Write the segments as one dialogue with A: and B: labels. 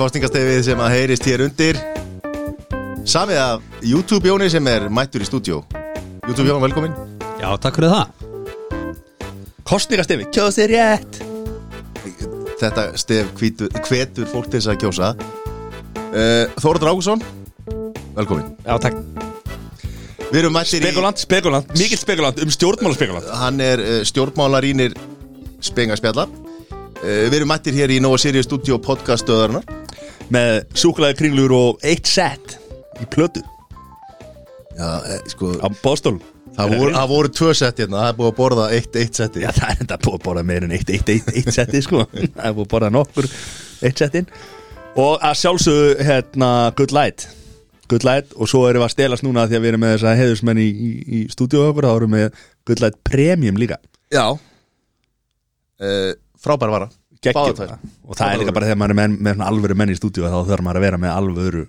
A: Kostningastefið sem að heyrist hér undir. Samið af YouTube Jóni sem er mættur í stúdjó YouTube Jón, velkomin.
B: Já, takk fyrir það.
C: Kostningastefi, kjóðast þið rétt.
A: Þetta stef hvetur fólk til þess að kjósa. Uh, Þóraður Ágússon Velkomin.
C: Já, takk.
A: Við erum mættir
C: Spekulant, spekulant, mikill spekulant um stjórnmálaspekulant
A: í Hann er uh, stjórnmálarínir Spengaspjalla uh, Við erum mættir hér í Nova Sirius stúdjó podcaststöðarinnar
C: Með súkulega kringlur og eitt set Í plötu.
A: Já, eh, sko
C: Á bóstól
A: Það voru, það voru tvö sett hérna, það er búið að borða eitt, eitt setti
C: Já, það er enda búið að borða meir en eitt, eitt, eitt, eitt seti sko. Það er búið að borða nokkur eitt setin Og að sjálfsögðu, hérna, good light. Good light og svo erum við að stelast núna því að við erum með þessa heiðusmenn í, í, í stúdíu okkur þá erum við með good light premium líka.
A: Já. Uh, Frábær vara
C: Geggjum. Og það er líka bara þegar maður er með, alvöru menn í stúdíu þá þarf maður að vera með alvöru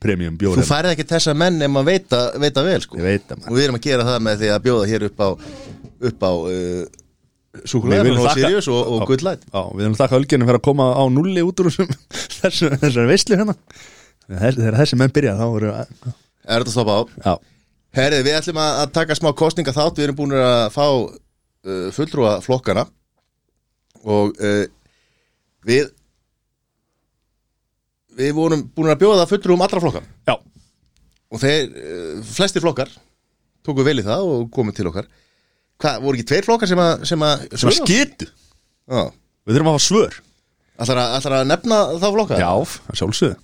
C: premium
A: Þú
C: bjóri
A: færið ekki þessa menn ef maður veita, veita vel sko.
C: Veit maður.
A: Og við erum að gera það með því að bjóða hér upp á upp á uh,
C: viljum
A: og Sirius og, og. Good Light.
C: Já, við erum þakka ölgjörnum fyrir að koma á nulli út úr þessari veislu hérna. Þegar þessi menn byrja þá eru
A: Er þetta að stoppa á?
C: Já,
A: Herrið, við ætlum að að taka smá kostninga þátt Við erum búin að fá uh, fulltrúa flokkana. Og uh, við við vorum búin að bjóða fulltrúum allra flokka.
C: Já,
A: og þeir, uh, flestir flokkar tóku vel í það og komu til okkar. Hvað, voru ekki tveir flokkar sem að sem að,
C: sem að skitu
A: Já,
C: Við þurfum að hafa svör.
A: Ætlar að, ætlar að nefna þá flokka?
C: Já, að sjálfsögðu.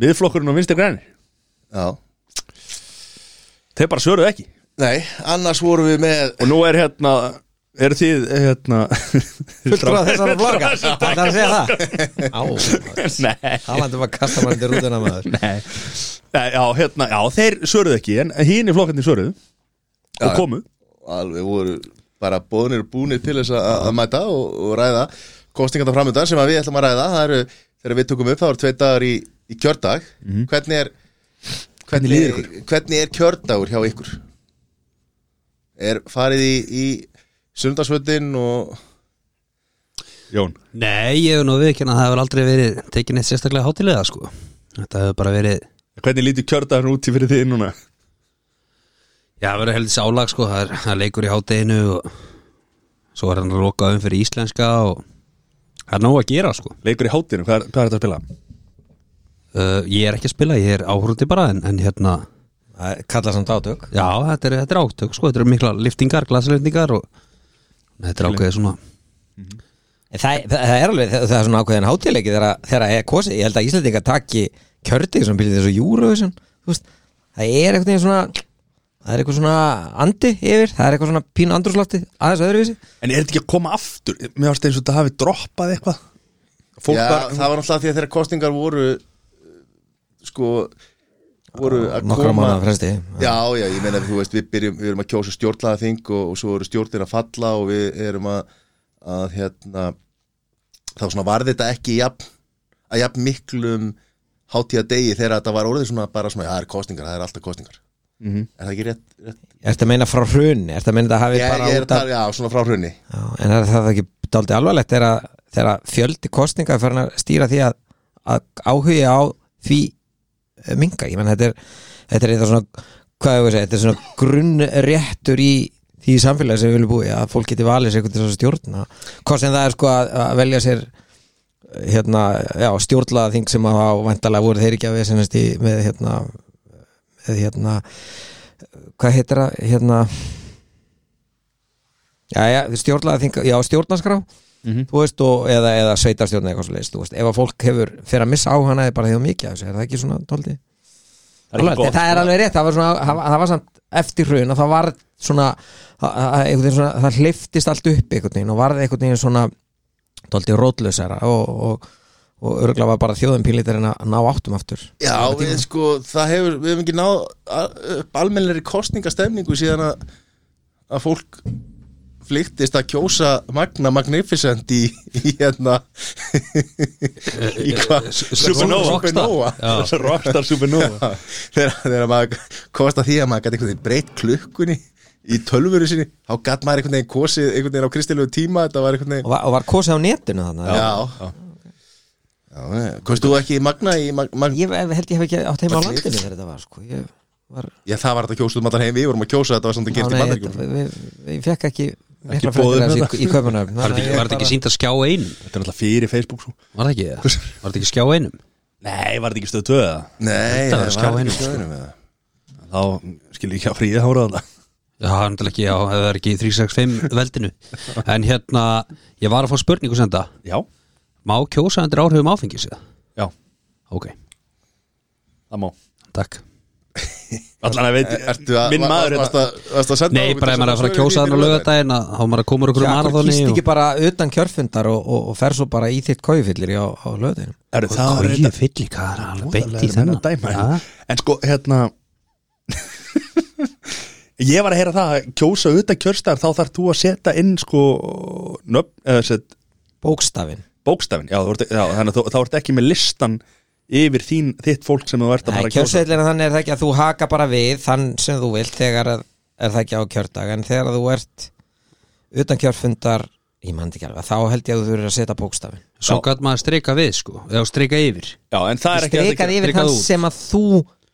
C: Miðflokkurinn og vinstri græni
A: Já.
C: Þeir bara svöruðu ekki.
A: Nei, annars vorum við með
C: Og nú er hérna Er þið hérna
B: Fulltrúa þessara flokka? Það er að segja það. Á,
C: Nei,
B: talandum að kasta maður til rútina maður.
C: Nei. Já, hérna, já, þeir svöruðu ekki En hín í flokkarnir svöruðu Og komu.
A: Alveg voru bara bóðnir og búnir til þess að, að mæta og, og ræða kostningarna framöndan sem að við ætlum að ræða. Það eru, þegar við tökum upp, það eru tvei dagar í, í kjördag. Hvernig er hvernig,
C: líður ykkur?
A: hvernig er kjördagur hjá ykkur? Er farið í, í sundarsvöldin og
C: Jón?
B: Nei, ég hef nú viðkjörna að það hefur aldrei verið tekin eitt sérstaklega hátilega sko. Þetta hefur bara verið
C: Hvernig lítur kjördagur út í fyrir þið núna?
B: Já, það verður heldur sálag sko. Það er, það leikur í hátteginu og svo er hann að loka um fyrir íslenska og það er nóg að gera sko.
C: Leikur í hátinu, hvað, er- hvað er þetta að spila?
B: uh, Ég er ekki að spila, ég er áhrundi bara en, en hérna,
D: Það kalla samt átök
B: já, þetta er, þetta er átök sko. Þetta eru mikla liftingar, glasliftingar og þetta er ákveðið svona.
D: En Það, það, það er alveg, það, það er svona ákveðin hátileiki þegar er kosið, ég held að Íslandinga taki kjörtið sem byrðið þessu veist, það er eitthvað svona það er eitthvað svona andi yfir það er eitthvað svona pínu andrúslafti aðeins öðruvísi.
C: En er þetta ekki að koma aftur? Mér varst eins og þetta hafi droppað eitthvað.
A: Já,
C: var,
A: það var náttúrulega því að þeirra kostningar voru sko voru að
D: nokkra
A: koma Já, já, ég meina þú veist, við, byrjum, við erum að kjósa stjórnlaðaþing og, og svo eru stjórnir að falla og við erum að, að hérna, þá svona var þetta ekki jafn, að jafn miklum hátíða degi þegar þetta var orðið svona bara svona, já, það er kostningar, það er alltaf kostningar
C: Mhm.
A: Er það ekki rétt? rétt?
D: Ertu að meina frá hrunni, ertu að meina þetta hafi
A: Ég,
D: bara
A: er
D: út af
A: að, já, svona frá hrunni
D: Já, en er það ekki dálítið alvarlegt þegar, fjöldi kostninga er farin að stýra því að, að áhugi á því minga, ég menn þetta er þetta er eitthvað svona, hvað ég veist þetta er svona grunnréttur í því samfélagi sem við viljum búi, að fólk geti valið sér eitthvað að stjórna, hvað sem það er sko að, að velja sér hérna, já, stjórnlaða þing sem að á væntalega voru þeir ekki að við sennast í með hérna með hérna hvað heitir það, hérna Já, já, stjórnlega þing, já, stjórnarskrá þú veist, og, eða, eða sveitarstjórn eða eitthvað svo leist, þú veist, ef að fólk hefur fyrir að missa á hana eða bara að mikið af þessu, er það ekki svona tóldi?
C: Það er
D: Alveg,
C: gott,
D: það er
C: sko.
D: alveg rétt, það var svona það, það var samt eftir hrun og það var svona, að- að- einhvern veginn svona það hleyftist allt upp einhvern veginn og varði einhvern veginn svona tóldi rótlausara og, og, og örgulega var bara þjóðum pínlítar en að ná áttum aftur
A: Já, við sko, það hefur, við hefum ekki náð a- upp almennleri kostningastemningu síðan að, að fólk flyktist að kjósa Magna Magnificent í, í hérna í hvað?
C: Supernova.
A: Supernova.
C: Rockstar. Supernova.
A: Þegar, þegar maður kosta því að maður gæti einhvern veginn breytt klukkunni í tölvuru sinni þá gæti maður einhvern veginn kosið einhvern veginn á kristilegu tíma þetta var einhvern
D: og
A: veginn
D: var, og var kosið á netinu þannig
A: já, Já, já. Komst þú ekki Magna í Mag Mag
D: Ég held ég hef ekki átt heima á landinu þegar þetta var sko. Ég var
A: Já, það var þetta kjóst um allan heim. Við vorum að kjósa þetta var samt að gera
D: við- við- Ég fekk ekki af
C: með
D: þessu í, í köpunum
B: Var þetta ekki, var þetta ekki sínt að skjá einum?
C: Þetta er alltaf fyrir Facebook svo
B: Var það ekki það? Var þetta ekki skjá einum?
C: Nei, var þetta ekki stöð 2 eða?
A: Nei,
B: Þetta var
A: það
B: skjá
A: var
B: einum,
A: ekki?
C: Þá skil ég ekki að fríða hóra þarna
B: Já, hann ekki, það er ekki í 365 veldinu En hérna, ég var að fá spurningu senda
C: Já,
B: Má kjósa undir áhrifum áfengis eða?
C: já,
B: Ok,
C: það má
B: takk
C: Allan að veit,
A: Ertu að
C: minn maður
A: varst
C: hérna.
A: að- varstu að senda
B: Nei, bara ef maður er að fara að kjósa þannig á lögadaginn að þá maður að koma okkur um
D: Já,
B: marathóni
D: kýst
B: og...
D: ekki bara utan kjörfundar og, og, og fer svo bara í þitt kójufillir á,
C: Er það
B: Hvað er alveg beint í þennan?
C: hérna. En sko, hérna Ég var að heyra það að kjósa utan kjörstar þá þarf þú að setja inn sko nöfn, eða set
D: Bókstafin
C: bókstafin, já, þú ert, já þannig að þú, þá ert ekki með listan yfir þín, þitt fólk sem þú ert að fara að kjósa.
D: þannig er það ekki að þú haka bara við þann sem þú vilt þegar að- er það ekki á kjördag. En þegar þú ert utan kjörfundar ég mann ekki alveg, þá held ég að þú þurfir að setja bókstafin
B: Svo gæt maður streika við sko Eða streika yfir.
C: Já, en það er ekki
D: strikar yfir
B: strikað
D: þann
B: út.
D: sem að þú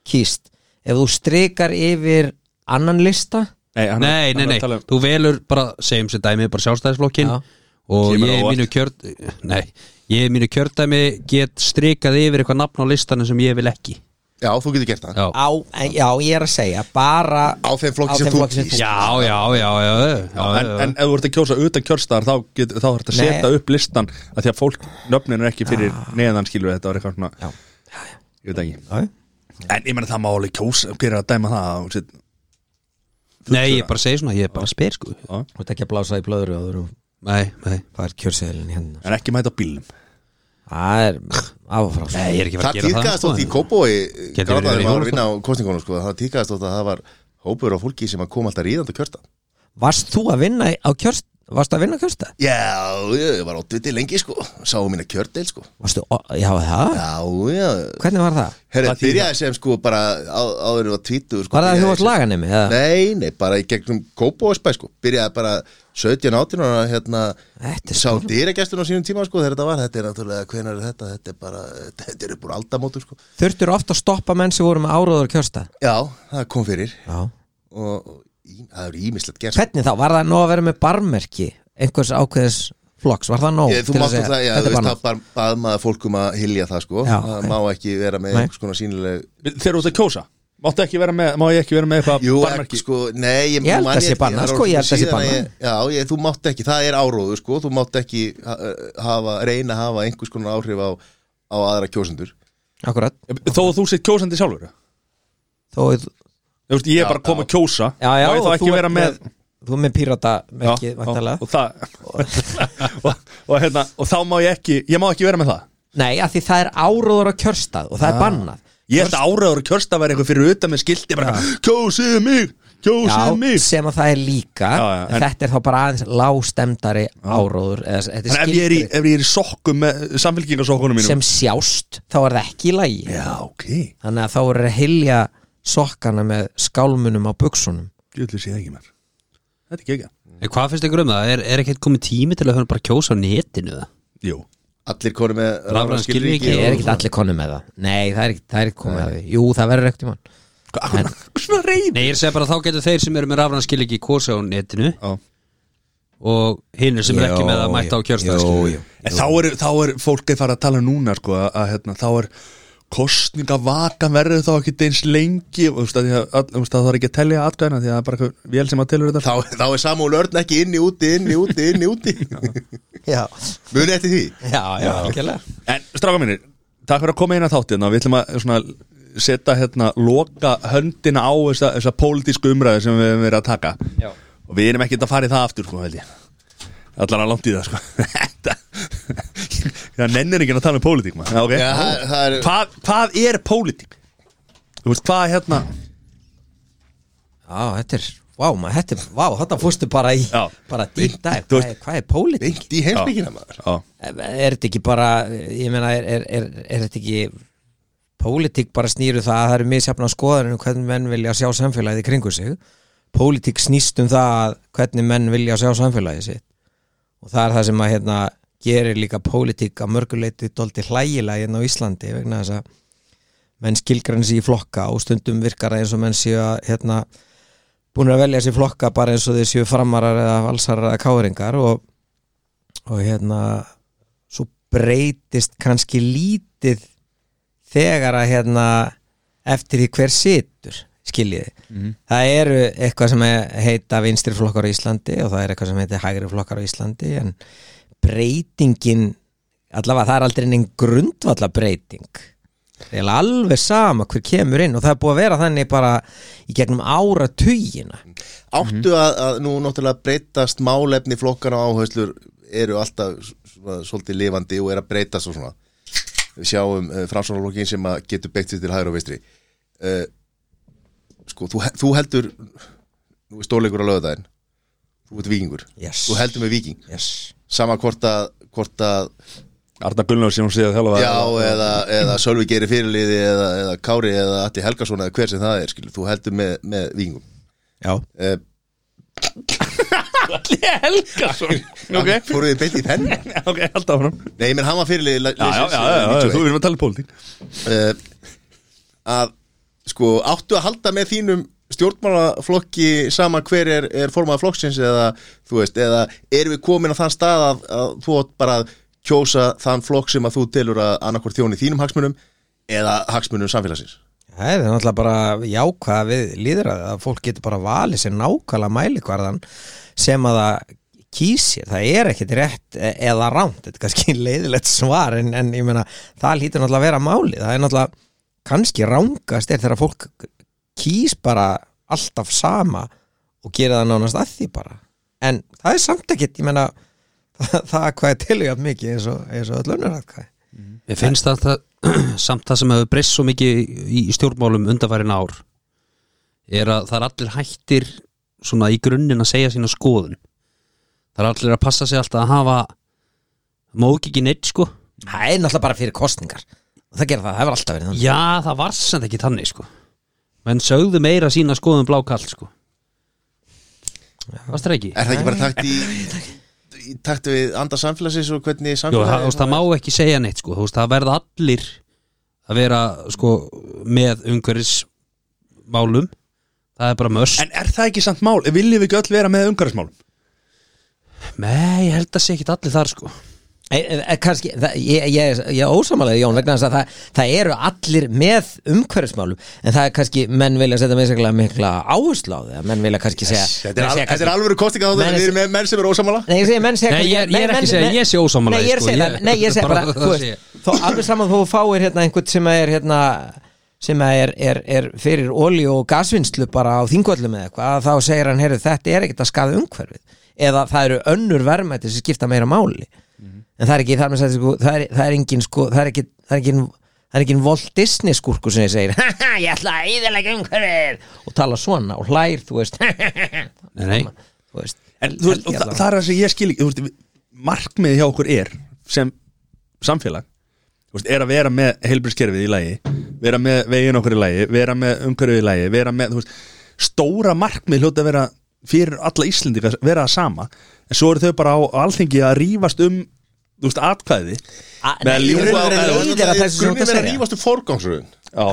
D: kýst. Ef þú strikar yfir annan lista?
C: Nei, hann,
B: Nei,
C: hann
B: nei,
C: er
B: nei,
C: að tala um-
B: þú velur bara segjum sem dæmi bara sjálfstæðisflokkin
D: Já.
B: og
C: Kemur
B: ég
C: á
B: í mínu kjörd Nei, ég mínu kjördæmi get strikað yfir eitthvað nafn á listanum sem ég vil ekki.
A: Já, þú getur gert það.
B: Já,
D: á, en, já, ég er að segja bara
A: Á þeim flokki sem þú kýst
B: já, já, já, já, já,
C: Já, en, en ef þú ert að kjósa utan kjörstar þá, get, þá þarf að
D: Nei.
C: setja upp listan að því að fólk, nöfnin er ekki fyrir neðan skilur þetta var eitthvað svona
D: Já.
C: ég veit ekki.
D: Já.
C: en ég menna það má alveg kjósa, er að dæma það Þú set-
B: Nei, ég bara segi svona, ég bara spyr sko.
D: Þú ert ekki að blása í blöðru og þú eru
B: Nei, nei,
D: hvað er kjörseðlin hérna.
C: En ekki mæta á bílnum.
D: Það er áfrá
B: nei, ég er ekki að fara
A: Það
B: að gera það
A: týrkaðast
B: sko,
A: átt í Kópói
B: Getur verið
A: Gráðaður
B: í
A: var að vinna á kostningunum sko. Það týrkaðast átt að það var hópur á fólki sem að kom alltaf ríðandi að kjörsta
D: Varst þú að vinna á kjörst Varst að vinna á kjörsta?
A: Já, ég var áttviti lengi sko. Sáum mína kjördeil sko.
D: Varstu, ó, já það?
A: Já, já.
D: Hvernig var það?
A: Herri,
C: Hvað þýðir
A: byrjaði sem sko bara á, áður en var tvítu sko,
D: Var það að þú
A: byrjaði
D: varst
A: sem-
D: laganemi? eða?
A: Nei, nei, bara í gegnum Kópóisbæ sko. Byrjaði bara 17-18 og hérna
D: Þetta er
A: Sá dýragestur á sínum tíma sko þegar þetta var Þetta er náttúrulega, hvenær er þetta? Þetta er bara, þetta er upp úr aldamótu sko
D: Þurftur ofta að stoppa menn sem voru með áróður kjörsta
A: Já, það kom fyrir
D: Já
A: Og, og í, það er ímislegt gerst
D: Hvernig þá? Var það nóg að vera með barmerki einhvers ákveðis flokks? Var það nóg?
A: Ég, þú
D: að
A: máttu það, já, þú veist, það bara bað maður fólkum að hilja það sko
D: Já,
A: Það
D: ok.
A: má ekki vera með
D: Nei.
A: einhvers konar sínileg
C: þegar þú ert að kjósa, máttu ekki vera með má ég ekki vera með eitthvað
A: Jú, ekki, sko, nei Ég,
D: Ég held að sé
A: ekki, er
D: sko, ég held að sé
A: ég- Já, ég, þú mátt ekki, það er áróðu sko Þú mátt ekki ha- hafa, reyna að hafa einhvers konar áhrif á, á aðra kjósendur.
D: Akkurat.
C: Þó að þú sitt kjósandi sjálfur?
D: Þó,
C: Þú veist, ég er bara að koma að kjósa.
D: Já, já,
C: má ég þá
D: og
C: ekki
D: þú
C: vera með,
D: Þú er með pírata merkið,
C: Já,
D: vantarlega
C: og, það, og, og, hérna, og þá má ég ekki ég má ekki vera með það.
D: Nei, af því það er áróður á kjörstað og það er bannað
C: ég held að áraður kjörsta væri eitthvað fyrir utan með skilti bara, kjósið mig, kjósið
D: Já,
C: mig.
D: sem að það er líka
C: Já, já,
D: en þetta er þá bara aðeins lágstemdari áróður eða, þetta
C: Þannig ef ég er í,
D: skilgreint
C: ef ég er í sokkum með samfélkingarsokkunum mínum.
D: Sem sjást, þá er það ekki í lagi.
C: Já, ok.
D: Þannig að þá er að hilja sokkana með skálmunum á buksunum
C: að sé ekki mér Þetta er ekki ekki
B: En hvað finnst ykkur um það? Er, er ekki komið tími til að höfum bara kjósa á netinu það?
C: Jú
A: Allir konu með
B: Rafræn skilríki
D: Ég er ekki allir konu með það. Nei, það er ekki, það er ekki komið að því. Jú, það verður ekkert í mann.
C: Hvað svona reyð
B: Nei, ég segi bara þá getur þeir sem eru með rafrænskil ekki kósa á netinu
C: Já.
B: og hinn sem er ekki með að mæta á kjörstað
C: En þá er, þá er fólk að fara að tala núna sko, að, að hérna, þá er kostningavakan verður þá ekki eins lengi og þú veist, að, því að, að, þú veist, að það er ekki að telja atkvæðina því að það er bara vel sem að telur þetta.
A: Þá, þá er Samúl Örn ekki inni, úti, inni, úti, inni, úti.
D: Já,
A: Muni eftir því?
D: Já, já, algjörlega.
C: En stráka mínir, takk fyrir að koma inn að þáttina Við ætlum að svona, setja hérna, loka höndina á þessa, þessa pólitísku umræðu sem við hefum verið að taka.
D: Já.
C: og við erum ekki að fara í það aftur sko, held ég allar að langt í það sko. Þetta það nennir ekki að tala um pólitík okay.
A: Já, það, það er
C: hvað, hvað er pólitík? Þú veist, hvað er hérna
D: Já, þetta er, vá, maður, þetta er, vá, þetta fórstu bara í
C: Já.
D: bara dýnt dag,
C: Þú
D: hvað, hvað er pólitík?
A: beint í heimsbyggina maður
C: Já,
D: Er þetta ekki bara, ég meina, er, er, er, er þetta ekki pólitík bara snýru það að það eru misjafna skoðanir um hvernig menn vilja sjá samfélagið í kringu sig pólitík snýst um það að hvernig menn vilja sjá samfélagið sitt og það er það sem að hérna gerir líka pólitík að mörguleiti dólti hlægilega hérna á Íslandi vegna þess að menn skilgrann sér í flokka og stundum virkar það eins og menn séu að hérna, búin að velja sér flokka bara eins og þeir séu framarar eða valsarar eða káringar og, og hérna svo breytist kannski lítið þegar að hérna eftir því hver situr skiljiði. Það eru eitthvað sem heita vinstri flokkar á Íslandi og það er eitthvað sem heita hægri flokkar á Íslandi en breytingin allavega það er aldrei neinn grundvalla breyting það er alveg sama hver kemur inn og það er búið að vera þannig bara í gegnum ára tugina
A: Áttu að, að nú náttúrulega breytast málefni flokkana og áherslur eru alltaf svona, svolítið lifandi og er að breytast og svona. Við sjáum uh, framsvonarlokkin sem að getur beitt sér til hægur og veistri uh, Sko, þú, þú heldur nú er stórleikur á lögðaðin þú ert vikingur,
D: yes.
A: þú heldur með viking
D: yes.
A: sama hvort að, hvort að
C: Arna Gunnlaug sem hún sé að þjálfa
A: já, eða, eða Sölvi gerir fyrirliði eða, eða Kári eða Atti Helgason eða hver sem það er, skilur, þú heldur með, með vikingum
D: Já,
A: uh,
C: Allir Helgason. Ok,
A: fóruð þið beint í þenn
C: ok, held áfram.
A: Nei, menn hann var fyrirliði
C: Já, já, já, já, já, þú erum að tala um pólitík.
A: Uh, að sko áttu að halda með þínum stjórnmálaflokki sama hver er, er formað flokksins eða þú veist, eða erum við komin á þann stað að, að þú átt bara að kjósa þann flokk sem að þú telur að annarkvort þjóni þínum hagsmunum eða hagsmunum samfélagsins?
D: Það er náttúrulega bara jákvæða við líðræði að fólk getur bara valið sér nákvæmlega mælikvarðan sem að það kýsir, það er ekkit rétt e- eða rámt, þetta er kannski leiðilegt svar en, en ég meina, það lítur náttúrulega að vera máli, það er náttúrulega kannski rángast er þegar fólk kýs bara alltaf sama og gera það nánast að því bara. En það er samt ekkit, ég meina það, það hvað er tilvíðat mikið eins og, eins og öll önnur aðkvæði
B: Mér finnst það, það samt það sem hefur breyst svo mikið í, stjórnmálum undanfærin ár er að það er allir hættir svona í grunninn að segja sína skoðun. Það er allir að passa sig alltaf að hafa mók ekki neitt sko.
D: Það er náttúrulega bara fyrir kostningar það gera það, það hefur alltaf verið þannig.
B: Já, það var samt ekki þannig sko. Menn sögðu meira sína skoðun blákall sko. Varst það ekki?
A: Er það ekki bara takt í, í takt við anda samfélagsins og hvernig
B: Jú, það,
A: samfélagið
B: þú veist, það má ekki segja neitt sko, þú veist, það verða allir að vera sko með umhverfismálum. Það er bara möst
C: En er það ekki samt mál? Viljum við ekki öll vera með umhverfismálum?
B: Nei, ég held að sé ekki allir þar sko
D: Kannski, það, ég, ég, ég er ósamalega Jón vegna þess að það, það eru allir með umhverfismálum en það er kannski, menn vilja setja með sér mikla áherslu á það menn vilja kannski segja
A: Þetta er,
D: menn
A: al,
D: segja
A: þetta er alvöru kostinga á
D: Menn
A: þetta Við erum með menn sem eru ósamála
D: Nei, ég segi, menn segja
B: Nei,
D: kannski-
B: ég- ég er ekki að segja, ég sé ósammála
D: Nei, ég
B: sko,
D: það,
B: bara
D: bara,
B: það sé.
D: þó alveg saman þú fáir hérna einhvern sem er hérna sem er, er, er fyrir olíu og gasvinnslu bara á þingvöllum eða eitthvað þá segir hann, heyrðu, þetta er ekkert að skaða umhverfið eða það eru önnur verðmætti sem skipta meira máli en það er ekki, þar með sætti sko, það er, það er engin sko, það er ekki, það er engin það er engin Walt Disney skurku sem ég segir. "Haha, ég ætla að íðalega umhverfið. Og tala svona og hlær, þú veist.
B: Nei, nei.
D: þú veist.
C: En þú veist, og það, það er það sem ég skil ekki Markmiði hjá okkur er sem samfélag er að vera með heilbrískerfið í lagi vera með vegin okkur í lagi vera með umhverfið í lagi vera með, þú veist, stóra markmið hljóta að vera fyrir alla Íslendinga vera það sama en svo eru þau bara á, alþingi að rífast um þú veist, atkvæði. Með
D: að
A: Grunninn
D: að
A: er að rífast um forgangsröðun.
C: Já,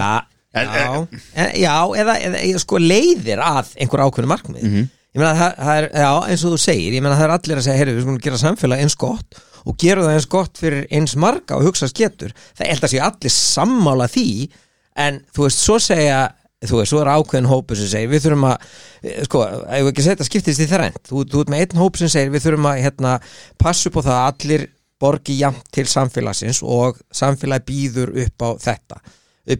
D: Já,
C: En-
D: já, en, já eða, eða, eða sko leiðir að einhver ákveðinu markmið
C: Mhm.
D: ég meina það, það er, já, eins og þú segir ég meina það er allir að segja, heyrðu, við skulum gera samfélag eins gott og gera það eins gott fyrir eins marga og hugsa getur, það held að séu allir sammála því, en þú veist, svo segja, þú veist, svo er ákveðin hópu sem segir, við þurfum að sko, ef við ekki setja skiptist í þrænt þú, þú ert með einn hóp sem segir, við þurfum að hérna, passa upp á það að allir borgi jafnt til samfélagsins og samfélag býður upp á þetta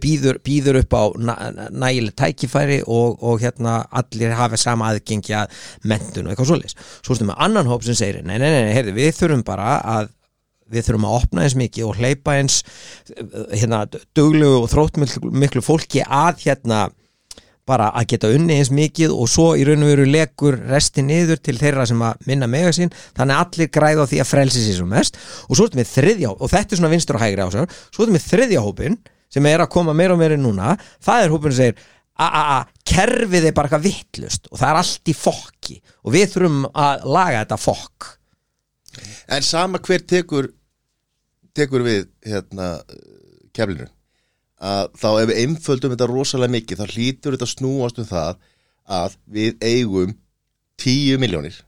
D: býður, býður upp á næ, nægileg tækifæri og, og hérna allir hafa sama aðgengi að mentun og eitthvað svoleiðis. Svo erum við annan hóp sem segir, nei, nei, nei, nei heyrðu, við þurfum bara að við þurfum að opna eins mikið og hleypa eins hérna, duglegu og þróttmiklu miklu fólki að hérna bara að geta unni eins mikið og svo í raun og veru legur resti niður til þeirra sem að minna mega sín. Þannig að allir græða því að frelsi sér svo mest. Og svo erum við þriðja og þetta er svona vinstur og hægri ásar svo erum við þriðja hópin sem er að koma meira og meira núna. Það er hópin sem segir að a, a, kerfið er bara eitthvað vittlust og það er allt í fokki og við þurfum að laga þetta fokk
A: En sama hver tekur tekur við hérna keflinu að þá ef við einföldum þetta rosalega mikið þá hlýtur þetta að snúast um það að við eigum 10 miljónir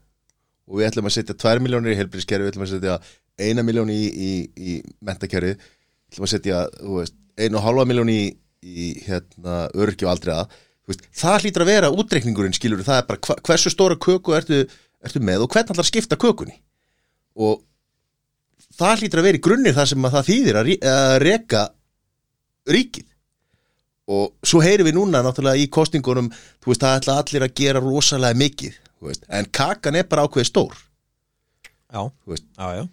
A: og við ætlum að setja 2 miljónir í helbriðskerfi, við ætlum að setja 1 miljón í, í, í mentakerfi við ætlum að setja þú veist, 1,5 miljón í, í hérna, og aldriða veist, það hlýtur að vera útreikningurinn skilur það er bara hversu stóra köku ertu, ertu með og hvernig ætlar að skipta kökunni og það hlýtur að vera í grunnir það sem að það þýðir að, rí- að reka ríkið. Og svo heyrum við núna náttúrulega í kostingunum þú veist það ætla allir að gera rosalega mikið veist, en kakan er bara ákveði stór.
D: Já, já, já.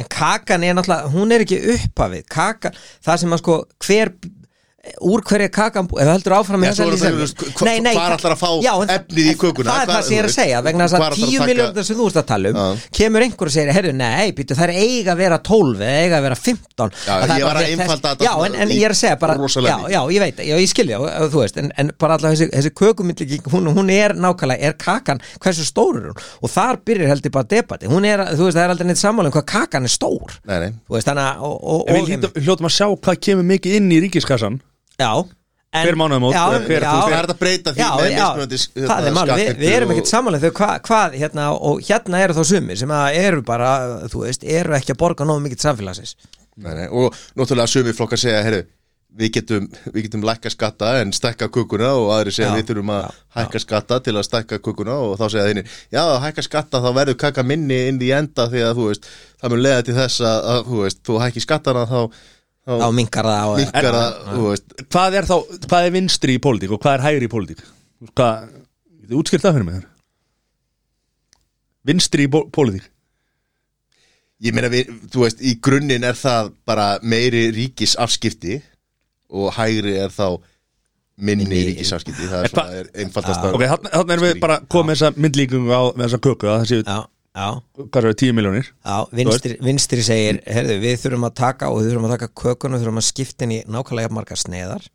D: En kakan er náttúrulega, hún er ekki upphafið. Kakan, það sem að sko hver úr hverja kakan þú heldur áfram með þessa
A: er það,
D: lýsingu-
A: þú veist, hva-
D: Nei, nei,
A: hvar
D: ka-
A: ætlar að fá
D: Já,
A: efnið í kökuna?
D: Það er það sem ég er að
A: veist,
D: segja vegna þess að
A: ætlar að
D: 10
A: taka-
D: miljónar sem þú ert að tala um
A: Já.
D: kemur einhver og segir, herru, nei, býtu, það er eiga að vera 12 eða eiga að vera 15
A: Já,
D: Að það er
A: ég var
D: bara
A: að einfalda þetta
D: Já, en, en ég er að segja bara Já, ég veit, já, ég skilja, þú veist en, en bara alltaf þessi, þessi kökumyndlíking hún, hún er nákvæmlega, er kakan hversu stór er hún? Og þar byrjar heldur bara debati hún er, þú veist, það er aldrei neitt sammála um hvað Já. En-
C: Hver
D: já,
C: eða hver-
D: já,
C: þú
A: er að breyta því
D: já,
A: með mismunandi, hérna,
D: er mál, við, erum ekkert samanlega þau hvað, hérna, og hérna eru þá sumir sem að eru bara, þú veist, eru ekki að borga nógu mikið samfélagsins.
A: Nei, nei, og náttúrulega sumi flokkar segja herru, við getum, við getum lækka skatta en stækka kukuna og aðri segja
D: Já,
A: við þurfum að hækka skatta til að stækka kukuna og þá segja þeirnir, já, að hækka skatta þá verður kaka minni inn í enda því að þú veist, það mun leiða til þess að þú veist, þú hækki skattana þá,
D: þá minkar það á
A: minkar það, þú veist.
C: Hvað er þá, hvað er vinstri í pólitík og hvað er hægri í pólitík? Hvað, þið útskilt það fyrir mig þar Vinstri í pó- pólitík.
A: Ég meina, við, þú veist, í grunninn er það bara meiri ríkisafskipti og hægri er þá minni, ríkisafskipti. Það
C: En
A: er svona, einfaldast
C: Ok, þannig erum við bara komið þessa myndlíkungu á þessa köku að það séu, hvað er það, 10 miljónir
D: já, vinstri, vinstri segir herðu, við þurfum að taka og við þurfum að taka kökun og við þurfum að skipta henni nákvæmlega jafn margar sneiðar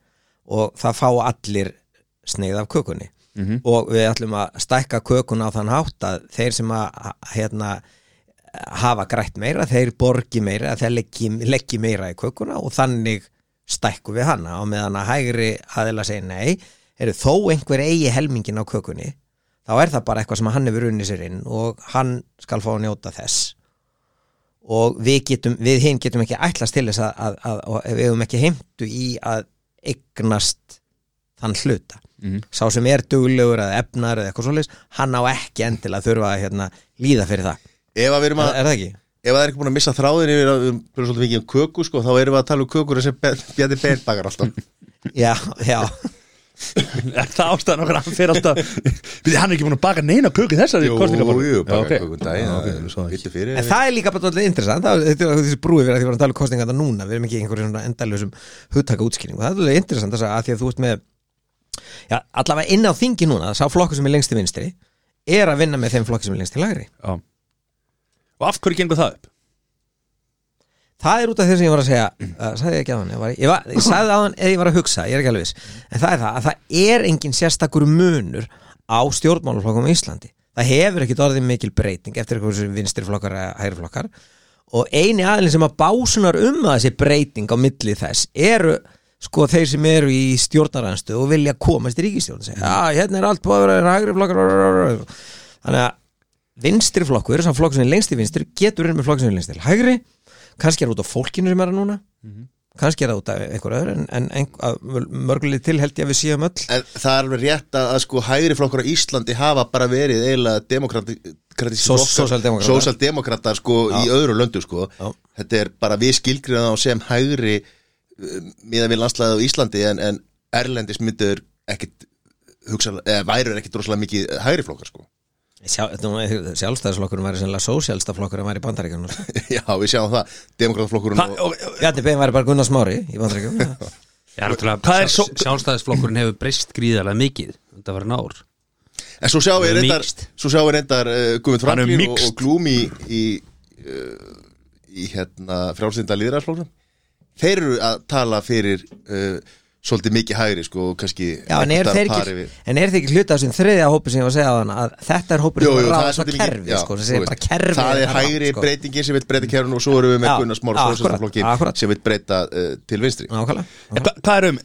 D: og það fá allir sneið af kökunni. Og við ætlum að stækka kökun á þann hátt að þeir sem að hérna hafa grætt meira, þeir borgi meira þeir leggi, leggi meira í kökuna og þannig stækku við hana. Og meðan að hægri aðila segir nei eru þó einhver eigi helmingin á kökunni þá er það bara eitthvað sem hann hefur unnið sér inn og hann skal fá að njóta þess. Og við getum, við hinn getum ekki ætlast til þess að, að, að, að við hefum ekki heimtu í að eignast þann hluta. Sá sem er duglegur eða efnar eða eitthvað svoleiðis, hann á ekki endilega þurfa að hérna, líða fyrir það.
A: Ef að við erum
D: er,
A: að
D: er það ekki?
A: ef það er ekki búin að missa þráðin yfir að við fyrir svolítið mikið um köku sko, þá erum við að tala um kökur sem Bjarni Ben bakar alltaf.
D: Já, já,
C: Er það ástæðan okkur að hann fyrir alltaf Við hann er ekki búin að baka neina köku í þessari
A: Jú, jú,
C: Já,
A: bakar
C: ok.
A: kökun. Vittu fyrir
D: en það er líka bara dálítið interessant það, þetta er þessi brúi fyrir að því að við erum að tala um kostninga þetta núna við erum ekki einhverjum endalösum hugtaka útskýringu, það er dálítið interessant þess að, að því að þú ert með já, allavega inn á þingi núna, sá flokkur sem er lengst til vinstri er að vinna með þeim flokkur sem er lengst til lagri
C: Já. Og af hverju gengur það upp?
D: Það er út af því sem ég var að segja uh, sagði ég ekki á hann, ég, var, ég, var, ég sagði á hann eða ég var að hugsa, ég er ekki alveg viss. En það er það að það er engin sérstakur munur á stjórnmálaflokkum í Íslandi. Það hefur ekki orðið mikil breyting eftir eitthvað sem vinstri flokkar eða hægri flokkar. Og eini aðlinn sem að básunar um að þessi breyting á milli þess eru sko þeir sem eru í stjórnaranstöð og vilja komast í ríkistjórn segja, já, hérna er allt búið að vera hægri flokkar þannig að vinstri flokkur, sá flokkur sem er lengst í vinstri getur verið með flokkur sem er lengst til hægri kannski er það út af fólkinu sem er að núna. Kannski er það út af einhver öðru en, en, mörguleg til held ég að við séum öll.
A: En það er alveg rétt að, að sko hægri flokkur á Íslandi hafa bara verið eiginlega demokratíski
D: Sós- sósíaldemókratar.
A: Sósaldemokratar sko í öðru löndu sko.
D: Já.
A: Þetta er bara við skilgriðan á sem hægri miðan við landslæðið á Íslandi en, en Erlendis myndur ekkit hugsa, eða værur ekkit rosalega mikið hægri flokkar sko
D: sjálfstæðisflokkurinn væri sennilega sósjálstaflokkur en væri í bandaríkjunum.
A: Já, við sjáum það, demokrataflokkurinn
C: Hva,
A: og,
D: Bjarni Bein væri bara Gunnar Smári í
C: er
B: sjál-
C: svo-
B: Sjálfstæðisflokkurinn hefur breyst gríðarlega mikið Þetta var ár.
A: En svo sjáum við reyndar, við reyndar uh, Guðmund Franklín og, og Glúm í, í, uh, í hérna, frjálsynda líðræðsflóknum Þeir eru að tala fyrir uh, svolítið mikið hægri sko og kannski
D: Já, en er þeir ekki,
A: við-
D: er ekki hluta af þessum þriðja hópi sem ég var að segja á þann að þetta er hópur sem
A: jú,
D: er
A: það
D: ráð
A: er
D: svo
A: svolítið
D: kerfi,
A: já,
D: sko, kerfi
A: það er hægri
D: sko.
A: breytingin sem vil breyta kerfinu og svo erum við með Gunnar Smár
D: já, akkurat,
A: sósistaflokkin
D: akkurat.
A: sem vil breyta uh, til vinstri
D: Nákvæmlega
C: En hva, Hvað er um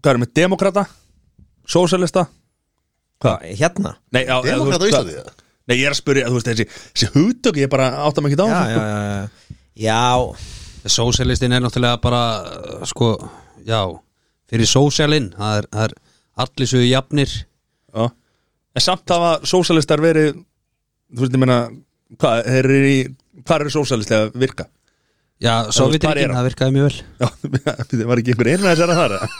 C: Hvað er um demokrata? Sósialista? Hvað?
D: Hérna
C: Nei, þú
A: Demókrata á Íslandi?
C: Nei, ég er að spyrja, þú veist, þessi, hugtök Ég bara átta mig ekki á
D: Já,
C: þessu,
D: já, já, já Já,
B: Sósialistin er náttúrulega bara sko, já fyrir sósialinn, það er, það er allir svo jafnir
C: Já. En samt hafa sósialistar verið Þú veist, ég meina Hvað í Hvað eru sósialisti að virka?
B: Já,
C: hvar er
B: Sovjetrikinn,
C: hann?
B: það virkaði mjög vel
C: Já, það var ekki einhver einn að þessara þar eða?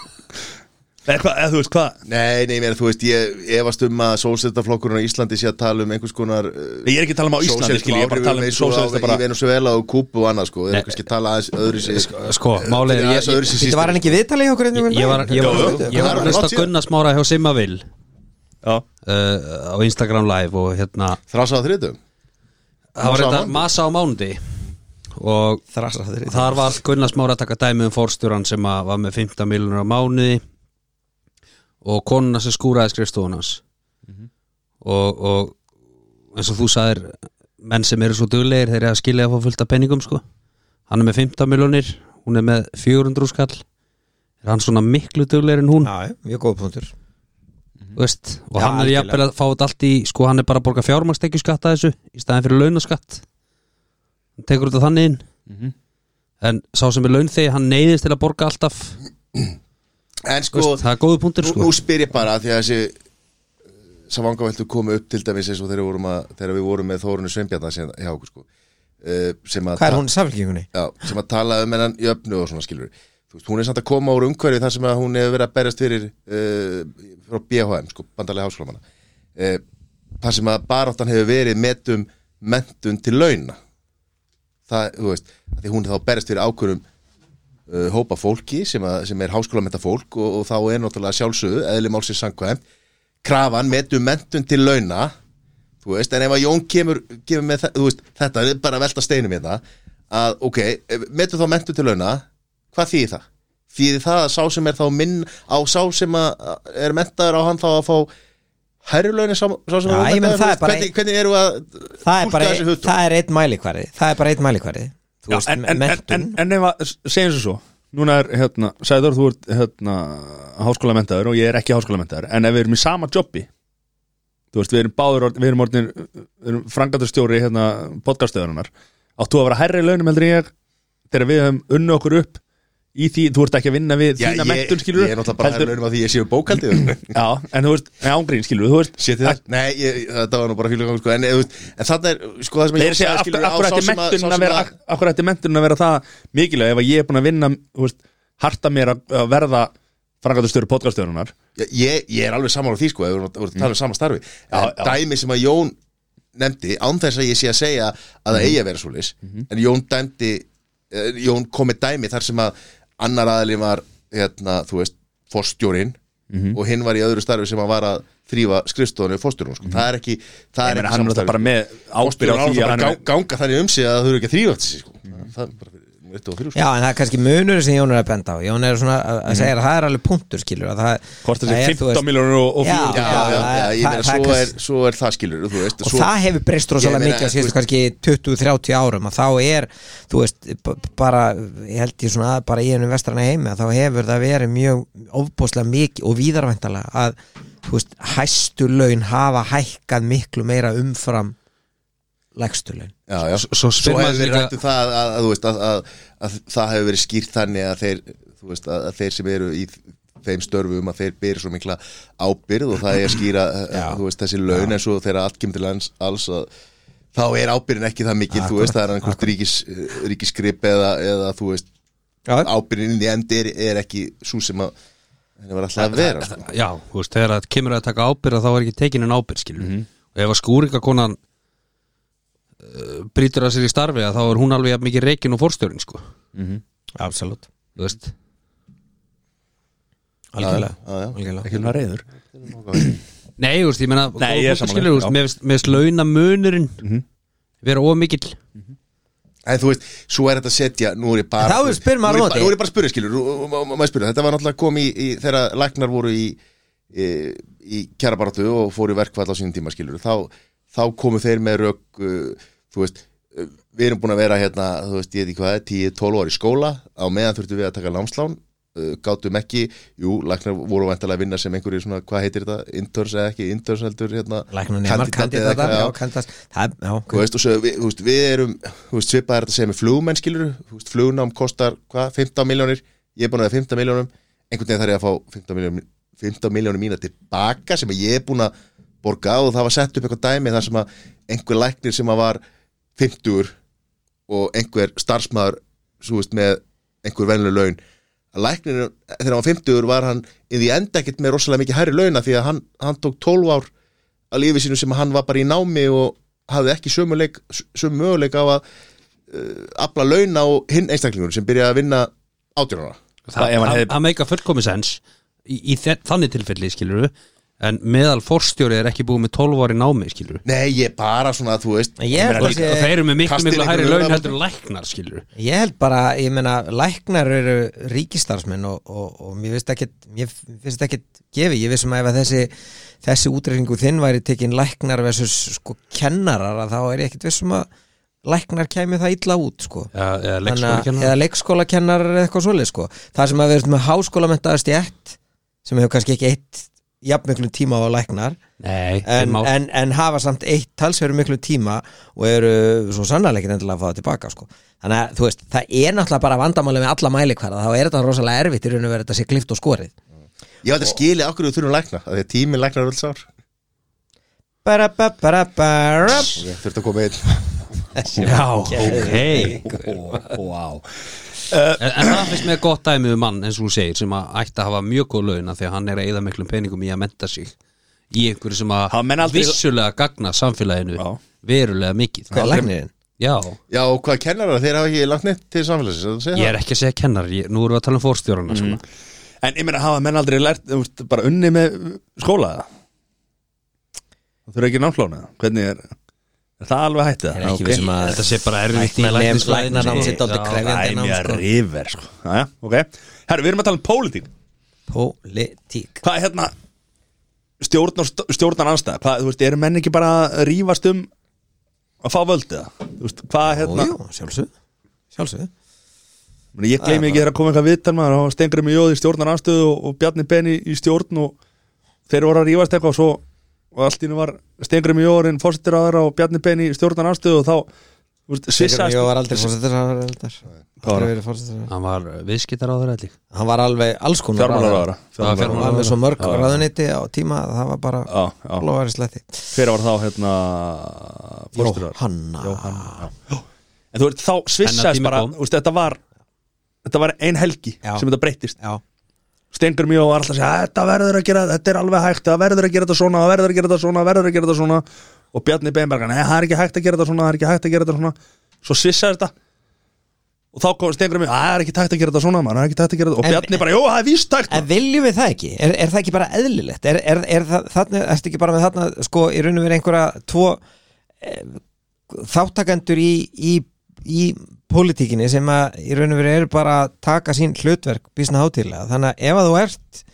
C: Eða þú veist hvað?
A: Nei, nei, mér, þú veist, ég efast um að sósistaflokkurinn á Íslandi sé að tala um einhvers konar uh,
C: Ég er ekki að tala um á Íslandi, skil ég er bara að tala um
A: í
C: bara
A: Venezuela og Kúbu og annað sko, þeir kannski að tala aðeins öðru sér
B: Sko, málið er
A: öðru sér
D: Þetta var hann ekki viðtalið hjá okkur
B: ég, ég var, ég var,
A: Jú, jú.
B: ég var
A: Það
B: að hlusta
A: langt síðan.
B: Gunnar Smára hjá Simmavil
C: Já,
B: uh, á Instagram live og hérna
A: Þrása á þriðum
B: það var
A: Masa á
B: þetta masa á mánuði. Og
D: Þrasa þeir
B: þar var Gunnar Smára að taka dæmi um fórstjóran sem að var með 15 miljonar á mánuði og konuna sem skúraði skrifstofun hans. Og, og eins og þú sagðir menn sem eru svo duglegir þeir eru að skilja að fá fullt af penningum sko. Hann er með 15 miljonir, hún er með 400 skall. Er hann svona miklu duglegir en hún?
D: Já, mjög góð punktur.
B: Veist, og
D: Já,
B: hann er jafnvel að fá þetta allt í sko hann er bara að borga fjármakstekjuskatt að þessu í staðin fyrir launaskatt. Hann tekur þetta þannig inn.
C: Mhm.
B: en sá sem er launþegi hann neyðist til að borga alltaf
A: En sko,
B: veist, það er góðu punktur
A: nú,
B: sko.
A: nú spyr ég bara því að þessi Savangaveltu komu upp til dæmis eins og þegar, við vorum að, þegar við vorum með Þórunu Sveinbjarnar sem, hjá okkur sko. Uh, sem að
D: Hvað er hún í samfélkingunni?
A: já, sem að tala um hennan jöfnu og svona skilur veist, hún er samt að koma úr umhverfi þar sem að hún hefur verið að berjast fyrir uh, frá BHM, sko, bandalega háskólamanna. Uh, þar sem að baráttan hefur verið metum mentun til launa. Það, þú veist, því hún er þá berjast fyrir ákvörum hópa fólki sem, að, sem er háskólamenta fólk og, og þá er náttúrulega sjálfsögðu, eðli málsins samkvæmt krafan metum mentun til launa þú veist, en ef að Jón kemur, kemur með veist, þetta er bara að velta steinum hérna að ok, metum þá mentu til launa hvað þýðir það? þýðir það að sá sem er þá minn á sá sem er mentaður á hann þá að fá hærri launi sá, sem er
D: það bara
A: hvernig, eru að
D: Það bara,
A: þessi hugtök?
D: það er eitt mælikvarði Það er bara eitt mælikvarði Þú veist,
C: en, en, ef að segjum svo svo Núna er, hérna, Sæður, þú ert hérna, háskólamentaður og ég er ekki háskólamentaður en ef við erum í sama jobbi þú veist, við erum báður, við erum orðin við erum frangaturstjóri hérna podcastöðunar áttu að vera hærri launum heldur ég þegar við höfum unnu okkur upp í því, þú ert ekki að vinna við
A: Já,
C: þína mentun, skilur
A: ég er náttúrulega bara hærri launum að því ég séu bókaldið
C: Já, en þú veist, en ángrín, skilur þú veist
A: það? Nei, ég, þetta var nú bara fylgum sko, en, þú veist, en þannig er, sko það sem ég
C: segja,
A: skilurðu, á sá sem að-
C: að vera
A: að-
C: akkur ætti mentunin að vera það mikilvæg ef að ég er búin að vinna þú veist, harta mér að að verða frangatustöru podcastörunar
A: Já, ég, ég er alveg saman á því sko, ef við vorum að tala um sama starfi. Dæmi sem að Jón nefndi, að að að að Jón dæmdi eh, Jón kom með dæmi þar sem að annar aðlið var hérna, þú veist, forstjórin mm -hmm. og hinn var í öðru starfi sem hann var að þrýfa skrifstofinu forstjórun sko. mm -hmm. það er ekki, það er ekki
C: samstæð
A: forstjórun
C: áfram bara með ábyrja á því að hann
A: ganga þannig um sig að það þurfa ekki að þrýfa þessi sko. mm -hmm. 23
D: Já, en það er kannski munur sem Jón er að benda á. Jón er svona að mm. segja að það er alveg punktur skilur
C: Hvort
D: er þetta
C: 15 miljónur og 4
A: Já, svo
D: er
A: það skilur veist,
D: Og
A: svo,
D: það hefur breyst rosalega mikið að
A: síðast
D: kannski 20-30 árum og þá er, þú veist, bara ég held ég svona að bara í ennum vestrana heimi þá hefur það verið mjög ofbúslega mikið og víðarvæntalega að, þú veist, hæstu laun hafa hækkað miklu meira umfram lægstu laun
A: já, já.
B: Svo
A: svo hefur
B: sig
A: verið
B: líka-
A: rætt um það að, að, að, að, að, að það hefur verið skýrt þannig að þeir, veist, að, að þeir sem eru í þeim störfum að þeir byrja svo mikla ábyrð og það er skýra veist, þessi laun en svo þegar allt kemur til lands alls að þá er ábyrðin ekki það mikil, þú veist, það er einhvert ríkis, ríkisgrip eða, eða þú veist, ábyrðin í endi er, ekki svo sem að henni var alltaf að vera sko.
B: Já, þú veist, þegar það kemur að taka ábyrð þá er ekki tekin en ábyrð, skilur
A: Mhm.
B: og ef að skúringakonan brýtur að sér í starfi að þá er hún alveg jafn mikið reikin og fórstjórin, sko.
D: Absolutt.
B: Þú veist,
D: algjörlega, algjörlega.
C: ekki svona reyður
B: nei, þú veist, ég meina
C: Nei, ég er já.
B: með, með launa munurinn vera ómikill
A: En þú veist, svo er þetta að setja, nú er ég bara
D: Þá
A: þú veist,
D: spyr maður
A: er
D: á móti.
A: Nú er ég bara að spyrja, skilur, Þetta var náttúrulega kom í, í þegar læknar voru í í, í kjarabaratu og fóru í verkfall á sínum tíma, skilur þá, þá komu þeir með rök uh, þú veist, uh, við erum búin að vera hérna, þú veist, ég veit ekki hvað, 10-12 ári í skóla. Á meðan þurftum við að taka námslán. Uh, gátum ekki, jú, læknar voru vantilega að vinna sem einhverju svona, hvað heitir þetta interns eða ekki, interns heldur hérna,
D: kandidata Já, kandidata já.
A: Þú veist, og svo, við, þú veist, við erum þú veist, svipað er þetta segja með flugmenn skilur þú veist, flugnám kostar, hvað, 15 miljónir ég er búin að hafa 15 miljónum einhvern veginn þarf ég að fá 15 miljónum 15 miljónum mína tilbaka sem ég er búin að borga og það var sett upp eitthvað dæmi þar sem að einhver læknir sem að var 50 og einhver starfsmæður svo veist, með einhver venlu laun. Að læknir, þegar hann var 50 var hann í því enda ekkert með rosalega mikið hærri launa því að hann, hann tók 12 ár að lífi sínu sem hann var bara í námi og hafði ekki sömu, leik, sömu möguleik á að uh, afla launa og hinn einstaklingur sem byrjaði að vinna átjörnara
C: Það-
B: meika fullkomis sens í, í þannig tilfelli skilur en meðal forstjóri er ekki búið með 12 ári námi skilur
A: Nei, ég bara svona, þú veist
D: Ég held
B: og,
D: að
B: og
D: sé-
B: þeir eru með miklu
A: Kastið
B: miklu hæri
A: einhverju
B: laun
A: laun
B: heldur en læknar skilur
D: Ég held bara, ég meina, læknar eru ríkistarsmenn og, og, og mér finnst ekkit, mér finnst ekkit gefi, ég vissum að ef að þessi, þessi útreikningu þinn væri tekin læknar versus sko kennarar að þá er ég ekkit vissum að læknar kæmi það illa út sko.
B: ja, eða
D: Þannig að-
B: leikskólakennar
D: eða leikskólakennarar eða eitthvað svoleið sko. það sem að við erum með háskólamentaðast í ett sem hefur kannski ekki eitt jafnmiklu tíma á að læknar.
B: Nei,
D: en,
B: ár.
D: en, en hafa samt eitt talsveru miklu tíma og eru svo sannarlega ekki endilega að fá það tilbaka sko. þannig að þú veist, það er náttúrulega bara vandamáli með alla mælikvarða, þá er þetta rosalega erfitt í raun og verið þetta sé klift og skorið.
A: Ég veit að skilja okkur við þurfum lækna af því að tíminn læknar er öll sár.
D: Bara, bara, bara, bara.
A: okay, Þurfti að koma einn.
B: Já, ok.
C: Wow
B: en, en það finnst mér gott dæmi um mann eins og þú segir sem að ætti að hafa mjög góð launa því að hann er að eyða miklum peningum í að menta sig í einhverju sem að
C: aldrei-
B: vissulega gagna samfélaginu
C: Já.
B: verulega mikið
D: Hvað er læknirinn?
B: Já,
A: Já, og hvað kennarar, þeir hafa ekki lagt neitt til samfélagsins
B: ég er ekki að segja kennar ég, nú erum við að tala um fórstjórana mm.
C: En ég meina, hafa menn aldrei lært bara unni með skóla eða? Það þurfa ekki námslána Hvernig er, er það alveg hættið?
D: er ekki vissum að
B: Þetta sé bara erfitt með læknisfræðina, sko.
D: sé
B: Já.
D: krefjandi.
C: Það er mjög river sko. Jæja, ok Herru, við erum að tala um pólitík
D: Pólitík
C: Hvað er hérna stjórn og st- stjórnar anstæða Hvað, þú veist, eru menn ekki bara að rífast um að fá völd eða? Þú veist, hvað hérna
D: Jú, jú, sjálfsög Sjálfsög
C: Ég gleymi ekki þegar að koma eitthvað viðtal maður og stengur með jóð í stjórnar anstöðu og, og Bjarni Benni í stjórn og þeir voru að rífast eitthvað og svo og allt í nú var stengur með jóðurinn fórsettir á þeirra og Bjarni Benni í stjórnar anstöðu og þá svissaðist-
D: Ég var aldrei fórsetur
C: Hvað var
D: Aldrei
C: það?
D: verið fórsetur
B: Hann var viðskiptar á þeirra allir
D: Hann var alveg alls konar
C: fjármálaráðara
B: Já,
D: Hann var með svo mörg
C: Já.
D: ráðuniti á tíma að það var bara
C: Já, já.
D: Lóðari sletti
C: Hver var þá hérna fórsettir
D: Jóhanna.
C: En þú veist, þá
B: tími
C: bara þetta var þetta var ein helgi sem þetta breyttist.
D: Já,
C: Stengur mjög var alltaf að segja þetta verður að gera, þetta er alveg hægt það verður að gera þetta svona, það verður að gera þetta svona, það verður að gera þetta svona. Og Bjarni Beinberg, nei það er ekki hægt að gera þetta svona það er ekki hægt að gera þetta svona. Svo svissaði þetta. Og þá kom Stengur mjög, það er ekki hægt að gera þetta svona er að gera þetta. Og
D: En-
C: Bjarni bara, jú, það er víst hægt
D: En viljum við það ekki? Er, er það ekki bara eðlilegt? Er, er, er það, ekki bara með þarna sko, í raun og verið einhverja tvo eh, pólitíkinni sem að í raun og verið eru bara að taka sín hlutverk bísna hátíðlega. Þannig að ef að þú ert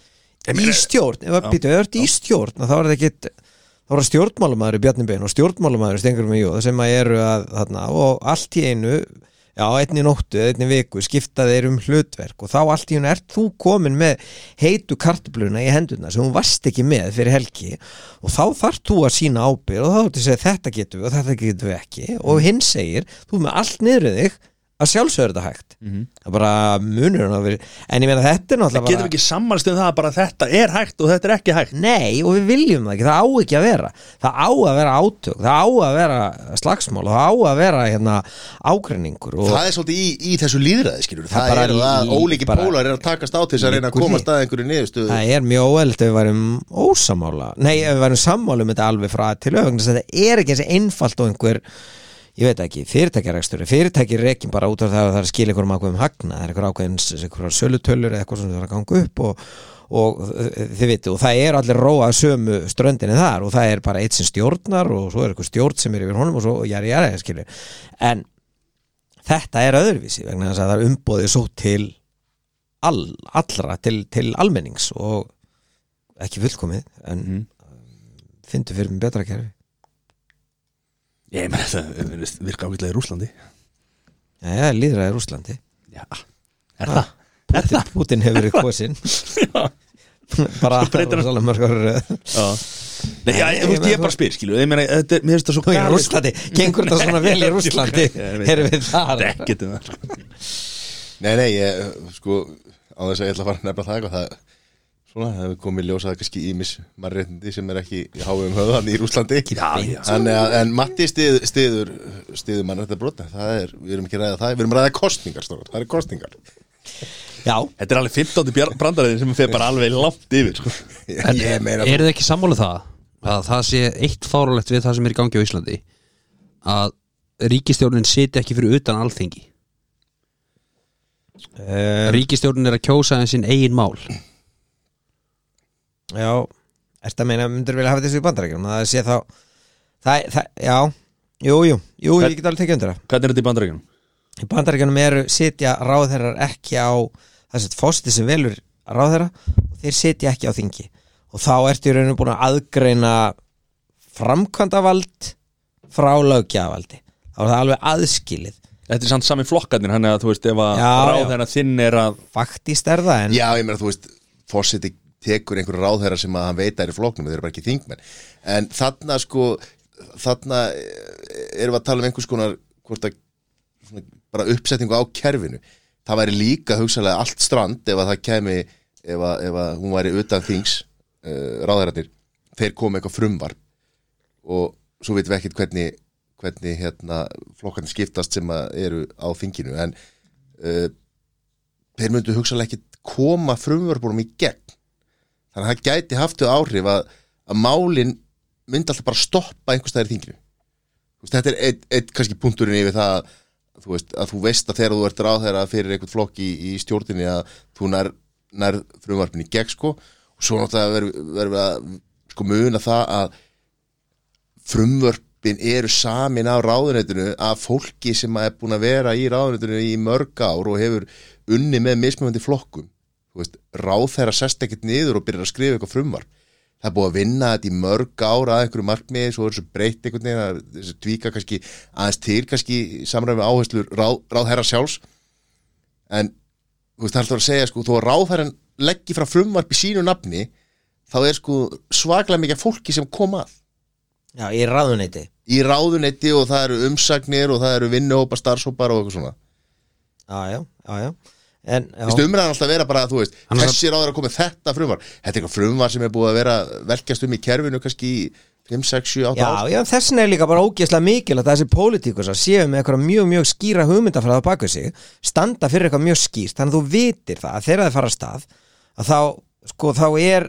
D: í stjórn ef að býtu, ef þú ert í stjórn þá er það ekki þá er það stjórnmálumæður í Bjarnibein og stjórnmálumæður stengur með jóð sem að eru að þarna, og allt í einu já, einni nóttu, einni viku skipta þeir um hlutverk og þá allt í einu ert þú komin með heitu kartöfluna í hendurna sem hún varst ekki með fyrir helgi og þá þarf þú að sína ábyrð og þá að segja þetta getum við og þetta getum við ekki. Og hinn segir, þú er með allt niður þig að sjálfsögur þetta hægt. Það er bara munur en ég meina þetta er náttúrulega
C: getum við ekki sammælst um það að bara þetta er hægt og þetta er ekki hægt.
D: Nei, og við viljum það ekki, það á ekki að vera. Það á að vera átök, það á að vera slagsmál. Og það á að vera hérna, ágreiningur og
A: Það er svolítið í, í þessu líðræði skilur
D: Það
A: Það, er að ólíki
D: bara-
A: pólar er að takast á til þess að reyna að komast að einhverju niðurstöðu.
D: Það er mjög óælt ef við værum ósamála Nei, ef við værum ég veit ekki, fyrirtækjarækstur fyrirtæki er ekki bara út af það að það er að skila einhverjum ákveðum hagna, það er einhver ákveðin einhverjar sölutölur eða eitthvað sem það er að ganga upp og, og þið veitu og það er allir róað sömu ströndinni þar og það er bara eitt sem stjórnar og svo er einhver stjórn sem er yfir honum og svo jæri jæri skilur. En þetta er öðruvísi vegna þess að það er umbóðið svo til all, allra, til, til almennings og ekki fullkomið en mm. fyndu fyrir mig betra kerfi
C: Ég meina þetta virka ágætlega í Rúslandi
D: Já, já, líðræði Rúslandi
C: Já, er það?
D: Putin, Putin hefur verið kosin bara
C: breytir hann-
D: rosalega mörg ára röð.
C: Já. Nei, já, ég, ég, ég bara spyr, skilu Ég meina, þetta er, mér finnst það svo
D: Og í
C: galið,
D: Rúslandi, gengur þetta svona vel í Rúslandi erum við þar?
C: Sko.
A: Nei, nei, ég, sko á þess að ég ætla að fara að nefna það eitthvað það, svona, það hefur komið ljósað kannski ímis mannréttindi sem er ekki í háum höfðan í Rúslandi
C: Já, já.
A: Þannig að, en Matti stið, stiður stiður mannréttindi brota, það er við erum ekki að ræða það, við erum að ræða kostningar stóra, það er kostningar
D: Já,
C: Þetta er alveg 15. brandariðin sem fer bara alveg langt yfir sko.
B: En eru þið ekki sammála það? Að það sé eitt fáralegt við það sem er í gangi á Íslandi? Að ríkistjórnin siti ekki fyrir utan alþingi?
D: Um,
B: ríkistjórnin er að kjósa en sinn eigin mál
D: já. Ertu að meina, myndur vilja hafa þessu í bandarækjum það sé þá það, það, Já, jú, jú, jú, ég get alveg tekið undir það.
C: Hvernig er þetta í bandaríkjunum?
D: Í bandarækjunum eru sitja ráðherrar ekki á þess að fósti sem velur ráðherra og þeir sitja ekki á þingi. Og þá ertu í rauninu búin að aðgreina framkvæmdavald frá löggjafavaldi þá er það alveg aðskilið.
C: Þetta er samt sami flokkarnir, hann að þú veist ef að ráðherra þinn er að
D: faktist er það en
A: Já, ég meina, þú veist, fórseti tekur einhverju ráðherra sem að hann veit að er í flóknum, þeir eru bara ekki þingmenn. En þarna sko þarna eh, erum við að tala um einhvers konar hvort að svona, bara uppsetningu á kerfinu. Það væri líka hugsalega allt strand ef að það kemi ef að, ef að hún væri utan þings uh, ráðherrarnir, þeir komu eitthvað frumvarp og svo veitum við ekkert hvernig, hvernig hérna, flokkarnir skiptast sem að eru á þinginu. En uh, þeir myndu hugsalega ekkert koma frumvörpunum í gegn þannig að það gæti haft þau áhrif að, að málin myndi alltaf bara stoppa einhvers staðar í þinginu. Þú veist, þetta er eitt, eitt kannski punkturinn yfir það að þú veist að þú veist að þegar þú ert ráðherra fyrir einhvern flokk í, í stjórninni að þú nær, nær frumvarpin í gegn sko. Og svo náttúrulega verður að sko muna það að frumvörpin eru samin af ráðunetinu af fólki sem er búin að vera í ráðunetinu í mörg ár og hefur unni með mismöndi flokkum veist, ráð þeirra sest ekkert niður og byrjar að skrifa eitthvað frumvarp. Það er búið að vinna þetta í mörg ára að einhverju markmiði, svo er þessu breytt einhvern veginn að þessu tvíka kannski aðeins til kannski samræmi áherslur ráð, ráðherra sjálfs. En þú veist, það er alltaf að segja sko, þó að ráðherran leggji frá frumvarp í sínu nafni þá er sko svaklega mikið fólki sem kom að.
D: Já, í ráðuneyti.
A: Í ráðunetti og það eru umsagnir og það eru vinnuhópa, starfshópar og eitthvað svona.
D: Já, já, já, já Já,
A: umræðan alltaf vera bara, þú veist, þessi ráður að koma þetta frumvar Þetta er eitthvað frumvar sem er búið að vera velkjast um í kerfinu kannski í 5, 6, 7, 8
D: Já,
A: ár.
D: já, þessin er líka bara ógeðslega mikil að þessi pólitíkus að séu með eitthvað mjög, mjög skýra hugmyndafræða á baku sig standa fyrir eitthvað mjög skýrt. Þannig að þú vitir það að þegar þið fara að stað að þá, sko, þá er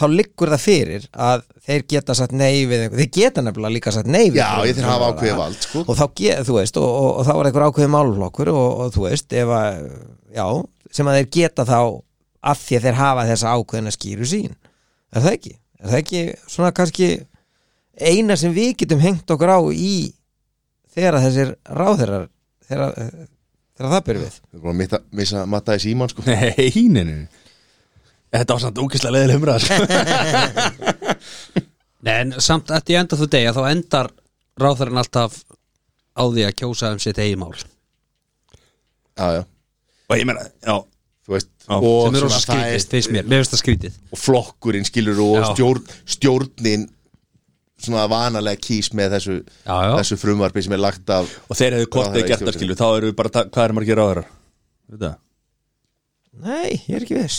D: þá liggur það fyrir að þeir geta satt nei við einhver þeir geta nefnilega líka satt nei við
A: Já, ég þeir hafa
D: frumvarp.
A: ákveðið vald, sko.
D: Og þá, ge- þú veist, og, og, og þá er eitthvað ákveðið málflokkur og, og þú veist, ef að já, sem að þeir geta þá af því að þeir hafa þessa ákveðina skýru sín er það ekki? Er það ekki svona kannski eina sem við getum hengt okkur á í þegar þessir ráðherrar þegar, þegar það byrjum við?
A: Við erum að missa, missa matta í síman, sko.
C: Nei, nei, nei. Þetta var samt ógeðslega leðileg umræða sko.
B: Nei, en samt að ég enda þú degja þá endar ráðherran alltaf á því að kjósa um sitt eigin mál.
A: Já, já,
C: Og ég meina, já.
A: Þú veist
C: Já.
A: og,
B: sem er
A: það
B: skrítið, finnst mér, mér finnst það skrítið.
A: Og flokkurinn skilur og stjórn, stjórnin svona vanalega kýs með þessu,
B: Já, já.
A: þessu frumvarpi sem er lagt af
C: Og þeir hefðu kortið gert það
A: stjórninni.
C: skilu Þá eru við bara, hvað er margir það?
D: Nei, ég er ekki viss.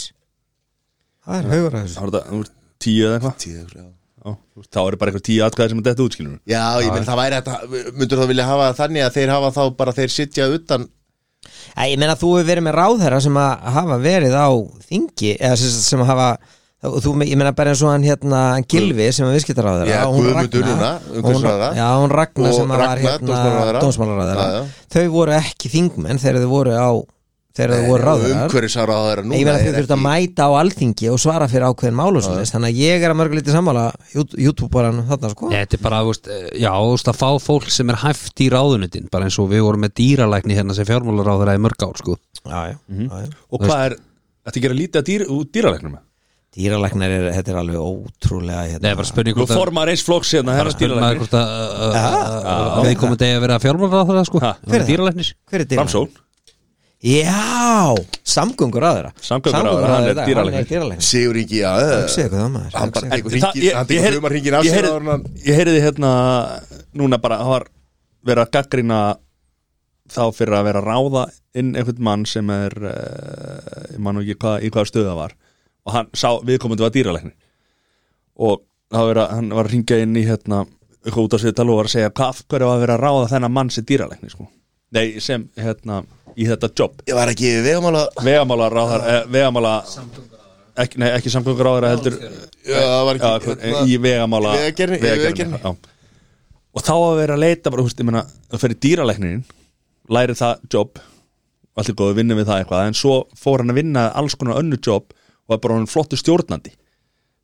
D: Það er haugur að þessu.
C: Var þetta, þú veist, tíu eða eitthvað.
A: Já,
C: þú veist, Þá eru bara eitthvað tíu atkvæðir sem að detta út skilur
A: Já, ég menn það væri þetta, myndur þá vilja hafa þannig að þeir hafa þá bara þeir sitja utan
D: Æ, ég meina þú hefur verið með ráðherra sem að hafa verið á þingi eða sem, sem hafa þú, ég meina bara eins og hann hérna hann Gilvi sem er viðskiptaráðherra
A: Já,
D: og hún Ragna- hún-. Já, hún Ragnar
A: Og
D: sem að var
A: Ragna,
D: hérna
A: dómsmálaráðherra.
D: þau voru ekki þingmenn þegar þau voru á þegar þau voru
A: núna
D: Ég meina þau
A: er
D: þurft að mæta á alþingi og svara fyrir ákveðin málu þannig að ég er að mörguleiti sammála YouTube-baran þarna sko
B: Þetta er bara, þú veist, eh, já, þú veist að fá fólk sem er hæft í ráðunutin bara eins og við vorum með dýralækni hérna sem fjármálaráður í mörg ár, sko
D: Já, já, já, já.
C: Og hvað er, þetta gerir lítið að dýr, út dýralæknum með?
D: Dýralæknar er, þetta er alveg ótrúlega hérna.
B: Nei, bara spurning
C: Þú
B: hvort að
C: formar eins flokks hérna,
B: spurning maður
C: dýralæknir
B: hvort að að- að- að við komum degi að vera fjármálaráður,
D: Já, samgöngur að þeirra
C: Samgönguráðherra, hann er dýralæknir.
D: dýralæknar
A: Sigur
D: það maður
A: Hann tekur tekur
C: heyri-
A: humarhringin af hann
C: Ég heyriði hérna núna bara, það var verið að gaggrina þá fyrir að vera að ráða inn einhvern mann sem er uh, ég man ekki hvað, í hvaða stöðu það var. Og hann sá viðkomandi var dýralæknir. Og það var verið að, hann var að ringja inn í hérna eitthvað út á sviðtal og var að segja hvað hverju var að vera að ráða þennan mann sem dýralækni sko. nei, sem hérna í þetta jobb,
A: Ég var ekki vegamála
C: vegamála ráðar eh, vegamála ekki, nei, ekki samgöngur ráðar heldur
A: Já, það var
C: já,
A: ekki
C: hver-
A: hérna-
C: í vegamála
A: í Vegagerðinni.
C: já. og þá að vera að leita bara, ég meina, það fyrir dýralæknin læri það jobb allt er góð að vinna við það eitthvað en svo fór hann að vinna alls konar önnu jobb og var bara hann flottu stjórnandi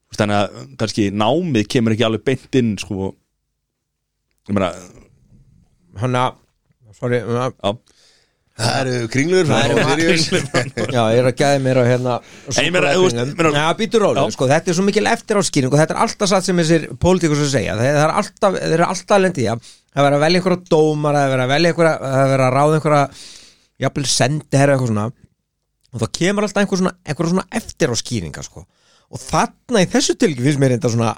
C: Þú veist, þannig að kannski námið kemur ekki alveg beint inn sko ég meina,
D: Hann að Sorry, uh,
C: já
A: Það eru kringlur
D: Það eru Já, ég er að gæði mér á hérna Já, býtur rólu,
C: Já.
D: sko, þetta er svo mikil eftir á skýring og þetta er alltaf satt sem þessir pólitíkus að segja, það er alltaf, þeir eru alltaf lendi í að það vera að velja einhverja dómar að vera að velja einhverja, að vera að ráða einhverja jafnvel sendi herra eitthvað svona. Og þá kemur alltaf einhver svona, einhverja svona eftir á skýringa, sko. Og þarna í þessu tilgi finnst mér reynda svona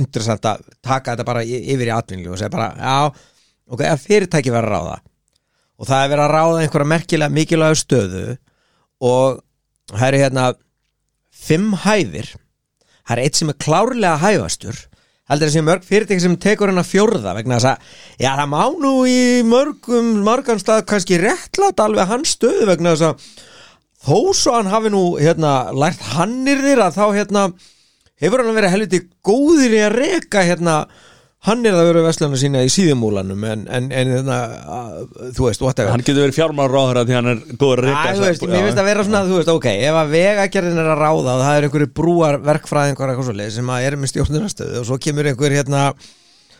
D: interessant að taka þetta bara yfir í atvinnlu og segja bara, já, ok, að fyrirtæki vera að ráða og það er verið að ráða einhverja merkilega mikilvægu stöðu. Og það eru hérna fimm hæðir. Það er eitt sem er klárlega hæfastur. Heldur þessi mörg fyrirtæki sem tekur hennar fjórða vegna þess að, já það má nú í mörgum, margan stað kannski réttlátt alveg hans stöðu vegna þess að þó svo hann hafi nú hérna lært hannir þér að þá hérna hefur hann verið helviti góðir í að reka hérna hann er að vera veslana sína í síðumúlanum en, en, en hérna, að, þú veist, whatever.
C: Hann getur verið fjármálaráðherra því hann er góður að
D: Æ, þú veist,
C: reyka
D: mér finnst að vera svona, þú veist, ok ef að vegagerðin er að ráða og það er einhverju brúar verkfræðingar eitthvað svo sem að er með stjórnunastöðu og svo kemur einhver hérna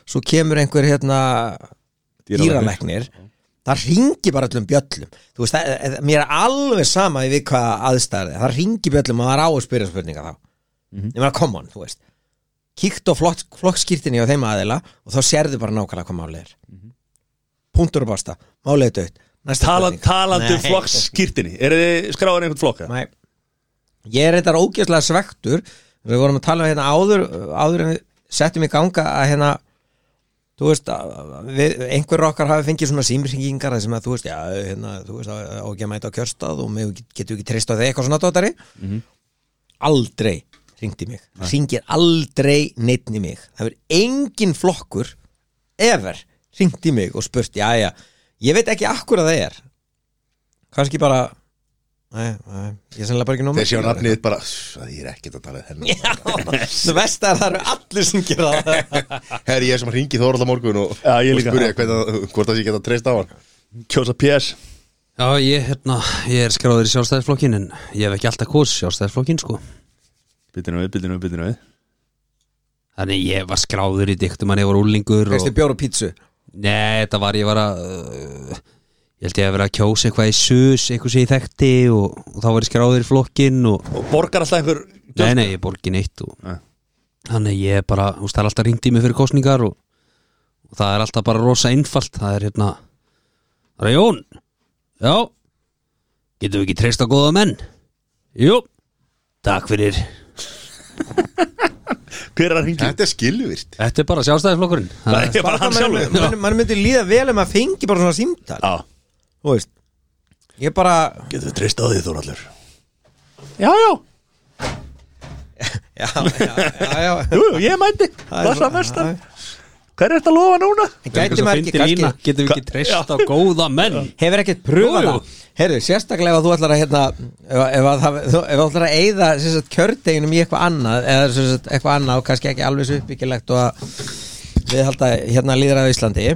D: svo kemur einhver hérna dýralæknir. það ringi bara öllum bjöllum. Þú veist, það- mér er alveg sama í við hvað aðstæði, það ringi bjöllum og það er á kíkt á flokk, flokkskýrtinni á þeim aðeila og þá sérðu bara nákvæmlega hvað málið er. Punktur og basta, málið dött
C: Tala, talandi um flokkskýrtinni er þið skráður einhvern flokka?
D: Nei. Ég er reyndar ógeðslega svektur Við vorum að tala um hérna áður áður en við settum í ganga að hérna þú veist við, einhver okkar hafi fengið svona símringingar sem að þú veist, já, hérna, þú veist á ekki að mæta á kjörstað og mig getur ekki treyst á þeir eitthvað svona dótari aldrei ringdi mig. Ringir aldrei neitt í mig. Það verður engin flokkur ever ringdi mig og spurt, já, já ég veit ekki akkur að það er. Kannski bara Nei, nei, ég er sennilega bara ekki nóg
A: Þeir séu nafnið bara að Ég er ekkert að tala
D: Já, það vest að það eru allir sem gera það.
A: Herri, ég er sem að ringi Þóralda morgun og,
C: Já, ég
A: og spurja hvernig, hvort að ég geta treyst á hann.
C: Kjósa PS
B: Já, ég, hérna, ég er skráður í sjálfstæðisflokkin en ég hef ekki alltaf kos sjálfstæðisflokkin, sko
C: Byttinu við, byttinu við, byttinu við.
B: Þannig ég var skráður í dyktum að ég var úlingur og...
D: Veistu bjór og pítsu?
B: Nei, þetta var, ég var að uh, Ég held ég að vera að kjósa eitthvað í sus eitthvað sem ég þekkti og, og þá var ég skráður í flokkin og
C: Og borgar alltaf einhver
B: Nei, nei, ég borgi neitt og,
C: Nei.
B: Þannig ég bara, þú veist, það er alltaf ringt í mig fyrir kostningar og, og það er alltaf bara rosa einfalt. Það er hérna Það er Jón. Já. Getum við ekki treyst á góða menn? Jú. Takk fyrir
C: Hver er að ringi?
A: Þetta er skilvirt
B: Þetta er bara sjálfstæðisflokkurinn. Það
C: Það
B: er-
C: er bara hann sjálfur
D: Man, man myndi líða vel ef maður fengi bara svona símtal.
C: Já.
D: Þú veist Ég bara
C: Getur við treyst á því Þóraldur? Já, já.
D: Já, já, já, já.
C: Jú, jú, ég mæti.
D: Það er
C: Blessa
D: svo-
C: mestar Hver er þetta að lofa núna?
B: Getum við ekki treyst á góða menn?
D: Hefur ekkert pröfað það? Heyrðu, sérstaklega ef þú ætlar að hérna Ef, ef, að, það- þú- ef þú ætlar að eyða sem sagt, kjördeginum í eitthvað annað Eða sem sagt, eitthvað annað og kannski ekki alveg svo uppbyggilegt Og að við halda hérna á Íslandi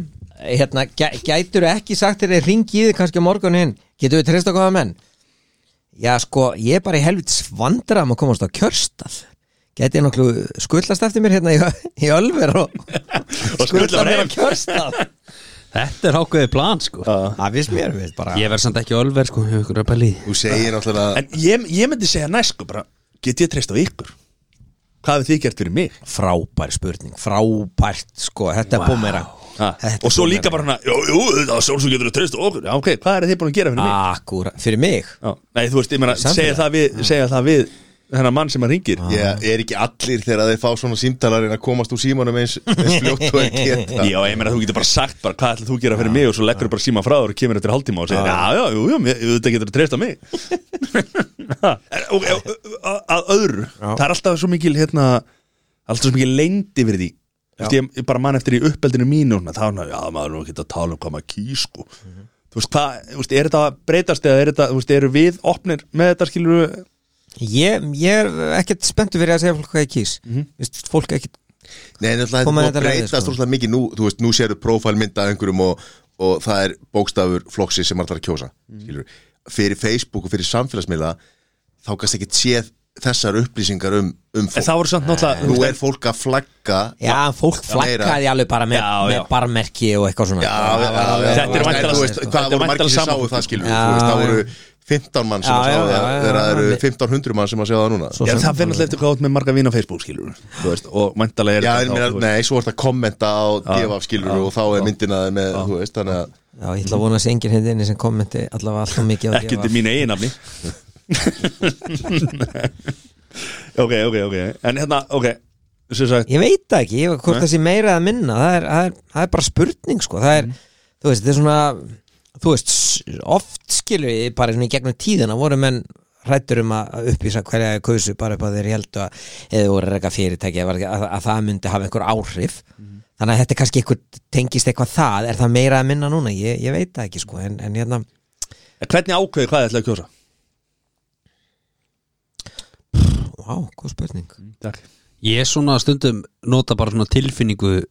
D: Hérna, gæ, gætur ekki sagt þér ringi í þig kannski á morgunin Getur við treyst á góða menn? Já, sko, ég er bara í helvits vandram að komast á kjörstað Gæti ég nokklu skullast eftir mér hérna í, í Ölver og,
C: Og
D: skulla mér á kjörstað
B: Þetta er ákveðið plan sko
D: Það finnst mér, við bara
B: Ég verð samt ekki ölver sko
A: Þú segir náttúrulega
C: En ég, ég myndi segja næst sko bara Get ég treyst á ykkur? Hvað hefur þið gert fyrir mig?
D: Frábær spurning, frábært, sko, þetta er búmera
C: Ha. Og svo líka bara hana Jú, jú, það er sjálfsög getur að treysta okkur Já, ok, hvað er þið búin að gera fyrir mig?
D: Akkúra, fyrir mig
C: Já. Nei, þú veist, ég meina, segja það við Segja það við þennan mann sem að ringir.
A: Ég er ekki allir þegar þeir fá svona símtalarinn að komast úr símanum eins, eins fljótt og geta.
C: Já, ég meina, þú getur bara sagt bara Hvað ætlar þú að gera fyrir mig? Og svo leggur þú bara síma frá þér og kemur eftir hálftíma og segir Já, já, jú, jú, ég- þetta getur að treysta mig. Að öðru Það er alltaf svo mikil, hérna Alltaf svo mikil því. Þú veist, ég, ég bara man eftir í uppeldinu mínu þá er hann, já, maður er ekki að tala um hvað maður kýr, sko. Þú veist, hvað, þú veist, er þetta breytast eða er þetta, þú veist, eru við opnir með þetta, skilur
D: Ég, ég er ekkert spenntu fyrir að segja fólk hvað ég kýs mm -hmm. Fólk ekkert
A: Nei, en þetta er búið að breytast
D: sko.
A: rosalega mikið nú, þú veist, nú sérðu prófælmynda af einhverjum og, og það er bókstafur flokksi sem þarf að kjósa skilur. fyrir Facebook og fyrir samfélagsmiðla þá kannski ekki séð þessar upplýsingar um, um
C: En
A: fólk
C: náttúrulega
A: Nú er fólk að flagga
D: Já, fólk flaggaði alveg bara með,
C: Já, já.
D: með barmerki og eitthvað svona
A: Já,
C: Þetta er
A: en
C: væntanlega-
A: þú veist,
C: þetta
A: Hvað
C: er
A: voru margir sem sáu það skilur Þú veist,
D: já.
A: voru 15 mann sem
D: Já,
A: að sjá
D: já,
A: það þegar það eru
D: já.
A: 1500 mann sem að sjá það núna
D: Svo
C: Já, það fyrir náttúrulega eftir hvað átt með marga vina á Facebook, skilur þú veist, og mæntalega er
A: Já,
C: þetta
A: meina,
C: veist.
A: nei, svo er þetta að kommenta á divaf skilur og þá er myndina með, þú veist, þannig að
D: Já, ég ætla að vona að sé enginn hindi sem kommenti allavega alltaf mikið á
C: ekki
D: DFF.
C: til mín eigin nafni ok, ok, ok en hérna, ok sem sagt,
D: Ég veit það ekki, ég, hvort það sé meira að minna það er, það er, það er bara spurning sko. það er, þú veist, þetta er svona þú veist, oft skilur við bara í gegnum tíðina voru menn hrættur um að upplýsa hverja er kausu bara upp að þeir heldu að eða voru reyka fyrirtæki að, að, að það myndi hafa einhver áhrif. Þannig að þetta er kannski einhver, tengist eitthvað það. Er það meira að minna núna, ég, ég veit það ekki sko, en, en hérna,
C: en hvernig ákveði hvað þið ætlaði að kjósa?
D: vá, góð spurning.
C: Takk.
B: Ég er svona stundum nota bara svona tilfinningu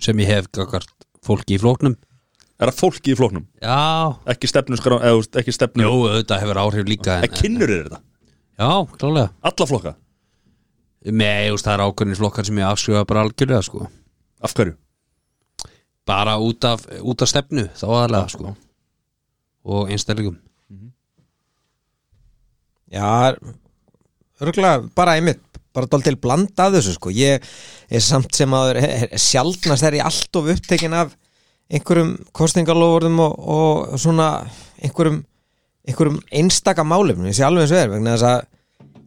B: sem ég hef gagart fólki í flóknum
C: Er það fólki í flóknum?
B: Já,
C: Ekki stefnu skrá, eða þú veist, ekki stefnu
B: jú, auðvitað hefur áhrif líka
C: En kynnur er þetta?
B: Já, klálega
C: Alla flokka?
B: Veist, það er ákveðnir flokkar sem ég afskrifa bara algjörlega sko
C: Af hverju?
B: Bara út af, út af stefnu, þá aðalega sko Og einstæðlegum
D: Já, örgulega bara einmitt, bara dál til blanda af þessu sko, ég er samt sem að sjaldnast er ég alltof upptekin af einhverjum kostingalofurðum og, og svona einhverjum, einhverjum einstaka málefnum, ég sé alveg eins og er vegna þess að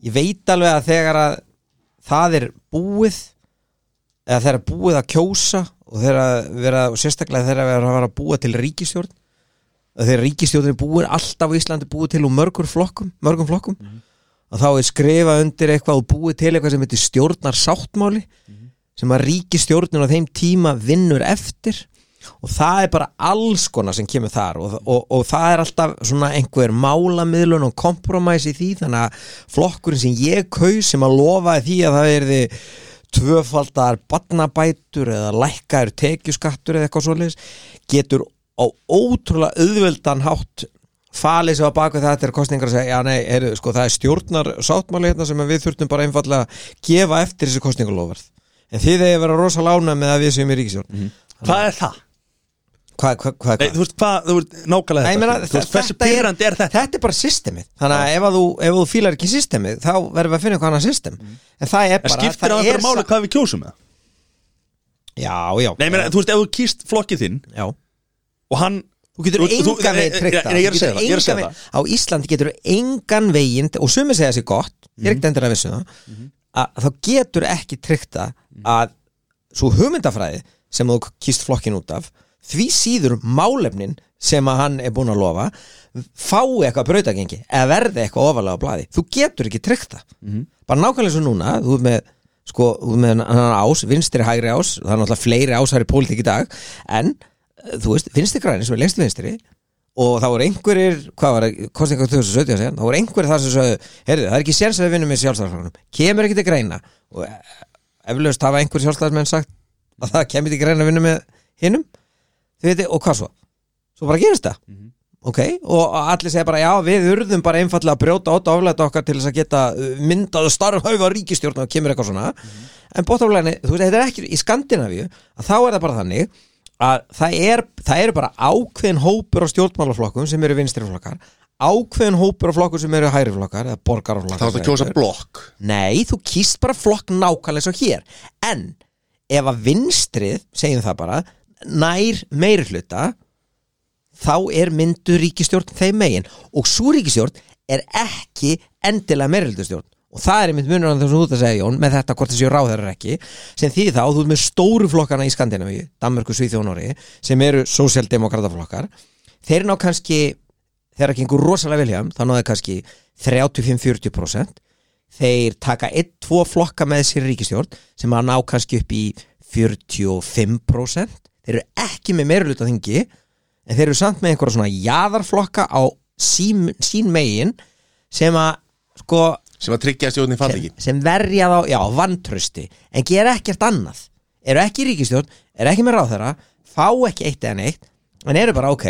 D: ég veit alveg að þegar að það er búið eða þegar er búið að kjósa og þegar að vera, og sérstaklega þegar að vera að búa til ríkistjórn þegar ríkistjórn er búin alltaf á Íslandi búið til úr mörgur flokkum, mörgum flokkum að þá er skrifa undir eitthvað og búið til eitthvað sem heitir stjórnar sáttmáli sem að ríkistjórnin á þeim tíma vinnur eftir og það er bara alls konar sem kemur þar og, og, og það er alltaf svona einhver málamiðlun og kompromæs í því þannig að flokkurinn sem ég kaus sem að lofa því að það er því tvöfaldar barnabætur eða lækkaður tekjuskattur eða eitthvað svoleiðis getur á ótrúlega auðveldan hátt falið sér á baku þetta er kostningar að segja, já nei, er, sko, það er stjórnar sáttmáli hérna sem við þurftum bara einfallega að gefa eftir þessi kostningalofverð en þið eigi að vera rosa lána með að við séum í ríkisjórn
C: Hvað er það?
D: Hvað, hvað, hvað,
C: Nei, þú veist hvað, þú veist, nákvæmlega
D: Nei,
C: þetta Þú veist,
D: þetta er-
C: er þetta?
D: þetta er bara systemið. Þannig að ef, að þú, ef þú fílar ekki systemið þá verðum við að finna eitthvað annað system. En það er bara
C: skiptir
D: það
C: á
D: er
C: einhverju máli
D: sa-
C: hvað við kjósum með?
D: já, já,
C: Nei, ég meina, þú veist, ef þú kýst flokkið þinn
D: já.
C: og hann
D: Þú getur
C: Þú- þú-
D: engan veginn tryggt
C: að það, að
D: Á Íslandi getur engan veginn Og sumi segja sér gott, ég er ekkert endur að vissu það að þá getur ekki tryggt það að svo hugmyndafræði sem þú kýst flokkin út af því síður málefnin sem að hann er búin að lofa fái eitthvað brautagengi eða verði eitthvað ofalega á blaði. Þú getur ekki tryggt það. Bara nákvæmlega svo núna þú ert með, sko, þú ert með hann ás, vinstri hægri ás það er náttúrulega fleiri ásar í pólitík í dag en eh, þú veist, vinstri græni sem er lengst vinstri og það voru einhverjir, hvað var það, kostningar 2017 síðan, það voru einhverjir þar sem sögðu heyrðu, það er ekki séns að við vinnum með sjálfstæðarflokkunum kemur ekki til greina. Og eh, eflaust hafa einhverjir sjálfstæðarsmenn sagt að það kemur til greina að vinna með hinnum veitir, og hvað svo? Svo bara gerist það. Ok, og allir segja bara já, við urðum bara einfallega að brjóta át oflæta okkar til þess að geta uh, myndað og starfhauða ríkistjórn og kemur eitthvað svona. En bóttáflæni, þú veist, þetta er ekki í Skandinavíu að þá er það bara þannig að það er, eru bara ákveðin hópur á stjórnmálaflokkum sem eru vinstriflokkar ákveðin hópur á flokkum sem eru hæriflokkar eða borgaraflokkar
A: þá er það að kjósa blokk.
D: Nei, þú kýst bara flokk nákvæmlega svo hér. En ef að vinstrið, segjum það bara nær meiri hluta þá er myndu ríkistjórn þeim megin. Og svo ríkistjórn er ekki endilega meiri hlutastjórn og það er einmitt munur á þessum út að segja Jón með þetta hvort þessi ráðar er ekki sem því þá þú ert með stóru flokkana í Skandinavíu Danmörku, Svíþjónori sem eru sósjaldemokrataflokkar þeir ná kannski þegar það gengur rosalega þeim, þá náðu kannski 35-40% þeir taka 1-2 flokka með sér ríkistjórn sem að ná kannski upp í 45% þeir eru ekki með meiruluta þingi en þeir eru samt með einhverja svona jaðarflokka á sín, sín megin sem að sko
A: sem að tryggja að stjórnin fall ekki.
D: sem, sem verja þá, já, vantrösti en gera ekkert annað. Eru ekki í ríkistjórn, eru ekki með ráðherra fá ekki eitt eða neitt en eru bara ok,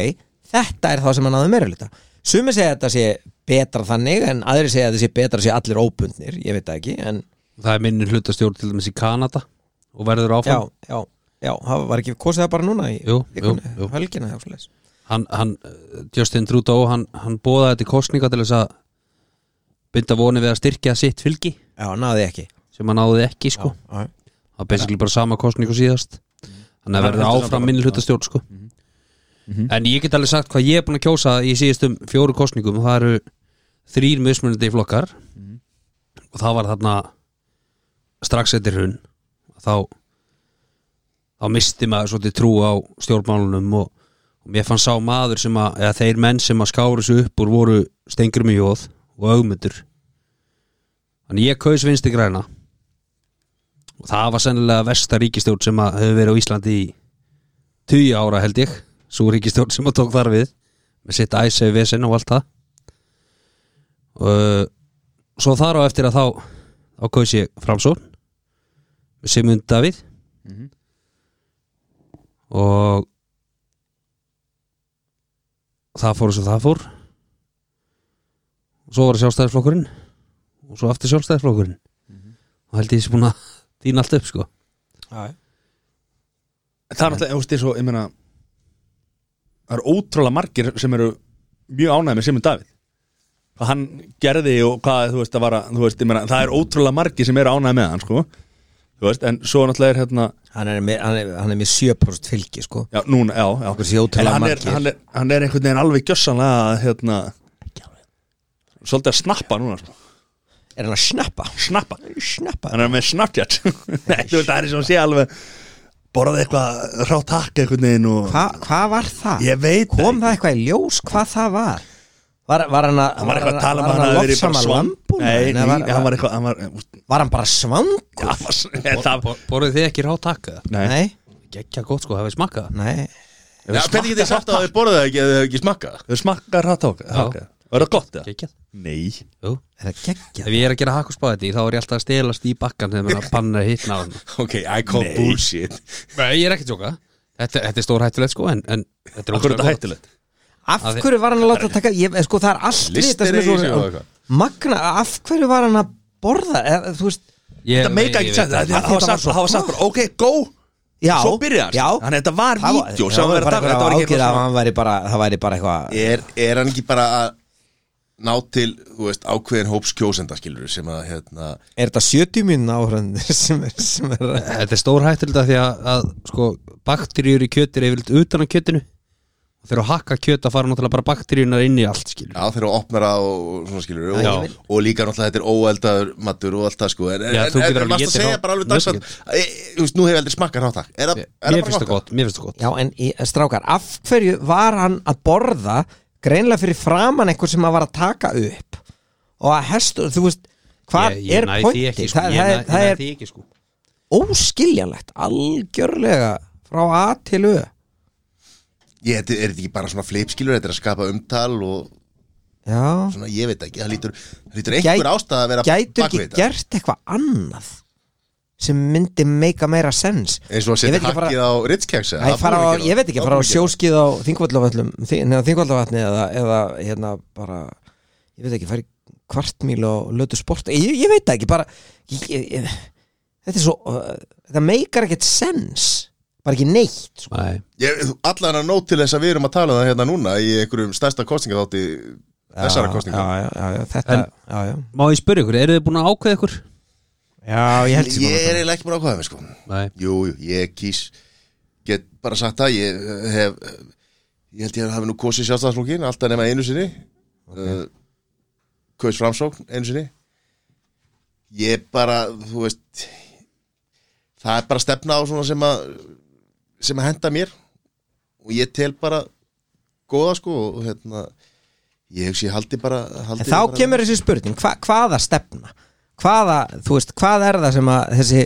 D: þetta er þá sem að náðu meiruluta sumi segja að þetta sé betra þannig en aðri segja að þetta sé betra að sé allir óbundnir, ég veit það ekki en
B: Það er minni hlutastjórn til dæmis í Kanada og verður áfram.
D: Já, já, það var ekki kosið það bara núna í
B: Jú,
D: vikunni,
B: jú, jú.
D: helgina
B: hann, hann, Justin Trudeau hann, hann bóðaði þetta í kostninga til þess að binda voni við að styrkja sitt fylgi.
D: Já, náði ekki.
B: Sem hann náði ekki sko.
D: Já,
B: það er basically bara sama kostning og síðast. Þannig að verður áfram minni hlutastjórn sko. en ég get alveg sagt hvað ég er búin að kjósa í síðustum fjóru kostningum og það eru þrýr mismunandi flokkar. Og það var þarna strax eftir hrun. Þá þá misti maður svolítið trú á stjórnmálunum og, og mér fann sá maður sem að, eða þeir menn sem að skáru sig upp úr voru stengrum í jóð og augmyndur þannig ég kaus vinsti græna. Og það var sennilega versta ríkistjórn sem að hefur verið á Íslandi í 10 ára held ég. Svo ríkistjórn sem að tók þar við með sitt æsau vesen og allt það. Og svo þar á eftir að þá þá kaus ég framsón með Sigmund Davíð og það fór og það fór. Og svo var það sjálfstæðisflokkurinn. Og svo aftur sjálfstæðisflokkurinn. Og held ég þessi búin að dýna allt upp sko.
D: Já,
C: Það er náttúrulega, þú veist, ég meina Það eru ótrúlega margir sem eru mjög ánægð með Simon David Hvað hann gerði og hvað, þú veist, að, þú veist, ég meina Það er ótrúlega margir sem eru ánægð með hann, sko Þú veist, en svo náttúrulega er hérna
D: hann er með, hann er, hann er með 7% fylgi sko.
C: Já, núna, já, já. En hann er, hann, er, hann er einhvern veginn alveg gjössanlega, hérna Svolítið að snappa núna, sko.
D: Er hann að snappa?
C: Snappa.
D: Snappa.
C: Hann er með Snapchat. Það er og hann sé alveg Borðað eitthvað rátt hakka einhvern veginn og
D: hvað hva var það?
C: Ég veit
D: kom
C: það
D: eitthvað í ljós hvað það var? Var, var hann að
C: Hann var eitthvað að tala um
D: var
C: að hann
D: að
C: bara
D: lofsama
C: svang
D: lambúna?
C: Nei,
D: Nei,
C: nei,
D: var,
C: hann var eitthvað hann var,
D: var hann bara svang?
C: Já, hann var s- það,
B: Borðið þið ekki rátakka?
C: Nei,
D: nei,
B: Gekka gott sko, hafið smakkað það?
D: nei
A: hvernig getið þið sagt að þið borðið það ekki eða þið ekki smakka
C: Þau smakkar rátt hakka Var það gott, það?
B: Gekkjað?
C: Nei
B: Jú
D: er það geggja?
B: Ef ég er að gera hakkuspaðið þá er ég alltaf að stelast í bakkan þegar maður panna hittna á hann
A: Ok, I call
C: Nei.
A: bullshit
B: Nei, ég er ekki að tjóka Þetta, þetta er stór hættulegt sko en, en þetta er
C: Akkur er þetta
B: gott.
D: Af
B: Að
D: hverju var hann að láta taka ég, sko það er allt við þetta
A: Listir
D: sem er svo magna, af hverju var hann að borða? Eða, þú veist,
B: Ég-
C: Þetta meika ekki
B: veit
C: það var sagt það var sagt bara, ok, go.
D: Já
C: Svo
D: já,
C: Þannig að þetta var vídeo
D: það
C: var
D: var
C: verið að taka Þetta var ekki
D: ágjörð
C: eitthvað
D: að
C: svona
D: hann væri bara það væri bara eitthvað
A: er, er hann ekki bara að ná til, þú veist, ákveðin hóps kjósenda skilur sem að, hérna
D: er þetta 70 minn áhrandir sem er, sem er
B: Þetta er stór hættulegt að því að, að sko, bakteríur í kjöti er yfirleitt utan á kjötinu og þegar að hakka kjöt að fara náttúrulega bara bakteríunar inn í allt skilur
A: Já, þeir eru að opna það og, og svona skilur og,
B: Já.
A: og líka náttúrulega þetta er óeldaður matur og allt það sko en,
B: Já,
A: en, en, en varst að segja bara alveg dags að e, Þú veist, nú hef ég aldrei smakkað rátt er, það- er,
B: Mér finnst það
A: gott?
B: gott, mér finnst það gott
D: Já, en í, strákar, af hverju var hann að borða greinlega fyrir framann einhver sem að var að taka upp og að hestur, þú veist hvað er pointi?
B: sko.
D: það, er, er
B: sko.
D: óskiljanlegt algjörlega frá A til Ö
A: Ég, er þetta ekki bara svona flip skilur þetta er að skapa umtal og
D: Já,
A: svona, ég veit ekki, það lítur, það lítur einhver ástæða að vera
D: gætur
A: bak
D: ekki
A: þetta.
D: gert eitthvað annað sem myndi meika meira sens?
A: Eins og að
D: Ég
A: setja
D: veit ekki bara-
A: hakkið á Ritz-keks
D: Æ, fara á, ég veit ekki, fara á sjóskið á þingvallavöllum neða þingvallavatni eða, eða hérna bara ég veit ekki, fara í kvartmíl og lötu sport. Ég, ég veit það ekki, bara ég, ég, þetta er svo uh, þetta meikar ekkert sens bara ekki neitt sko.
B: Nei.
A: Ég, allan að nót til þess að við erum að tala um það hérna núna í einhverjum stærsta kostningaþátti þessara
D: Já,
A: kostninga
D: já, já, já, já, þetta
B: En-
D: já, já.
B: Má ég spyrja ykkur, eru þið búin að ákveða ykkur?
D: já, ég held sem
A: Ég er eiginlega ekki búin að ákvæða mig sko
B: Nei
A: Jú, jú, ég kýs get bara sagt það ég hef ég held ég að hafi nú kosið sjálfstæðarflokkin alltaf nema einu sinni okay. uh, Kaus framsókn einu sinni Ég bara, þú veist það er bara stefna á svona sem að sem að henda mér og ég tel bara góða sko og hérna ég hugsi ég haldi bara haldi
D: þá
A: bara,
D: kemur þessi spurning, hva, hvaða stefna? Hvaða, þú veist, hvað er það sem að þessi,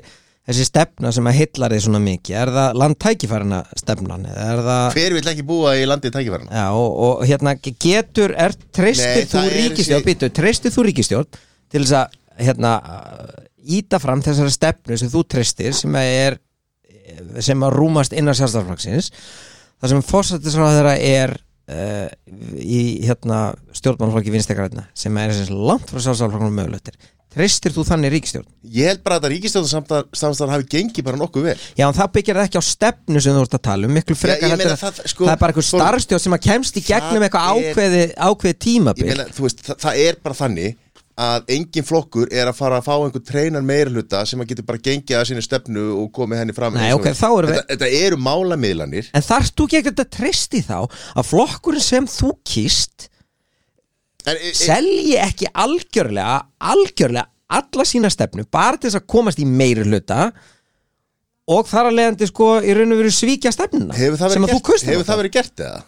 D: þessi stefna sem að hillar þið svona mikið? Er það landtækifærina stefnan? Er það,
A: Hver vill ekki búa í landi tækifærna?
D: já, og, og hérna getur, er, treystir þú ríkistjórn,
A: þessi-
D: býtu, treystir þú ríkistjórn til þess að, hérna, íta fram þessari stefnu sem þú treystir sem að er, sem að rúmast innan sjálfstæðarflokksins það sem fórsættisráðara er uh, í hérna stjórnmálflokki vinstegræðina sem er langt frá sjálfstæðarflokknum mögulegtir treystir þú þannig ríkistjórn?
A: Ég held bara að ríkistjóðarsamstarf hafi gengið bara nokkuð vel.
D: Já, en það byggir ekki á stefnu sem þú ert að tala um miklu
A: Já,
D: frekar
A: ég meina
D: að
A: það, sko,
D: það er bara einhver starfstjórn sem að kemst í gegnum eitthvað ákveði, ákveði
A: Ég
D: tímabil.
A: Meina, þú veist, það, það er bara þannig að engin flokkur er að fara að fá einhver treinan meira hluta sem að getur bara gengið að sinni stefnu og komið henni fram
D: Nei,
A: eins og-
D: ok, þá erum við-
A: þetta, þetta eru málamiðlanir.
D: En þarft þú ekki ekkert að treysti þá að flokkurinn sem þú kýst
A: en, e, e,
D: selji ekki algjörlega algjörlega alla sína stefnu bara til þess að komast í meiri hluta og þar að leiðandi sko í raun og veru svíkja stefnuna
A: Hefur það verið gert, hefur það verið gert eða?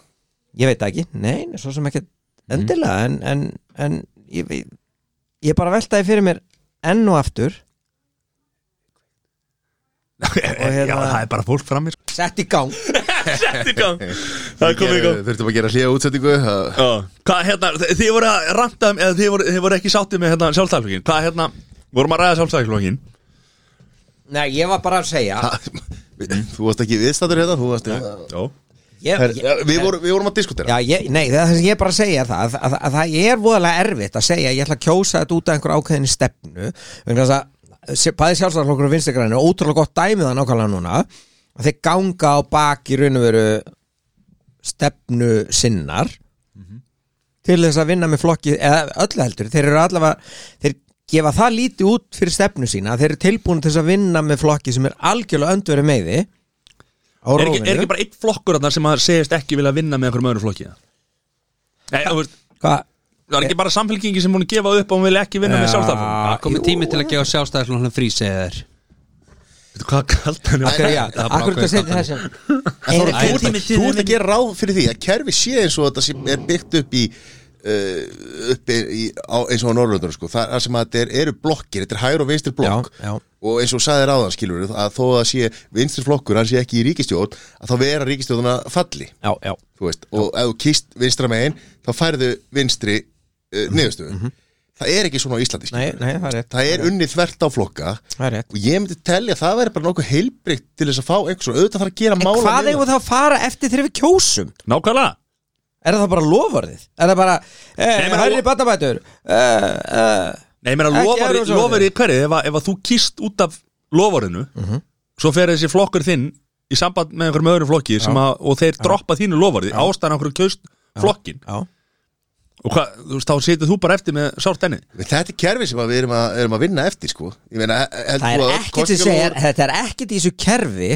D: Ég veit ekki, nei, nei, svo sem ekki endilega en, en, en ég, ég, ég bara veltaði fyrir mér enn og aftur. Hérna-
C: Já, það er bara fólk frammi sko.
D: sett í gang.
C: Sett í gang. Það er komið í gang.
A: Þurftum að gera hlýja útsettingu það-
C: Já. Hvað, hérna, þi- þið voru að ranta eða þið voru, þið voru ekki sáttið með hérna, sjálfstæðarflokkin Hvað, hérna, vorum að ræða sjálfstæðarflokkin
D: Nei, ég var bara að segja
A: Þú varst ekki viðstættur hérna þú varst,
C: Já
D: ég,
A: Her,
D: ég,
A: við, vorum, við vorum að diskutera.
D: Já, ég, nei, það sem ég bara að segja það að, að, að það er voðalega erfitt að segja ég ætla að kjósa þetta út af einhver ákveðinni stefnu þess að bæði sjálfstæðarflokkur og vinstegræni er ótrúlega gott dæmið það nákvæmlega núna að þeir ganga á bak í raun og veru stefnu sinnar til þess að vinna með flokki eða öllu heldur, þeir eru allavega þeir gefa það lítið út fyrir stefnu sína að þeir eru tilbúin til þess að vinna með flokki sem er algjörlega öndverið meiði á
C: er ekki, er ekki bara einn flokkur þarna sem að segist ekki vilja vinna með einhverjum öðrum flokki? Nei, þú veist
D: Hvað?
C: Það er ekki bara samfélkingi sem hún gefa upp og hún vilja ekki vinna með sjálfstæðarflokkin
B: Það komið tími til að gefa sjálfstæðisflokkurinn frí segja þér
C: Veitu hvað kalt hann
D: Akkur,
B: Það er
A: En
D: Er-
A: Þóra,
D: er-
A: þú, ert, þú að gera ráð fyrir því að kerfi sé eins og þetta sem er byggt upp í uppi í, á, eins og á Norrlöndunum sko. það er sem að þetta er, eru blokkir, þetta er hægur og vinstri blokk.
D: Já, já.
A: og eins og sagði ráðan skilur að þó að sé vinstri flokkur, hann sé ekki í ríkistjórn að þá vera ríkistjórnuna falli.
D: Já,
A: veist, og ef þú kýst vinstra megin þá færðu vinstri uh, niðurstöðu. það er ekki svona á Íslandi.
D: Nei, nei, það er rétt.
A: Það er unnið þvert á flokka.
D: Það rétt.
A: Og ég myndi telja að það væri bara nokkuð heilbrygt til þess að fá einhvers og auðvitað þarf að gera
D: En
A: mála
D: hvað
A: við
D: við þá að fara eftir þegar við kjósum?
C: Nákvæmlega
D: Er það bara lofvarðið? Er það bara, eh,
C: lo-
D: batnabætur eh, eh,
C: Nei, ég meina
D: Ekki
C: lofari,
D: Evrópusambandið.
C: lofari hverju? Ef, að- ef að þú kýst út af lofarinu svo fer þessi flokkur þinn í samband með einhverjum öðrum flokki sem að, og þeir droppa þínu lofarið ástæðan okkur kjöst flokkin
D: Já,
C: og hvað, þú veist, þá situr þú bara eftir með sárt enni
A: Þetta er kerfi sem að við erum að, erum að vinna eftir sko. Ég meina,
D: það er ekkert sem segir Þetta er ekkert í þessu kerfi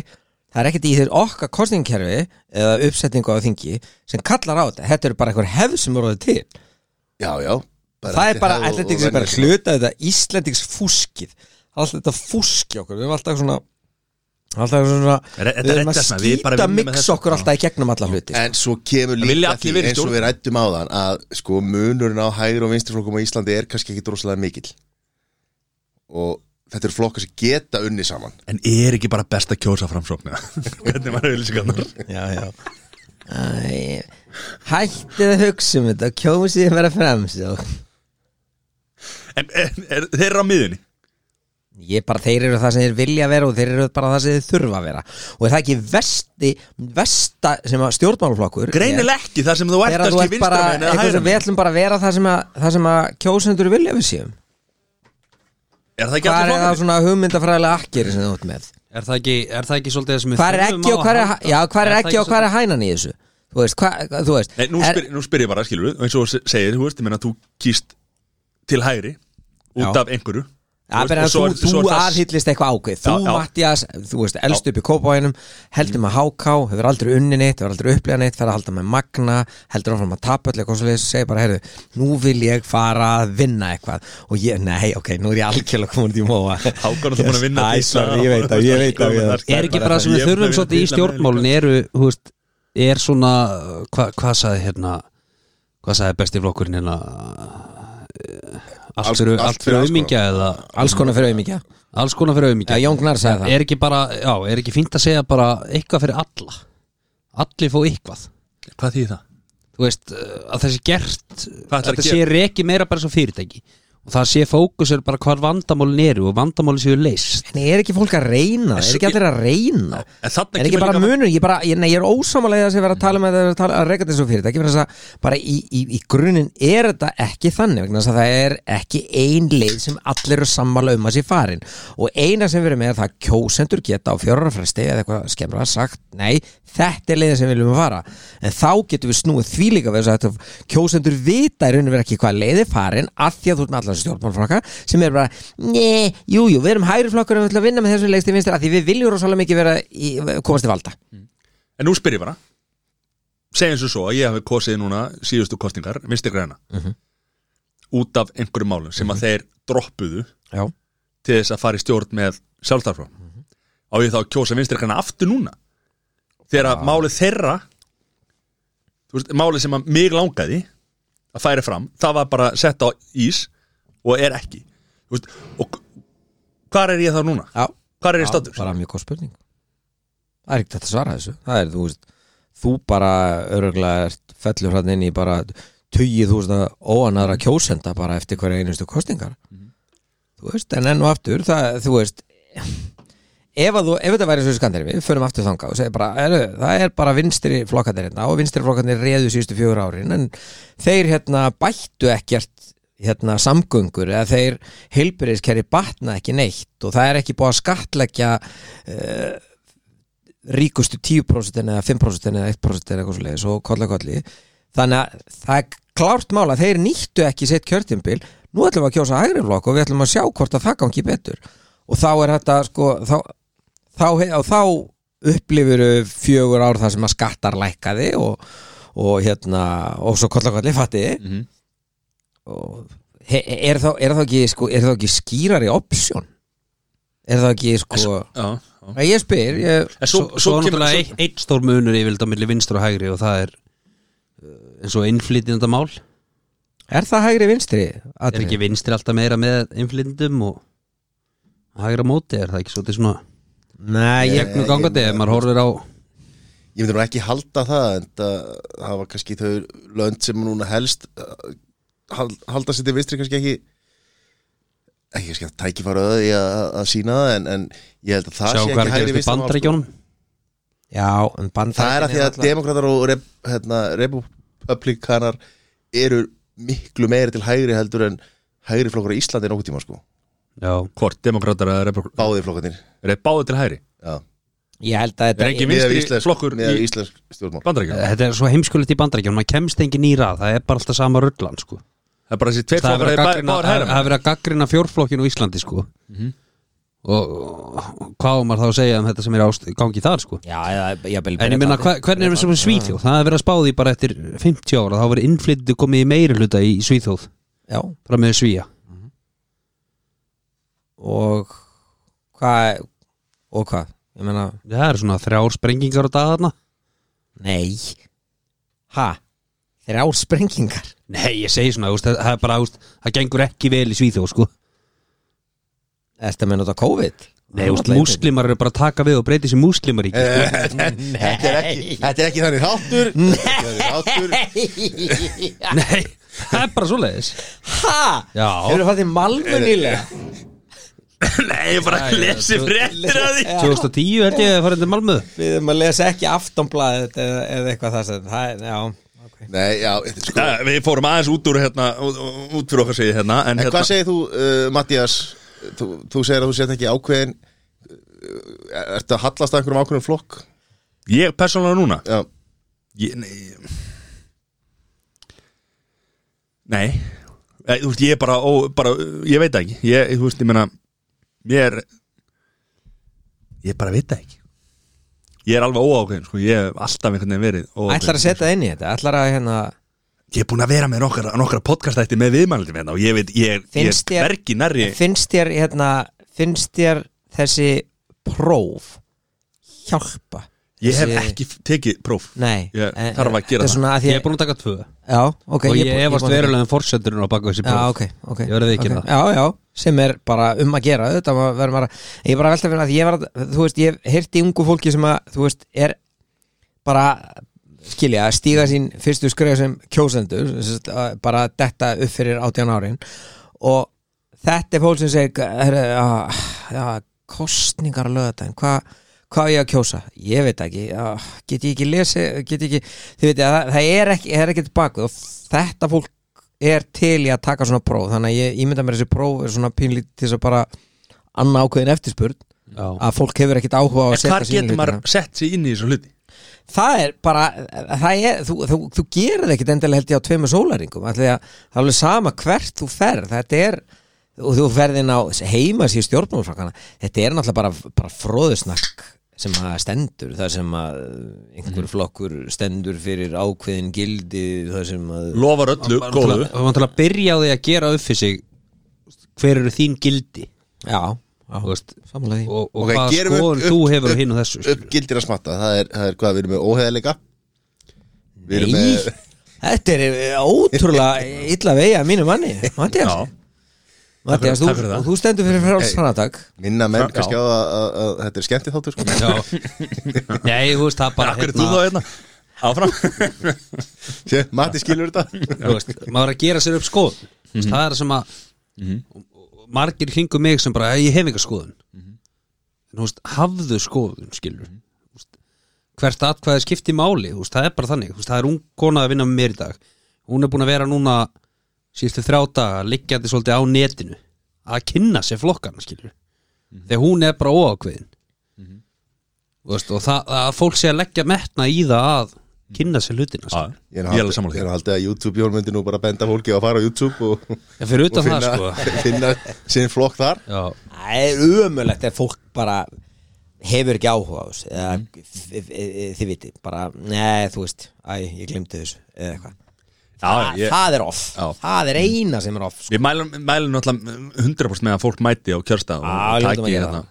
D: Það er ekkert í þessu okkar kostningakerfi eða uppsetningu á þingi sem kallar á þetta. Þetta eru bara einhver hefð sem orðið til.
A: Já, já.
D: Það er bara,
A: hefð og-
D: ætla
A: og
D: þetta bara hluta þetta Íslendings fúskið Alltaf þetta fúski okkur. Við erum alltaf svona Alltaf svona
C: Er- þetta er
D: Við erum að skýta mix
C: þetta.
D: okkur alltaf í gegnum alla hluti.
A: En svo kemur líka því eins og við rættum á þann að sko munurinn á hægri og vinstriflokkum á Íslandi er kannski ekki droslega mikill. Og þetta eru flokkar sem geta unni saman.
C: En er ekki bara best að kjósa framsókn hvernig sig annar
D: Já, já. Æ, Hættið að hugsa um þetta. Kjósið að vera fram svo
C: en, en er, þeir eru á miðunni
D: Ég bara, þeir eru það sem þeir vilja vera og þeir eru bara það sem þeir þurfa að vera. Og er það ekki vesti, vesta sem að stjórnmáluflokkur
C: Greinileg ekki þar sem þú ert
D: er að bara,
C: vinstra
D: sem við ætlum bara að vera það sem að, það sem að kjósendur vilja við séum
C: Er það ekki
D: Hvað
C: allir
D: er það
C: flokkarnir?
D: svona hugmyndafræðilega akkeri sem þú ert með?
B: Er það ekki, er það ekki svolítið það sem við
D: Hvað er
B: þurfum
D: ekki
B: á
D: og
B: að
D: hvað er,
B: halda?
D: já, hvað er
B: það
D: ekki og hvað er hænan í þessu? Þú veist, hvað, þú veist
C: Nei, nú,
D: er-
C: spyr, nú spyr ég bara, skilur við eins og þú segir, þú veist, ég meina þú kýst til hægri út
D: Já.
C: af einhverju
D: Já,
C: Þú veist, og
D: þú,
C: er-
D: þú
C: það-
D: aðhyllist eitthvað ákveð Þú,
C: Já, já.
D: Mattias, þú veist, elst upp í kópáinum heldur með háká, hefur aldrei unni neitt hefur aldrei upplega neitt, fer að halda með magna heldur áfram að tapa öll eitthvað leiðis segir bara, heyrðu, nú vil ég fara að vinna eitthvað. Og ég, nei, ok, nú er ég algjörlega komin út í móa.
C: Hákon er búin að vinna
D: Æ, sorry, ég veit að, ég veit að ég-
B: Er ekki bara sem við þurfum svolítið í stjórnmálun eru, þú veist, er svona hva, hvað sagði hérna hvað sagði besti flokkurinn hérna allt fyrir,
A: allt
B: allt
A: fyrir
B: auðmingja eða
D: alls konar fyrir auðmikja
B: alls konar fyrir auðmingja
D: Jón Gnar sagði það.
B: Er ekki bara, já, er ekki fínt að segja bara eitthvað fyrir alla? Allir fá eitthvað.
C: Hvað þýð það?
B: þú veist, að það sé gert
C: Hvað ætlarðu
B: að það sé reki meira bara svo fyrirtæki og það sé fókusur bara hvað vandamálin eru og vandamálin séu leist
D: En er ekki fólk að reyna, er ekki allir að reyna? Er ekki bara munur, ég, bara, ég, nei, ég er ósámálega þess að vera að tala með það að, að reyka þessu fyrir þess að bara í, í, í grunninn er þetta ekki þannig vegna þess að það er ekki ein leið sem allir eru sammála um að sé farin. Og eina sem erum með er það að kjósendur geta á fjórarafræsti eða eitthvað skemmra sagt nei, þetta er leiðin sem við viljum fara. En þá getum við snúið því líka að kjósendur vita í rauninu verið ekki hvað leiði farin af því að þú allar stjórnmálflokka sem er bara, nei, jú, jú, við erum hægri flokkur og við ætlum að vinna með þessum leikst í vinstir af því við viljum rosalega mikið vera í, komast til valda.
C: En nú spyr ég bara Segjum svo svo að ég hafi kosið núna síðustu kostningar, vinstri græna
D: Mhm.
C: út af einhverjum málum sem að þeir droppuðu
D: Já,
C: til þess að fara í stjórn með sjálfstæðarfrá á ég þá að kjósa vinstri græna aftur núna? Þegar að málið sem að mig langaði að færi fram, það var bara sett á ís og er ekki. Veist, og hvar er ég þá núna?
D: já.
C: Hvar er ég
D: Já,
C: státtur?
D: bara mjög góð spurning. Það er ekkert að svara þessu. Það er, þú veist, þú bara öruglega ert fellur hann inn í bara tugið þú veist að óanara kjósenda bara eftir hverja einustu kostingar þú veist, en enn og aftur það, þú veist ef, þú, ef þetta væri svo í skandari við förum aftur þangað og segir bara, er, það er bara vinstri flokkarnir hérna og vinstri flokkarnir reðu síðustu fjögur árin en þeir hérna bættu ekkert hérna samgöngur eða þeir heilbyrðiskerri batna ekki neitt og það er ekki búið að skatleggja uh, ríkustu 10% eða 5% eða 1% eða eitthvað svo leiðis og kolla kolli. Þannig að það er klárt mál að þeir nýttu ekki sitt kjörtimbil nú ætlum við að kjósa hægri flokk og við ætlum að sjá hvort að það gangi betur. Og þá er þetta sko þá, þá, þá upplifur fjögur ár það sem að skattar lækkaði og, og hérna og svo kolla kolli fattiði? Og he, er, þá, er þá ekki sko, er þá ekki skýrari option er þá ekki sko
C: Já, já.
D: Nei, ég spyr ég,
B: Svo,
C: svo,
B: svo,
C: kemur-
B: náttúrulega
C: svo-
B: ein, einn stór munur yfirlega milli vinstur og hægri og það er uh, eins og innflytjandamál mál
D: er það hægri vinstri?
B: er ekki vinstri alltaf meira með innflytjandum og hægra móti er það ekki svo til svona
D: Nei, ég,
B: gegnum gangandi horfir á
A: Ég myndi nú ekki halda það en það, það var kannski þau lönd sem núna helst halda sér til vinstri kannski ekki ekki kannski að tækifæra öði að, að sína það en, en ég held að það
B: sjá
A: sé
B: er
A: ekki
B: að
A: hægri
B: í
A: mál, sko. Það er að því að
D: náttúrulega-
A: demokrater og rep, hérna, republikanar eru miklu meiri til hægri heldur en hægri flokkur á Íslandi nokkuð tíma sko.
B: Já,
C: Hvort, demokrater eða republik
A: Báði flokkarnir.
C: Er þeir báðið til hægri?
A: Já.
D: Ég held að
C: Er
D: þetta
C: ekki
A: Miðað við
C: vinstri flokkur í
A: íslensk stjórnmál.
B: Þetta er svo heimskulegt í bandarækjónum maður kemst engin í rað, það er bara alltaf sama rullan sko.
C: Það er bara þessi tveir
B: það
C: flokkar
B: það er- er verið að gaggrina fjórflokkinu á Íslandi sko.
C: Mhm.
B: og, og hvað á maður þá að segja um þetta sem er ást, gangi þar sko.
D: Já, já, ég
B: en ég minna, hvernig er það sem er Svíþjóð? Það er verið að spáði bara eftir 50 ára þá verið innflyttu komið í meiri hluta í Svíþjóð.
D: Já,
B: frá með Svíja
D: og hvað og hvað, ég meina
B: það er svona þrjár sprengingar á dagarna
D: Nei. Ha? Þrjár sprengingar
B: nei, ég segi svona, úst, það er bara úst, það gengur ekki vel í Svíþjóð sko.
D: Að meina þetta COVID?
B: nei, úst, múslimar eru bara að taka við og breyti sér múslimar í sko.
A: Þetta er ekki, þetta er ekki þannig þáttur. Þetta er ekki þannig þáttur.
B: Nei, það er bara svoleiðis.
D: Ha?
B: já,
D: Hefur það til Malmö nýlega?
C: Nei, ég bara lesi fréttir að því.
B: 2010 held ég að fara til Malmö.
D: Við erum að lesa ekki aftonblaðið eða, eða eitthvað það sem það er, já,
A: Nei, já, er sko
C: Ja, Við fórum aðeins út úr hérna út, fyrir okkar segið hérna En,
A: En
C: hérna,
A: hvað segir þú, uh, Mattias þú, þú segir að þú sett ekki ákveðin uh, Ertu að hallast að einhverjum ákveðin flokk?
C: Ég persónulega núna?
A: Já,
C: ég, Nei Nei. Þú veist, ég er bara, ó, bara Ég veit ekki. Ég, þú veist, ég meina Mér Ég bara veit ekki Ég er alveg óákveðin, sko Ég hef alltaf einhvern veginn verið óákveðinn.
D: Ætlar að setja inn í þetta, ætlar að hérna
C: Ég er búin að vera með nokkra, nokkra podcastætti með viðmælundum hérna og ég veit, ég, ég er
D: þér-
C: verki nærri
D: Finnst þér hérna, finnst þér þessi próf hjálpa?
C: Ég hef ekki tekið próf.
D: Nei
C: Ég
D: en-
C: þarf að gera
D: er svona að því
B: Ég
D: að-
B: er búin að taka tvö.
D: Já, ok
B: og ég
D: búin-
B: efast
D: búin að-
B: verulega um forsendurinn á baka þessi
D: Já,
B: próf.
D: ok, ok.
B: Ég verði ekki
D: ok.
B: það.
D: Já, já, sem er bara um að gera. Þetta verður maður Ég er bara að velta fyrir að ég var að, þú veist, ég hef heyrt í ungu fólki sem að, þú veist, er bara skilja, að stíga sín fyrstu skref sem kjósendur sem sagt, að bara detta upp fyrir 18 árin. Og þetta er fólk sem segir herri, já, já, kostningar að löða þetta, hvað hvað á ég að kjósa? Ég veit ekki já, get ég ekki lesi, get ég ekki þið veit að það, það er ekki, það er ekki tilbaka og þetta fólk er til í að taka svona próf, þannig að ég ímynda mér þessi próf er svona pínlít til þess að bara annað ákveðin eftirspurn
B: Já.
D: að fólk hefur ekkit áhuga á að
C: En
D: setja sig inn í
C: getur maður
D: hlutina.
C: sett sig inn í þessu hluti?
D: það er bara það er, þú, þú, þú gerir það ekkit endilega held ég á því að það er sama hvert þú ferð þetta er, og þú ferðin á heima sér stjórnmálfrakkana þetta er náttúrulega bara, bara fróðusnakk sem að stendur, það sem að einhver flokkur stendur fyrir ákveðin gildi, það sem að
C: Lofar öllu, góðu.
B: Það var til að byrja á því að gera upp fyrir sig hver eru þín gildi.
D: Já, já.
B: Þú veist,
D: samanlega því.
B: og, og
A: Ok,
B: hvaða
A: gerum upp-
B: skoðun
A: upp-
B: þú hefur á
A: upp-
B: hinn og þessu
A: upp
B: skilur.
A: gildir að smatta. Það er, það er hvað, við erum með óheðleika Við erum
D: Nei,
A: með
D: þetta er ótrúlega illa vegi að mínu manni Mattias,
C: Já,
D: Mattias þú, þú stendur fyrir frálsfanatak
A: minna menn kannski á að, að, að þetta er skemmtið þáttur sko.
B: Já. Nei, þú veist, það bara
C: akkur er þú þá hérna? Áfram.
A: Sé, Matti skilur þetta.
B: Maður er að gera sér upp skoðun. Mm -hmm. það er það sem að og- og margir kringum mig sem bara ég hef eitthvað skoðun. En þú veist, hafðu skoðun skilur. Veist, hvert atkvæði skipti máli. Þú veist, það er bara þannig, þú veist, það er ung kona að vinna með mér í dag. Hún er búin að vera núna síðustu þrjá daga liggjandi svolítið á netinu að kynna sér flokkana skilur þegar hún er bara óákveðin Þú veist, og það að fólk sé að leggja metna í það að kynna sér hlutina skilur.
A: Ég er að halda- er að halda að YouTube Jón myndi nú bara benda fólki að fara á YouTube og, og
B: utan
A: finna,
B: það sko.
A: finna sinn flokk þar.
B: Já,
D: Það er umöðlegt ef fólk bara hefur ekki áhuga á þessu
C: Mhm.
D: þið, viti bara, nei þú veist, æ, ég glemdi þessu eða eitthvað
C: Já,
D: það,
C: ég,
D: það er off,
C: Já.
D: það er eina sem er off sko.
C: við mælum, mælum náttúrulega 100% með að fólk mæti á kjörstað og
D: Já, við hljótum að
C: taki
D: gera
C: hérna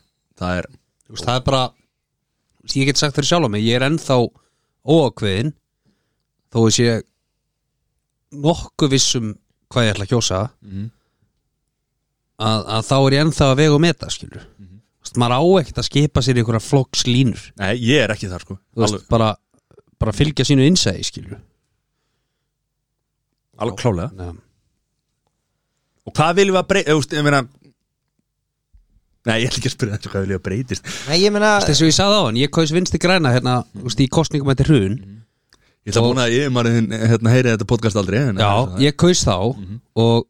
C: Það er
B: þú veist, það er bara þú veist, ég get sagt fyrir sjálf á mig, ég er ennþá óákveðin þó ég sé nokkuð vissum hvað ég ætla að kjósa
C: Mhm.
B: að, að þá er ég ennþá að vega og meta skilur
C: Mhm.
B: þú veist, maður á ekkert að skipa sér í einhverja flokkslínur
C: Nei, ég er ekki þar sko
B: þú veist,
C: Alveg,
B: bara, bara fylgja sínu innsæði skilur
C: alveg klálega
B: Já.
C: Og hvað viljum við að veist, ég meina Nei, ég ætla ekki að spyrja þessu hvað viljum við að breytist?
D: Nei, ég meina,
B: þess að ég sagði á hann, ég kaus vinsti græna hérna, þú veist, í kostningum eftir hrun.
C: Ég ætla að búin að ég maður hérna heyri þetta podcast aldrei en,
B: Já, ég kaus þá og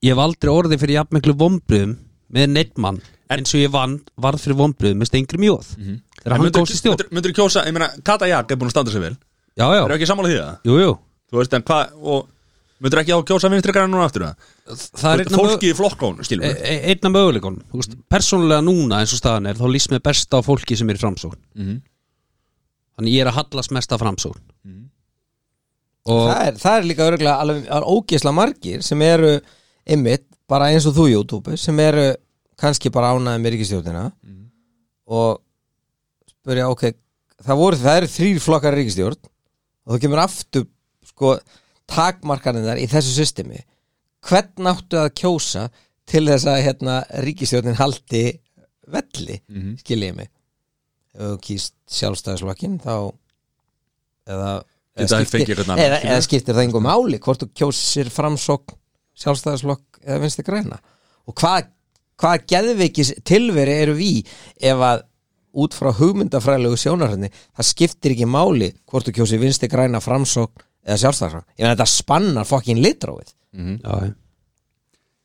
B: ég hef aldrei orðið fyrir jafnmiklu vombriðum með neitt mann
C: En-
B: eins og ég vann varð fyrir vombriðum með stengri mjóð þegar hann góðs í stjórn.
C: Myndur þú kjósa, ég meina, Kata Jak er búin að standa sig vel.
B: Já, já,
C: Er ekki sammála því það?
B: jú, jú
C: Þú veist, en hvað, og myndur ekki á að kjósa vinstri græna núna aftur það?
B: Það er
C: Fólki í flokkón,
B: e- e- einna möguleikon Persónulega núna eins og staðan er þá líst mér best á fólki sem er í framsókn.
C: Mhm.
B: Þannig ég er að hallast mest af framsókn. Og
D: það er, það er líka örgulega alveg ógisla margir sem eru ymmit, bara eins og þú YouTube sem eru kannski bara ánæði með ríkistjórnina og spyrja, ok það, voru, það eru þrýr flokkar í ríkistjórn og þú kemur aftur sko, takmarkanirnar í þessu systemi. Hvern áttu að kjósa til þess að hérna, ríkistjórnin haldi velli
C: Mhm.
D: skiljið mig? Ef þú kýst sjálfstæðisflokkin þá eða eða skiptir, eða, eða skiptir það einhver máli hvort þú kjósir framsókn sjálfstæðisflokk eða vinstri græna? Og hvað hvaða geðveikis tilveri eru við ef að út frá hugmyndafræðilegu sjónarhörni það skiptir ekki máli hvort þú kjósi vinsti græna framsókn eða sjálfstæðsfram ég meina þetta spannar fokkin litrófið.
B: Já, já.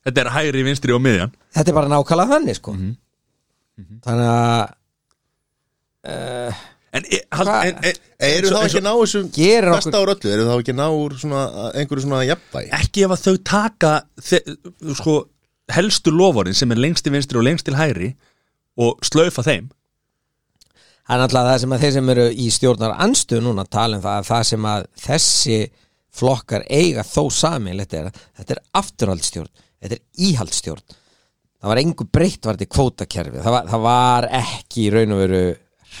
C: Þetta er hægri, vinstri og miðjan.
D: Þetta er bara nákvæmlega þannig sko. Þannig að uh,
C: En, e, hald,
D: Hva-
C: en, en
A: Eru þá ekki að ná þessum
D: Gerir okkur-
A: besta úr öllu? Eru þá ekki að ná úr svona, einhverju svona jafnvægi?
C: ekki ef að þau taka þe, sko, helstu loforinn sem er lengst til vinstri og lengst til hægri og slaufa þeim
D: Það er náttúrulega það sem að þeir sem eru í stjórnar anstuð núna tala um það að það sem að þessi flokkar eiga þó sameinlegt er að þetta er afturhaldstjórn, þetta er íhaldstjórn. Það var engu breytt var þetta kvótakerfi, það var, það var ekki í raun og veru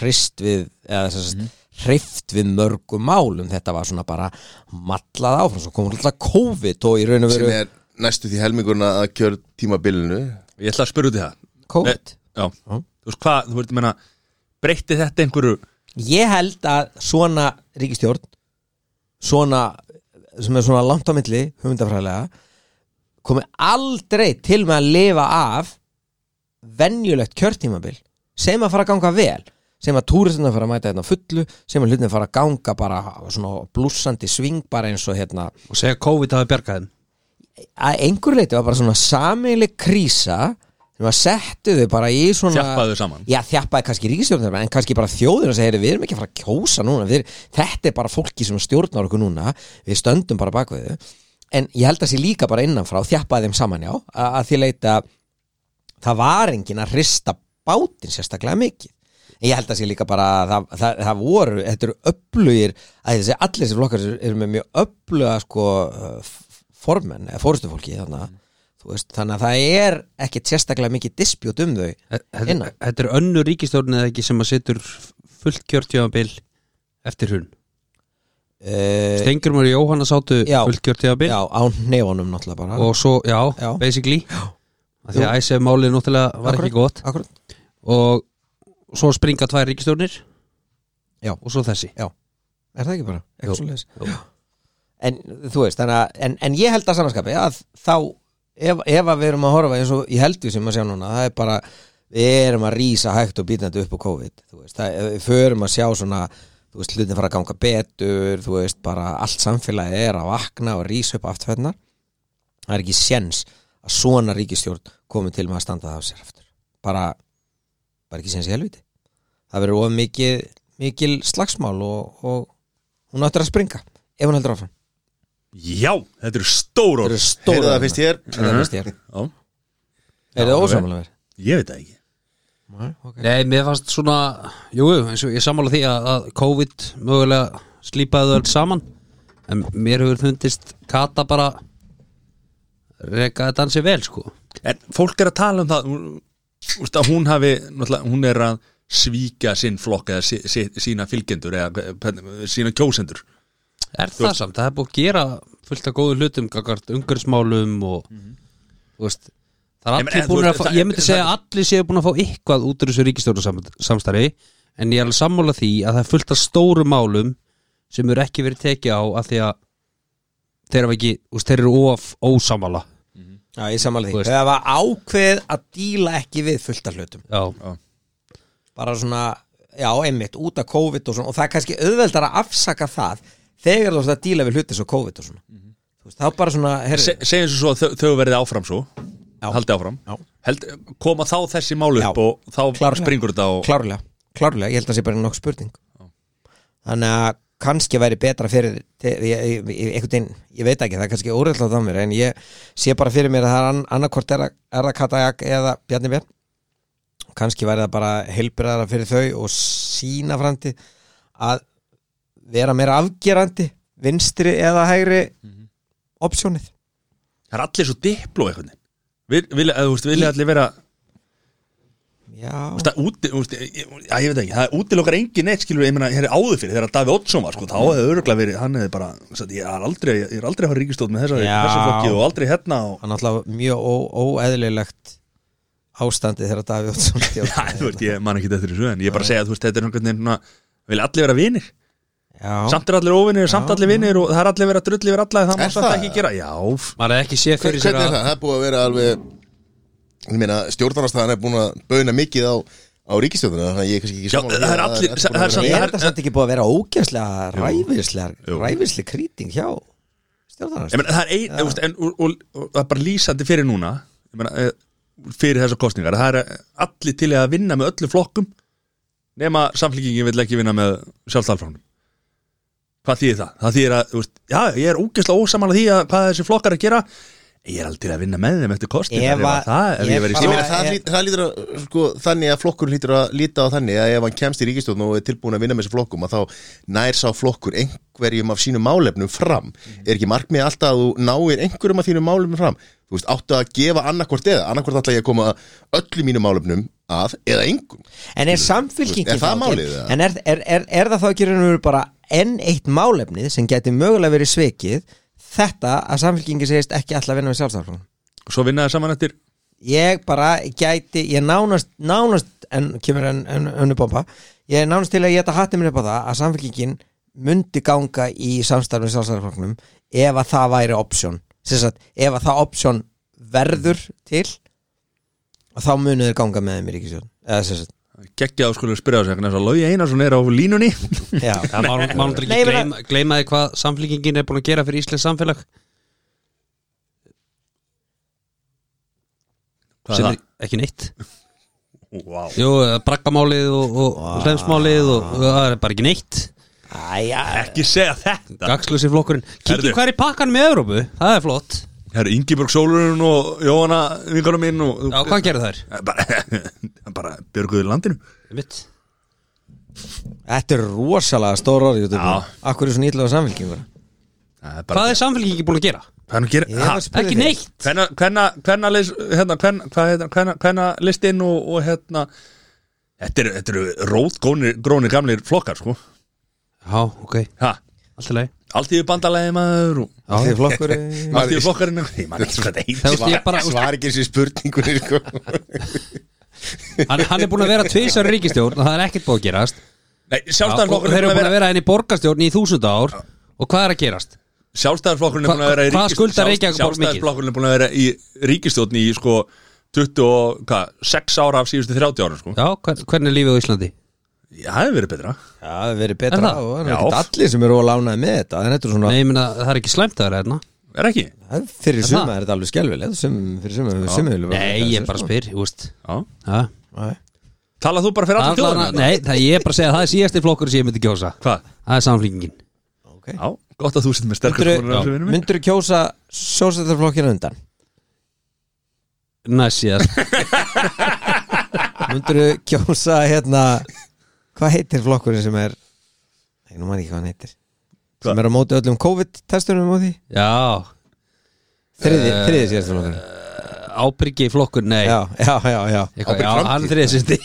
D: hrist við eða þess að hrift við mörgum málum, þetta var svona bara mallað áfram, svo komur alltaf COVID og í raun og
A: Sem
D: veru
A: er næstu því helmingurna að kjör tímabilinu.
C: Ég ætla að spyrja út í það.
D: COVID?
C: Já, þú veist hvað, þú veist, menna breytti þetta einhverju?
D: Ég held að svona ríkistjórn svona sem er svona langt á milli hugmyndafræðilega komi aldrei til með að lifa af venjulegt kjörtímabil sem að fara að ganga vel sem að túristina fara að mæta hérna fullu sem að hlutin fara að ganga bara svona blúsandi sving bara eins og hérna
B: Og segja COVID hafi bjargað þeim.
D: Að einhver leiti var bara svona sameiginleg krísa sem að settu þau bara í svona
C: Þjappaðu saman.
D: já þjappaði kannski ríkistjórnir en kannski bara þjóðina að segja við erum ekki að fara að kjósa núna við, þetta er bara fólki sem stjórnar okkur núna við stöndum bara bak við þau. En ég held að sé líka bara innanfrá þjappaði þeim saman já að, að því leita það var engin að hrista bátinn sérstaklega mikið. En ég held að sé líka bara að það, það, það voru, þetta eru öflugir allir þessi flokkar eru- með mjög öfluga sko uh, veist, þannig að það er ekkit sérstaklega mikið dispjút um þau
B: Þetta þetta er önnur ríkistjórn eða ekki sem að setur fullt kjörtjáðabil eftir hún
D: uh,
B: Stengurmur og Jóhanna sátu
D: Já.
B: fullt kjörtjáðabil
D: já, á nefonum náttúrulega bara.
B: Og svo, já,
D: Já.
B: basically. Af Því að ISF málið náttúrulega var ekki gott.
D: akkurat,
B: og svo springa tvær ríkistjórnir
D: Já.
B: og svo þessi.
D: Er það ekki bara?
B: Jú.
D: en þú veist, að en, en ég held að samanskapi að þá ef, ef að við erum að horfa eins og ég held við sem að sjá núna, það er bara við erum að rísa hægt og býtandi upp á COVID veist, það, við förum að sjá svona þú veist, hlutin fara að ganga betur þú veist, bara allt samfélagi er að vakna og rísa upp aftfæðnar það er ekki séns að svona ríkistjórn komi til með að standa það á sér aftur. Bara, bara ekki séns í helviti. Það verður of mikið mikil slagsmál og, og hún áttur að springa ef hún heldur áfram
C: Já, þetta eru stór orð.
D: Eru stóra
A: Heyrðu það fyrst hér
D: Það er fyrst ég
C: Já,
D: Er það ósámála verið?
C: ég veit það ekki.
D: Okay.
B: Nei, mér fannst svona Jú, eins og ég sammála því að, að COVID mögulega slípaði þau öll saman. En mér hefur fundist Kata bara reka þetta ansi vel sko.
C: En fólk er að tala um það þú veist, að hún hafi, náttúrulega, hún er að svíka sinn flokk eða sí, sí, sína fylgjendur eða hvernig- sína kjósendur
B: Er það samt, það er búið að gera fullt af góðu hlutum gagart umhverfsmálum og þú veist það er allir búin að
C: veist,
B: fá, ég myndi segja að allir séu búin að fá eitthvað út úr þessu ríkistjórnarsamstarfi en ég er alveg sammála því að það er fullt af stóru málum sem eru ekki verið tekið á af því að þeir eru ekki, þú veist, þeir eru of ósamála
D: Já, ég samála
B: Þú
D: því.
B: veist.
D: Það var ákveð að díla ekki við fullt af hlutum.
B: Já,
D: Bara svona, já, einmitt, út af COVID og svona Og það er kannski auðveldar að afsaka það Þegar þú veist að díla við hluti svo COVID og svona. Þú veist, þá bara svona,
C: Se, segjum svo að þau, þau verði áfram svo.
D: Já.
C: haldi áfram.
D: Já.
C: Held, koma þá þessi mál upp
D: Já.
C: og þá
D: Klárlega.
C: springur þetta og
D: Klárlega, klárlega, ég held að það sé bara nokkuð spurning. Þannig að kannski væri betra fyrir ég, ég, veginn, ég veit ekki, það er kannski úrreðlað á mér en ég sé bara fyrir mér að það er an, annarkvort er, það Katajak eða Bjarni Bjarn kannski væri það bara heilbyrðara fyrir þau og sína framtíð að vera meira afgerandi vinstri eða hægri opsjónið.
C: Það er allir svo dipló eitthvað Vil, vilja, þú veist, vilja allir vera
D: Já,
C: veist, úti, veist, ég, já, ég veit ekki, það útilokkar engin neitt skilur, ég meina, hér er áður fyrir, þegar Daví Oddsson var sko, þá hefði örgulega verið, hann hefði bara ég er aldrei, ég er aldrei að fara ríkistótt með þessari,
D: Já.
C: þessi flokki og aldrei hérna og,
D: það er náttúrulega mjög ó, óeðlilegt ástandið þegar Davíð Oddsson
C: já, þú veist, ég man ekki eftir þessu en ég er bara að segja, þú veist, þetta er svona, vilja allir vera vinir,
D: Já,
C: samt er allir óvinir samt allir vinir og það er allir verið að drulli yfir alla það má
A: Er
C: samt ekki gera, já,
B: maður er ekki séð fyrir sér
A: er
B: að
A: það? Það er búið að vera alveg stjórnarnastæðan er búin að bauna mikið á, á ríkistjórnuna þannig að ég er kannski ekki því
C: það er allir- það er samt-.
D: Er þetta samt ekki búið að vera ógæslega
C: Jú.
D: ræfislega ræfislega krýting hjá
C: er en, og, það er bara lýsandi fyrir núna eh, fyrir þessar kostningar það er allir til að vinna með öllu flokkum nema samflíkingin vill ekki vinna með sjálfstælfránum hvað þýðir það? það þýðir að, þú veist, já, ég er ógeðslega ósamála því að hvað þessi flokkar er að gera. Ég er til að vinna með þeim eftir kostningar
D: Ef að-
C: að það, ef
D: ég
C: verið
A: Ég
D: bara-
A: meina
C: stjórn
A: að sko, þannig að flokkur lítur að líta á þannig að ef hann kemst í ríkistjórn og er tilbúin að vinna með þessu flokkum að þá nær sá flokkur einhverjum af sínum málefnum fram. Er ekki markmið alltaf að þú náir einhverjum af þínum málefnum fram? Þú veist, áttu að gefa annarkvort eða annarkvort alltaf ég að koma öllum mínum málefnum að eða engum.
D: En er samfylkingin
A: Er það
D: þá-
A: málið, eða?
D: En er, er, er, er það þá ekki og enn eitt málefnið sem geti mögulega verið svikið þetta að samfylkingin segist ekki alltaf vinna með sjálfstæðarflokkum
C: svo vinna það saman eftir?
D: Ég bara gæti ég nánast, nánast en kemur en, en önnu bomba ég nánast til að ég geta hatið mér upp á það að samfélkingin myndi ganga í samstarfið sjálfstæðarflokknum ef að það væri option. Sagt, ef að það option verður til þá munið þeir ganga með þeim í ríkisjón eða sem sagt
C: geggja á skulum spyrja á sig þess að Lógi Einarsson er á línunni.
D: Já.
B: Það má má náttúrulega
D: Nei, ég
B: ekki gleyma, gleyma því hvað samflíkingin er búin að gera fyrir Íslands samfélag.
C: Hvað er
B: er ekki neitt.
C: Wow.
B: Jú, braggamálið og, og hlemsmálið og, og það er bara ekki neitt.
D: Æja,
C: ekki segja þetta.
B: Gagslusi flokkurinn.
C: Herðu.
B: Kikki hvað er í pakkan með Evrópu, það er flott
C: Það eru Ingeborg Sólurinn og Jóhanna vingarum minn og
B: Já, hvað gerir þær?
C: bara, bara björguður landinu.
B: Mitt
D: þetta er rosalega stór orð
C: Já.
D: Akkur er svo nýtlega samfélkingur
C: Það er bara
B: Hvað er samfélkingin búin að gera?
C: Er að gera?
B: Ekki neitt.
C: Hvenna, hvenna, hvenna, lis, hérna, listinn og, og hérna Þetta eru, þetta eru rótgrónir grónir gamlir flokkar, sko.
B: Já, ok,
C: Ha,
B: allt í lagi
C: alltíðu bandalegi maður alltíðu
B: veist ég bara,
A: svar ekki þessi spurningunni sko.
B: hann, hann er búin að vera tvisar ríkistjórn og það er ekkert búið að gerast
C: Nei, sjálfstæðarflokkurinn
B: þeir
C: er
B: eru
C: búin að vera
B: henni í borgarstjórn í þúsund ár og hvað er að gerast?
C: Sjálfstæðarflokkurinn er búin að vera í? Sjálfstæðarflokkurinn er búin að vera í ríkistjórn í sko 20 og, hvað, 6 ára af síðustu 30 ára, sko
B: Já, hvern, hvernig er lífið á Íslandi?
C: Já, það hefur verið betra
D: Já, það hefur verið
B: Er
D: betra
B: það?
D: og það er
C: Já.
D: ekkert allir sem eru ólánaði með þetta en þetta er svona
B: Nei, ég meina, það er ekki slæmt að vera hérna
C: Er ekki?
D: Það er Fyrir
B: Er
D: suma
B: það?
D: er þetta alveg skelvilegt sem, Fyrir suma hefur suma vilja
B: Nei, ég bara spyr, þú veist
C: Já
B: Já.
D: Nei.
C: Talað þú bara fyrir allir
B: Allan,
C: þjóðina?
B: Nei, það ég er bara að segja að það er síðasti flokkur sem ég myndi kjósa
C: Hvað?
B: Það er samflingingin
D: okay.
C: Já, gott að þú sitt með sterkur
D: Myndirðu myndirðu kjósa sjósættarflokkinu undan?
B: Næst síðast
D: Myndirðu kjósa hérna Hvað heitir flokkurinn sem er Nei, nú man ekki hvað hann heitir.
C: Hvað?
D: Sem er á móti öllum COVID-testunum á því?
B: Já,
D: Þriði,
B: Eh,
D: þriði síðast flokkurinn.
B: ábyrgi flokkur, nei.
D: Já, já, já, já.
B: Eitthvað, Já, hann er þriðið sýsti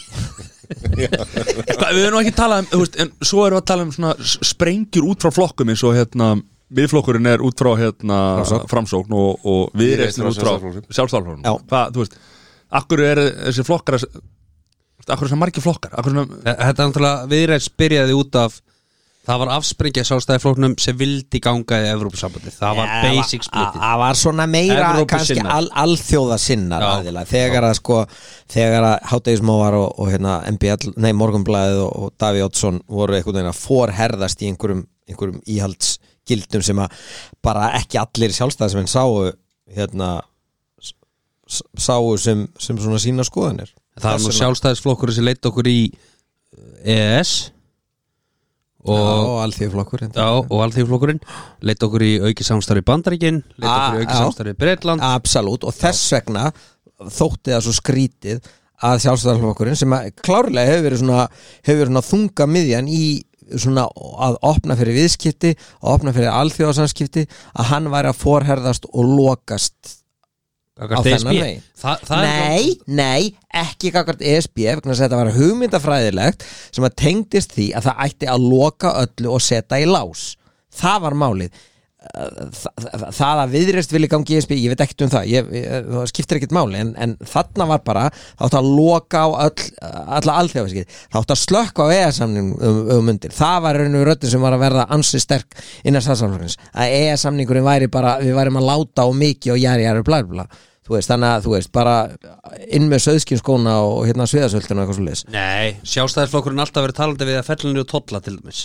C: Hvað, við erum nú ekki að tala um, þú veist, en svo erum við að tala um svona sprengjur út frá flokkum eins og hérna, viðflokkurinn er út frá hérna,
D: Framsókn.
C: framsókn og, og viðreistin
A: frá
C: út frá veist, akkur er þessi flokkar, að- akkur er þessi margir flokkar, akkur svona,
B: Þetta er náttúrulega viðræðs byrjaði út af Það var afsprengja sjálfstæðifloknum sem vildi ganga í Evrópusambandi Það var
D: Já,
B: basic splitið.
D: Það var svona meira kannski al, alþjóða sinnar aðila. Þegar að sko Þegar að Hátegismóvar og, og hérna MBL, nei Morgunblæðið og, og Daví Oddsson voru einhvern veginn að forherðast í einhverjum, einhverjum íhaldsgildum sem að bara ekki allir sjálfstæðismenn sáu hérna sáu sem, sem svona sína skoðanir
B: Það var nú sjálfstæðisflokkur sem leitt okkur í EES
D: Já,
B: og, já, og alþýðflokkurinn leitt okkur í auki samstarfi Bandaríkin leitt okkur í
D: Ah,
B: auki samstarfi Bretland.
D: Absolutt og þess vegna þótti það svo skrítið að sjálfstæðarflokkurinn sem klárlega hefur verið svona, hefur verið svona þunga miðjan í svona að opna fyrir viðskipti að opna fyrir alþjóðarsamskipti að hann væri að forherðast og lokast
B: Gagnvart
D: Á þennan
B: ESB.
D: veginn.
B: Þa, það er
D: Nei, nei, ekki gagvart ESB vegna að þetta var hugmyndafræðilegt sem að tengdist því að það ætti að loka öllu og setja í lás. Það var málið. Þa- þa- það að viðreist vilja gangi ESB ég veit ekkert um það, ég, ég, það skiptir ekkert máli en, en þarna var bara það átti að loka á öll, alla alþjóðaskið það átti að slökka á ES-samning um, um mundir, það var raunum röddin sem var að verða ansi sterk innan stafsálflokksins að ES-samningurinn væri bara, við værim að láta á mikið og jæri jæri bla bla bla þú veist, þannig að þú veist, bara inn með söðskinskóna og hérna sviðasöldina og eitthvað svo leis
B: Nei, sjálfstæðisflokkurinn alltaf verið talandi við að fellinu og tolla til dæmis.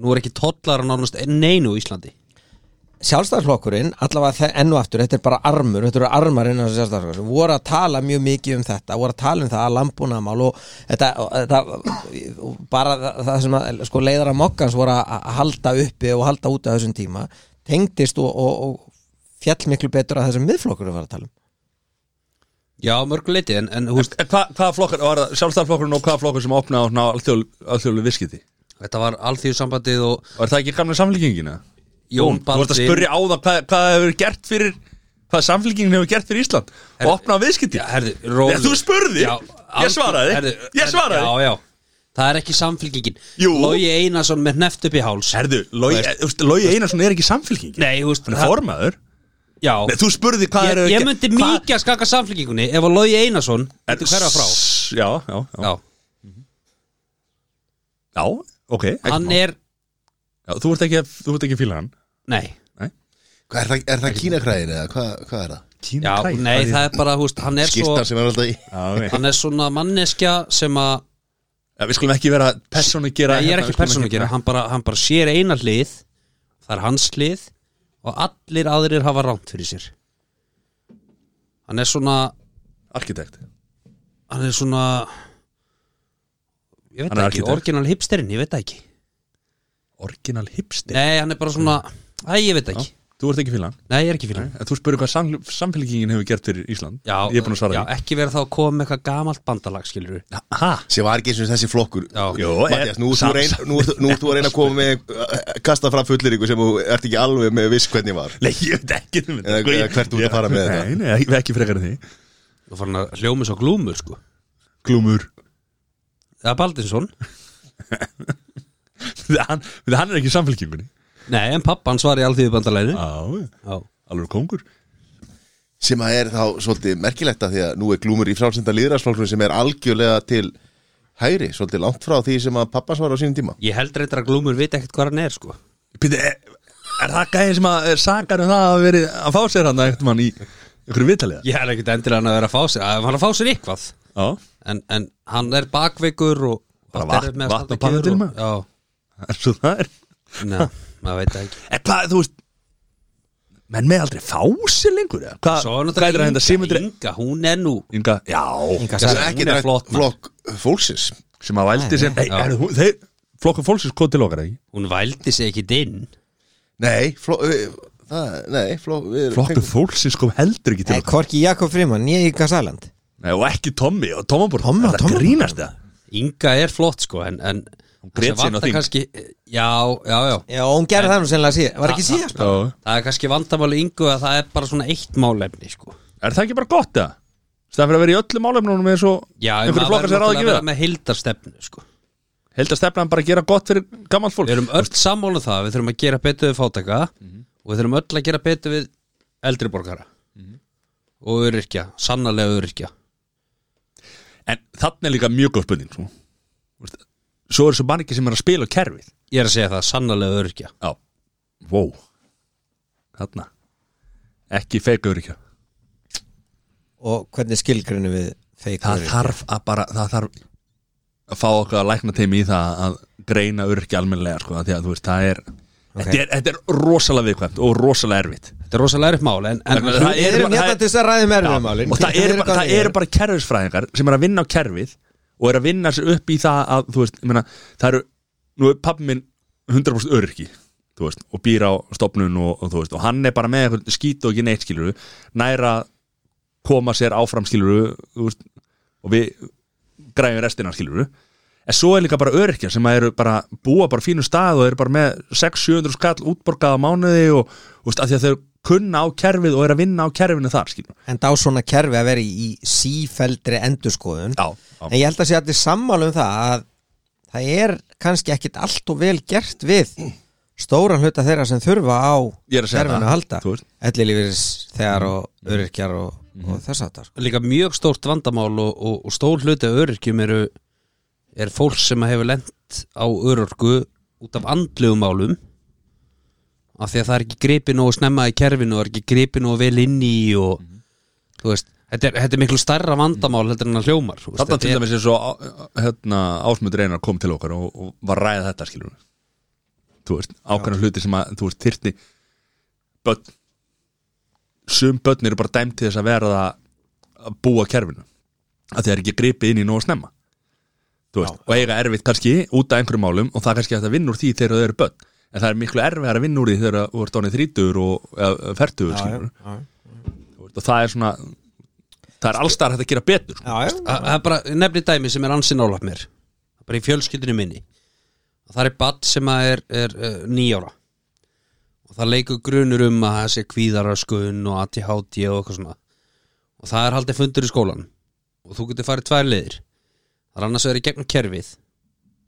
B: Nú er ekki tollar á nánast neinu í Íslandi.
D: Sjálfstæðarflokkurinn, allavega þe- enn og aftur þetta er bara armur, þetta eru armar innan þess sjálfstæðarflokkurinn, voru að tala mjög mikið um þetta voru að tala um það að lambúnaðamál og þetta, og þetta og bara það, sem að sko, leiðar að mokkans voru að að halda uppi og halda út af þessum tíma tengdist og, og, og fjall miklu betur að þessum miðflokkurinn var að tala um
B: Já, mörgu leiti, en, en húst,
C: En hva, hvaða flokkar, var það sjálfstæðarflokkurinn og hvaða flokkur sem opnaði á alþjóðlu viskiti?
B: þetta var alþjóðsambandið og
C: Var það ekki gamla samfélkingina?
B: Jón
C: Þú vart að spurja á það hvað, hvað hefur gert fyrir hvað samfélkingin hefur gert fyrir Ísland og opnað viðskipti. Nei, þú spurðir.
B: Já,
C: Ég svaraði.
B: herðu,
C: Ég svaraði.
B: Já, já, það er ekki samfélkingin
C: Jú.
B: Logi Einarsson með hneft upp í háls
C: Logi Einarsson er ekki samfélkingin
B: Nei, veist
C: Hann er formaður
B: Já,
C: Nei, þú spurði hvað
B: ég,
C: er
B: ég myndi mikið að skaka samfélkingunni ef að Logi Einarsson myndi hverja frá.
C: Já, já, já,
B: Já,
C: já ok ekki
B: hann
C: mál.
B: er,
C: já, Þú ert ekki, þú ert ekki fíla hann?
B: Nei.
A: Hvað er það, er það kínakræðin eða hvað, hvað er það?
B: Já, nei, það er bara, veist, hann er svo
A: Skistar sem er alltaf í
C: Já, ok.
B: Hann er svona manneskja sem að
C: Já, Við skulum ekki vera persónu gera
B: Nei, ég er
C: hérna,
B: ekki persónu að gera, hann bara, hann bara sér eina hlið Það er hans hlið Og allir aðrir hafa ránt fyrir sér. Hann er svona
C: Arkitekt.
B: Hann er svona Ég veit ekki, orginal hipsterinn, ég veit ekki.
C: Original hipster?
B: Nei, hann er bara svona Æ, ég veit ekki
C: Þú ert ekki fíla hann
B: Nei, ég er ekki fyrir hann
C: En þú spurði hvað sam, samfélkingin hefur gert fyrir Ísland.
B: Já,
C: Ég er búin að svara
B: já, ekki vera þá að koma með eitthvað gamalt bandalag, skilur
C: því Hæ?
A: sem var ekki eins og þessi flokkur.
B: Já.
C: Jó,
A: Mattias, nú ert þú
C: sam-
A: reyn- nú ert- þú að reyna að koma með uh, kasta fram fullir ykkur sem þú ert ekki alveg með viss hvernig var.
C: Nei, ég veit ekki um þetta, sko,
A: hvert þú ert að fara með
C: Nei,
A: þetta?
C: nei, ekki- ekki frekar en því.
B: Þú fann að hljómi svo glúmur, sko.
C: Glúmur.
B: Það er Baldinsson.
C: Hann, er ekki samfélkingunni
B: Nei, en pappa hans var í alþýðu bandalæðinu
C: Já, alveg kongur
A: sem að er þá svolítið merkilegt að því að nú er glúmur í frálsenda líðræðsflokkurinn sem er algjörlega til hægri, svolítið langt frá því sem að pappas var á sínum tíma.
B: Ég held reyndar að glúmur veit ekkert hvað hann er, sko.
C: Píti, er, er það gæðin sem að sakar um það að veri að fá sér hann eitthvað mann í einhverju vitaliða?
B: Ég held ekkert endilega hann að vera að fá sér að hann er að fá sér eitthvað.
C: Já,
B: en, en hann er bakveikur og
C: Bara vatn- vatn pannum
B: kjör
C: til
B: og-
C: maður.
B: Maður veit það ekki.
C: En hvað, þú veist menn með aldrei fá sér lengur eða? Hvað,
B: Svo er
C: hvað er það
B: náttúrulega
C: Sigmundur
B: Inga, Inga, hún er nú
C: Inga, já,
D: Inga Sæland.
A: er ekki
B: Hún er
A: rætt
B: flott, maður.
A: flokk fólksins
C: sem að vældi sem Nei, er, hún, þeir, flokkur fólksins kom til okkar ekki?
B: Hún vældi sig ekki inn.
A: Nei, fló, við, það, nei fló, við
C: Flokkur
A: fengum-
C: fólksins kom heldur ekki til
D: Nei,
C: okkar.
D: Korki Jakob Frimann, ég í Gasaland
C: Nei, og ekki Tommy og
D: og
C: Það
D: Tommi.
C: grínast það.
B: Inga er flott sko en, en það
C: sig inn á þing.
B: kannski já, já, já.
D: Já, og hún gerði það nú sennilega síðan, var ekki síðan
C: Já.
B: það er kannski vandamáli Ingu að það er bara svona eitt málefni sko.
C: Er það ekki bara gott það? Það fyrir að vera í öllum málefnum eins og
B: já,
C: einhverju flokkar sem
B: náttúrulega
C: ekki við það
B: með hildarstefnu sko.
C: Stefna bara að gera gott fyrir gammalt fólk.
B: Við erum öll sammála um það við þurfum að gera betur við fátaka og við þurfum öll að gera betur við eldri borgara. Og öryrkja, sannarlega öryrkja.
C: En þannig er líka mjög góð spurning svo. Veist, svo er svo manni sem er að spila kerfið.
B: Ég er að segja það, sannarlega öryrkja.
C: Já. Wow Þarna. Ekki feika örykja
D: Og hvernig skilgrinu við feik
C: Það þarf að bara Það þarf að fá okkur að lækna teimi í það að greina örykja almennilega sko, af því að þú veist, það er þetta, er þetta er rosalega viðkvæmt og rosalega erfitt.
B: Þetta er rosalega erfitt mál en, en
D: Við
C: það er
D: hérna
C: það er- og það bara, það eru bara kerfisfræðingar sem er að vinna á kerfið og er að vinna sér upp í það að þú veist, ég meina, það eru nú er pappi minn 100% öryrki þú veist, og býr á stofnun og, og þú veist, og hann er bara með skít og ekki neitt skiluru, næra koma sér áfram skiluru veist, og við græðum restina skiluru en svo er líka bara öryrkjar sem eru bara búa bara fínu stað og eru bara með 600-700 skall útborgað á mánuði og þú veist, af því að þau kunna á kerfið og eru að vinna á kerfinu þar skiluru
D: En það á svona kerfi að vera í, sífeldri endurskoðun
C: Já, já.
D: En ég held að sé allir sammála um það að það er kannski ekkit allt og vel gert við stóran hluta þeirra sem þurfa á
C: er að
D: kerfinu að halda. Ellilífis þegar og öryrkjar og,
C: Mhm.
D: og þess að það sko.
B: líka mjög stórt vandamál og, og, og stór hluti af öryrkjum eru er fólk sem hefur lent á örorku út af andlegum málum af því að það er ekki gripið nógu snemma í kerfinu og er ekki gripið nógu vel inn í og þú veist, þetta er, þetta er miklu stærra vandamál heldur en að hljómar þetta
C: til
B: er-
C: dæmis er svo hérna, ásmund reynar kom til okkar og, og var ræða þetta skilur þú veist, ákveðna hluti sem að þú veist, þyrfti börn sum börn eru bara dæmt til þess að vera það að búa kerfinu að þeir ekki gripið inn í nóg snemma. Veist, og eiga erfitt kannski út af einhverjum málum og það er kannski að vinna úr því þegar þau eru börn en það er miklu erfiðar að vinna úr því þegar þú ert ánið þrítur og fertugur skilur og það er svona það er allstar hægt að gera betur sko.
D: Já, já,
B: Það er bara nefnir dæmi sem er ansi nálægt mér. Bara í fjölskyldinu minni. Það er badd sem að er, er uh, nýjára og það leikur grunur um að það sé kvíðaraskunn og ATHD og eitthvað svona. Og það er haldið fundur í skólan og þú getur farið tvær leiðir. Það er annars verið gegnum kerfið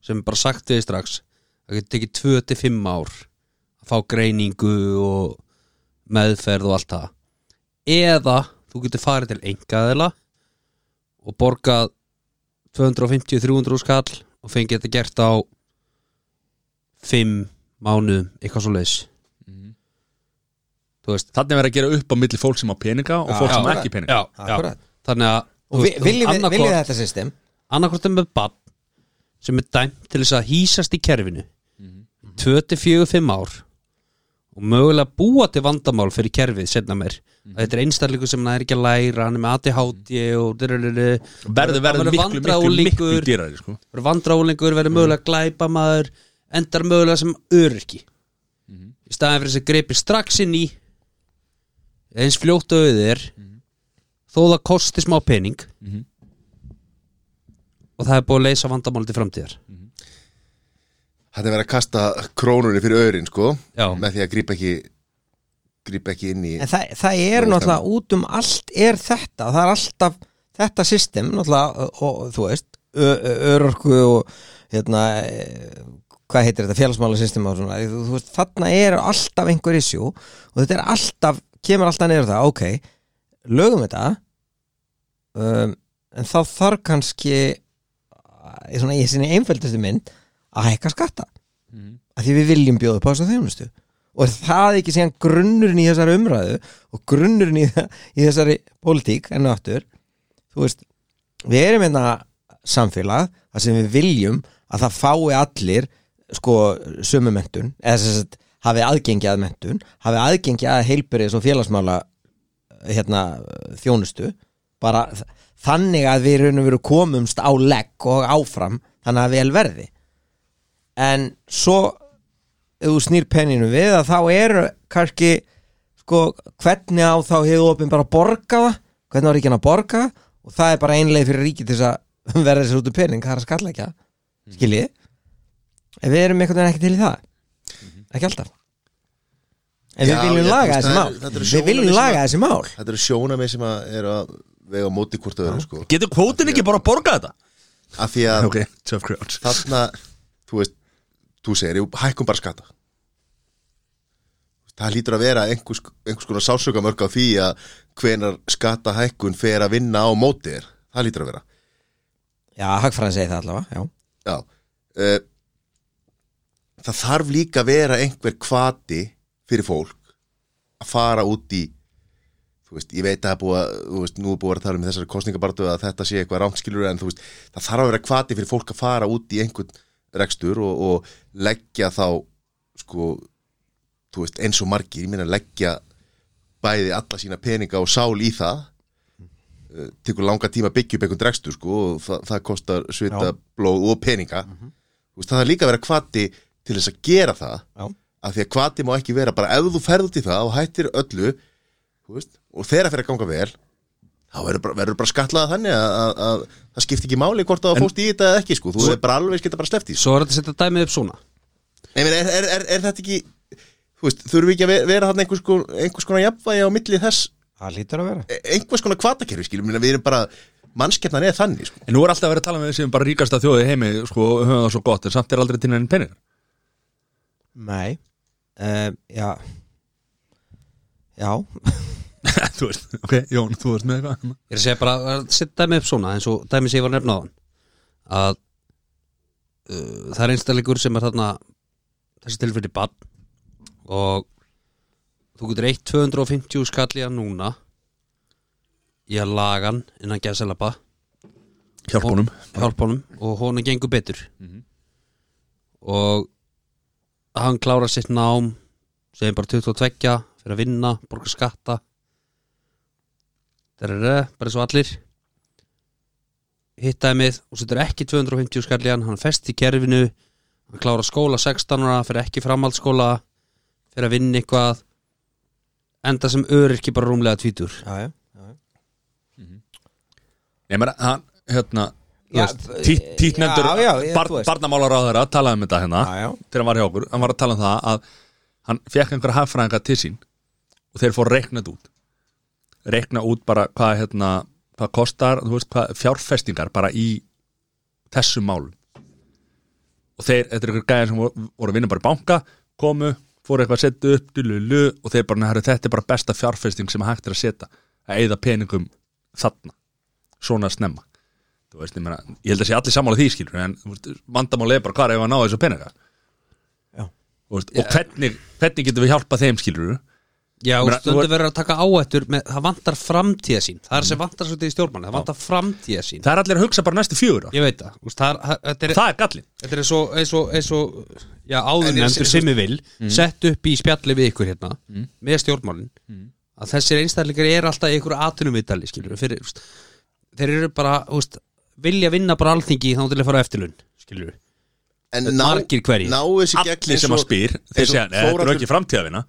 B: sem er bara sagt við strax það getur tekið 2-5 ár að fá greiningu og meðferð og allt það. Eða þú getur farið til engaðila og borgað 250-300 skall og fengið þetta gert á 5 mánuðum, eitthvað svo þú veist.
C: Þannig verður að gera upp á milli fólk sem á peninga og fólk sem á ekki peninga.
B: Já, já. Þannig að
D: Og vi- viljum við, viljum við þetta system?
B: annarkvort er með bann sem er dæmt til þess að hýsast í kerfinu 2-4-5 ár og mögulega búa til vandamál fyrir kerfið setna mér þetta er einstakleikur sem hann er ekki að læra hann er með ADHD og
C: verður verður miklu, miklu, miklu dýrari sko.
B: verður vandraúlingur, verður mögulega glæpa maður endar mögulega sem öryrki. Í staðin fyrir þess að greipi strax inn í eins fljótt auðið er þó það kosti smá pening. Og það er búið að leysa vandamáli til framtíðar
A: Þetta er verið að kasta krónunni fyrir öðrin sko
B: Já.
A: með því að grípa ekki grípa ekki inn í
D: En það, það er náttúrulega út um allt er þetta, það er alltaf þetta system náttúrulega og, og þú veist, ö- ö- örorku og hérna eh, hvað heitir þetta, félagsmála system og svona, þú, þú veist, þarna er alltaf einhver issue og þetta er alltaf, kemur alltaf á það, ok lögum þetta um, en þá þarf kannski í svona í sinni einföldustu mynd að hækka skatta. Að því við viljum bjóða upp á þess að þjónustu. Og er það ekki síðan grunnurinn í þessari umræðu og grunnurinn í, í þessari pólitík enn og aftur? Þú veist, við erum einna samfélag þar sem við viljum að það fái allir sko sömu mentun eða sem sagt hafi aðgengi að mentun hafi aðgengi að heilbyrðis og félagsmála hérna þjónustu. Bara þannig að við veru komumst á legg og áfram þannig að vel verði en svo ef þú snýr penninu við að þá eru kannski sko hvernig á þá hefur opinn bara að borga það? Hvernig á ríkinn að borga það? Og það er bara einlega fyrir ríkið til þess að verða þessi út úr penning, það er að skalla ekki skiljið en við erum einhvern veginn ekki til í það. Ekki alltaf. En
A: Já,
D: við viljum laga þessi
A: það
D: mál.
A: er-
D: við viljum laga
A: að-
D: þessi mál.
A: Þetta eru sjónamið sem að eru að vega móti hvort öðru sko.
C: Getur kvótin ekki bara að borga þetta?
A: af því að
C: Ok, tough crowd.
A: þarna þú veist, þú segir, jú, hækkum bara skatta. Það lítur að vera einhvers, einhvers konar sásökamörk á því að hvenar skattahækkun fer að vinna á móti þér, það lítur að vera.
D: Já, hagfræðin segir það allavega já.
A: Já. Uh, Það þarf líka að vera einhver kvati fyrir fólk að fara út í þú veist, ég veit að það er búið að þú veist, nú er búið að tala um þessari kostningabartu að þetta sé eitthvað rámskilur en þú veist, það þarf að vera kvati fyrir fólk að fara út í einhvern rekstur og, og leggja þá sko, þú veist, eins og margir ég meina leggja bæði alla sína peninga og sál í það uh, tekur langa tíma að byggja upp einhvern rekstur sko og það, það kostar svita, blóð og peninga. Þú veist, það þarf líka að vera kvati til þess að gera það
D: Já.
A: af því að kvati má ekki vera bara ef þú ferð út í það og hættir öllu veist, og þegar fyrir að ganga vel þá verður bara, verður bara skatlaða þannig að, að, að það skipti ekki máli hvort það fóst í þetta eða ekki sko, þú er bara alveg geta bara sleppt í þessu.
B: Svo er þetta að setja dæmið upp svona.
A: Nei, meni, er, er, er, er þetta ekki þú veist, þurfum við ekki að vera, vera þarna einhvers, einhvers konar jafnvægi á milli þess?
D: Það lítur að vera.
A: E- einhvers konar kvatakerfi skilum, við erum bara mannskjarnan er þannig sko.
C: En nú er alltaf verið að tala með við sem bara ríkasta þjóði í heimi sko, höfum það svo gott, en samt er aldrei til enn peningar.
D: Nei. Um, já. Já
C: Þú veist, ok, Jón, þú veist með eitthvað?
B: Ég er að segja bara að setja dæmið upp svona eins og dæmið sem ég var að nefna á hann að uh, það er einstakleikur sem er þarna þessi tilfelli bann og þú getur eitt 250 skall í hann núna í að laga hann innan gæðselapa
C: Hjálpunum
B: hjálpunum og honum gengur betur. Og hann klára sitt nám segjum bara 22 fyrir að vinna, borga skatta það er bara svo allir. Hittaði mig og setur ekki 250 skall í hann. Hann fest í kerfinu. Hann klára skóla 16 ára, fyrir ekki framhaldsskóla fyrir að vinna eitthvað. Enda sem öryrki bara rúmlega tvítur.
D: Já, já, já.
C: Ég meina, hann, hérna Títnendur bar, barnamálar á þeirra talaði um þetta hérna þegar hann var hjá okkur, hann var að tala um það að hann fekk einhverja hagfræðinga til sín og þeir fór reiknað út reikna út bara hvað hérna, hvað kostar, þú veist hvað fjárfestingar bara í þessum málum. Og þeir, þetta er einhver gæðin sem voru, voru að vinna bara í banka komu, fóru eitthvað að setja upp dululu, og þeir bara, þetta er bara besta fjárfesting sem hægt er að setja að eyða peningum þarna svona snemma. Þú veist, ég, meina, ég held að sé allir sammála því skilur en vandamáli er bara hvað er ef að ná þessu peninga? Veist, og hvernig, hvernig getum við hjálpað þeim skilur
B: Já,
C: Meina,
B: og stundu verður að taka áættur með, það vantar framtíða sín. Það er sem vantar svolítið í stjórnmann, það vantar framtíða sín.
C: Það er allir að hugsa bara næstu fjögur
B: Ég veit það, það það- þetta er,
C: það er gallin
B: þetta er og, eins og, eins og já, áður
A: En ég-
B: nefndur sem ég vil sett upp í spjalli við ykkur hérna með stjórnmálin. Að þessir einstaklingar er alltaf í ykkur fyrir, úst, þeir eru bara úst, vilja vinna bara alþingi þá til að fara eftirlun skilur
A: En
B: Margir hverjir.
A: Ná þessi gegn
C: allir sem að spyr, þeir segja, "Nei, þetta er ekki framtíðavina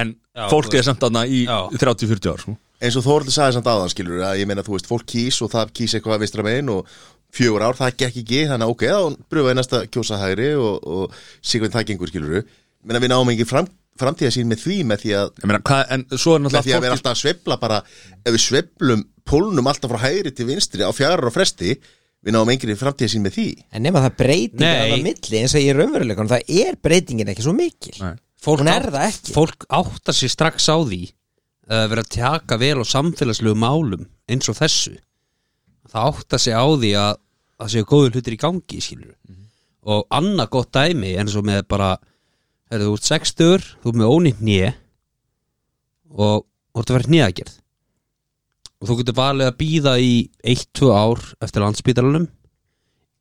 C: en
B: Já,
C: fólk er samt aðna í
B: Já.
C: 30-40 ár sko.
A: eins og Þóraldur sagði samt áðan skilur að ég meina þú veist fólk kýs og það kýs eitthvað að vistra megin og fjögur ár það gekk ekki þannig að ok, þá brúfaði næsta kjósa hægri og, og síkvæmt það gengur skilur meina við náum ekki fram, framtíða sín með því með því að
C: Ég meina, hvað, en svo er
A: með því að við alltaf að svepla bara ef við sveplum pólnum alltaf frá hægri til vinstri á fjarar og fresti við náum engri framtíða sín með því
D: En nema það breytingin
B: Nei.
D: á milli eins og ég er raunveruleikunum, það er breytingin ekki svo mikil
C: Nei.
B: Fólk,
D: er
B: átt- fólk áttar sér strax á því að vera að tjaka vel á samfélagslegu málum eins og þessu. Það áttar sér á því að það séu góður hlutir í gangi skilur og annað gott dæmi eins og með bara er þú ert 60, þú ert með ónýtt nýje og þú ert að vera nýjagerð og þú getur valið að býða í 1-2 ár eftir landsbítalanum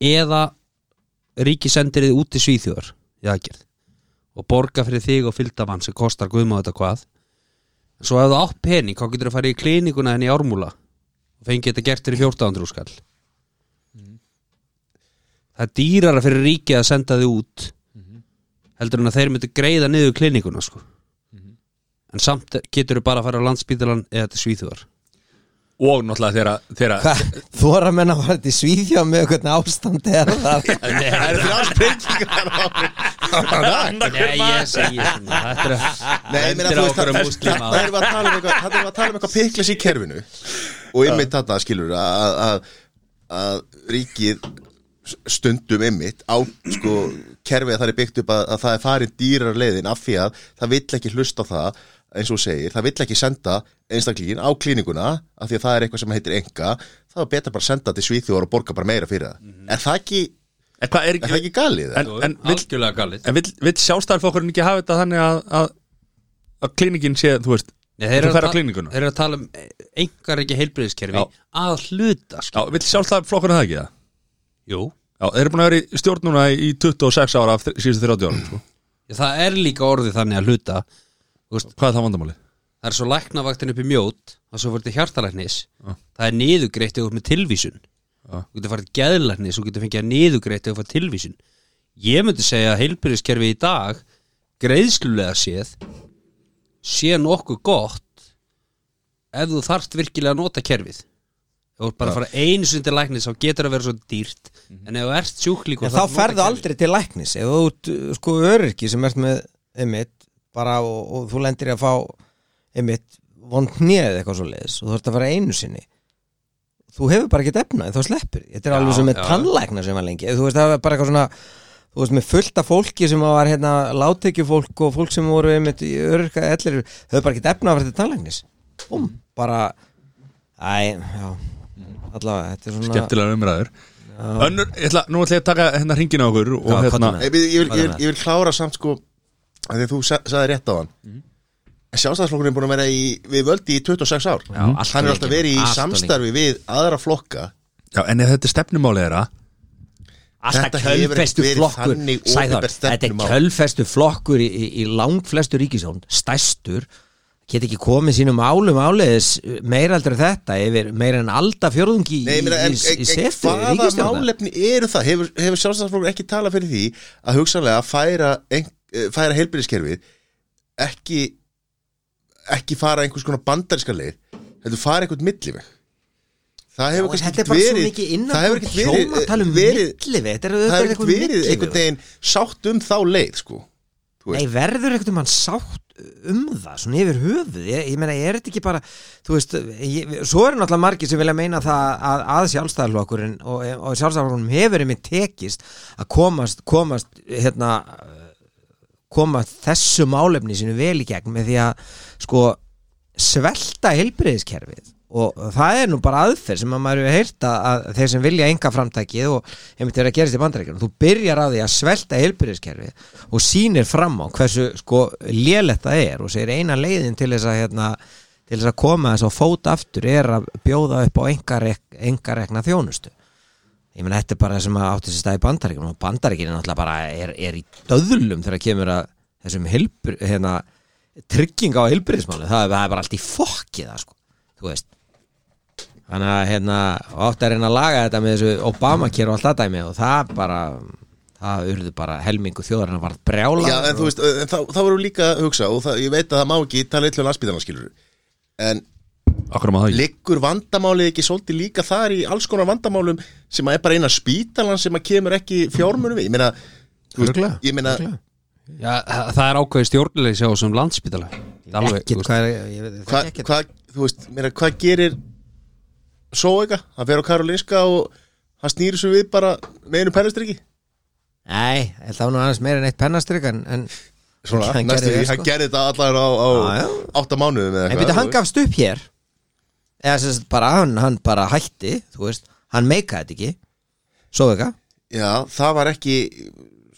B: eða ríki sendir þið út í svíþjóðar í aðgerð og borga fyrir þig og fylgdamann sem kostar guðma þetta hvað. En svo ef þú átt pening þá getur þú að fara í klinikuna henni í ármúla og fengi þetta gert fyrir 1400 skall. Það er dýrara fyrir ríkið að senda þig út heldur en að þeir myndu greiða niður klinikuna sko. En samt getur þú bara að fara á landsbítalan eða til svíþjóðar
C: og náttúrulega þegar,
D: Hvað, þú er að menna að fara til Svíðjá með hvernig ástandi er það
A: Það eru þrjá sprengingar á
B: Nei, ég segi svona Þetta er
A: meina
B: Bendir á okkur um
A: það
B: múslima.
A: Það við að tala um eitthvað Það erum við að tala um eitthvað piklis í kerfinu. Og ymmit þarna skilur að, að, að ríkið stundum ymmit á sko kerfið að það er byggt upp að, að það er farin dýrar leiðin af því að það vill ekki hlusta á það eins og segir, það vill ekki senda einstaklingin á klíninguna af því að það er eitthvað sem heitir enga það er betra bara að senda til Svíþjóðar og borga bara meira fyrir það Er það ekki,
C: hvað er
A: er það
C: ekki
A: galið?
C: En- en
B: Algjörlega galið
C: en vill, vill sjálfstæðarflokkurinn ekki hafa þetta þannig að, að, að klíningin sé, þú veist
B: Nei, þeir,
C: þú
B: eru að
C: klíninguna
B: þeir eru að tala um engar ekki heilbriðiskerfi
C: Já.
B: að hluta
C: Já, vill sjálfstæðarflokkurinn það ekki það?
B: Jú,
C: Já, þeir eru búin að vera í stjórn núna í 26 ára af síðustu 30 ára sko.
B: það er líka orðið þannig að hluta
C: Hvað er það vandamáli?
B: það er svo læknavaktin upp í mjót og svo fyrir til hjartalæknis.
C: Já.
B: það er niðugreitt þú ert með tilvísun.
C: Já.
B: þú getur farið geðlæknis þú getur fengið að niðugreitt ef þú farið tilvísun. Ég myndi segja að heilbriðiskerfi í dag greiðslulega séð sé nokkuð gott ef þú þarft virkilega að nota kerfið. Ert bara að fara einu sinni til læknis þá getur það að vera svo dýrt. En ef þú ert sjúklík
D: þá ferðu aldrei til læknis. Ef þú sko öryrki sem ert með einmitt bara og, og þú lendir í að fá einmitt vond hnið eitthvað svo leiðis og þú ert að fara einu sinni. Þú hefur bara ekki efna en þá sleppur þetta er
B: Já,
D: alveg sem með
B: já.
D: tannlækna sem var lengi. Þú veist það var bara eitthvað svona þú veist með fullt af fólki sem var hérna láttekjufólk og fólk sem voru einmitt í öryrka ellir höfðu bara ekki efna að fara til tannlæknis. Búm, bara æ, já. Allavega, þetta er svona
C: Skemmtilega umræður. Önnur, ég ætla, nú ætla ég að taka hérna hringina á okkur og
D: Já,
C: hérna,
A: ég, ég, vil, ég, vil, ég vil klára samt sko að því að þú sa- sagði rétt á hann En sjálfstæðsflokkurinn er búin að vera í, við völdi í 26 ár.
D: Já,
A: Hann er alltaf verið í samstarfi við aðra flokka.
C: Já, en ef þetta er stefnumáli þeirra?
D: Alltaf
A: Þetta hefur
D: kjölfestu flokkur.
A: opinbert
D: Þetta er kjölfestu flokkur í, í, í langflestu ríkisjón Stæstur Get ekki komið sínum álum áleiðis meira aldrei þetta yfir meira en alda fjörðungi í,
A: Nei, en,
D: í, í setu
A: hvaða
D: ríkisstjórnar?
A: málefni eru það? Hefur, hefur sjálfstæðsflokkur ekki talað fyrir því að hugsanlega færa, ein, eh, færa heilbyrðiskerfið ekki ekki fara einhvers konar bandariska leið heldur fara einhvern milliveg. Það hefur
D: er
A: ekkert verið það hefur ekkert verið,
D: um
A: það hefur ekkert
D: eitthvað
A: verið einhvern veginn sátt um þá leið sko.
D: Nei, verður ekkert um hann sátt um það, svona yfir höfuð? Ég, ég meina, er þetta ekki bara þú veist, ég, svo eru náttúrulega margir sem vilja meina það að, að sjálfstæðarlokkurinn og, og sjálfstæðarlokkurinn hefur einmitt tekist að komast komast, hérna komast þessu málefni sinu vel í gegn með því að sko svelta heilbreyðiskerfið og það er nú bara aðferð sem að maður hefur heyrt að, að þeir sem vilja enga framtækið og einmitt er að gerast í bandarækjunum þú byrjar á því að svelta heilbyrðiskerfið og sýnir fram á hversu sko lélegt það er og segir eina leiðin til þess að hérna, til þess að koma þess á fót aftur er að bjóða upp á engarekna þjónustu ég meina þetta er bara það sem átti sér stað í bandarækjunum og bandarækjunum náttúrulega bara er, er í döðlum þegar kemur að þessum heilbyr, hérna, trygging á heilbyrðismáli það, er- það er bara allt í fokkið það sko. Þú veist. Þannig að hérna átti að reyna að laga þetta með þessu Obama-kér og allt það dæmi og það bara það urðu bara helmingu þjóðarinn að varð brjála
A: Já, en þú veist, en þá, þá verður líka að hugsa og það, ég veit að það má ekki tala eitthvað landsbytarnar skilur en Liggur vandamálið ekki svolítið líka þar í alls konar vandamálum sem að er bara eina spítalan sem að kemur ekki fjármunum við, ég meina
D: Örugglega,
A: ég meina.
B: Já, það er ákveðið stjórnleysi á þessum landspítala Alveg,
D: hvað er ég veit-
A: hvað,
D: þekki ekkert.
A: hva, þú veist, meina, hvað gerir Sóega, hann fer á Karolinska og hann snýri svo við bara með einu pennastriki
D: Nei, var nú aðeins meira en eitt pennastryk en, en
A: svona,
D: Hann
A: næstu
D: gerði
A: hann
D: sko.
A: gerði þetta allar á, á
D: Já, já.
A: átta mánuðum eða
D: En
A: eitthvað,
D: byrja, hann gafst upp hér eða sem sagt bara, hann, hann bara hætti þú veist, hann meikaði þetta ekki. Svo ekki,
A: Já, það var ekki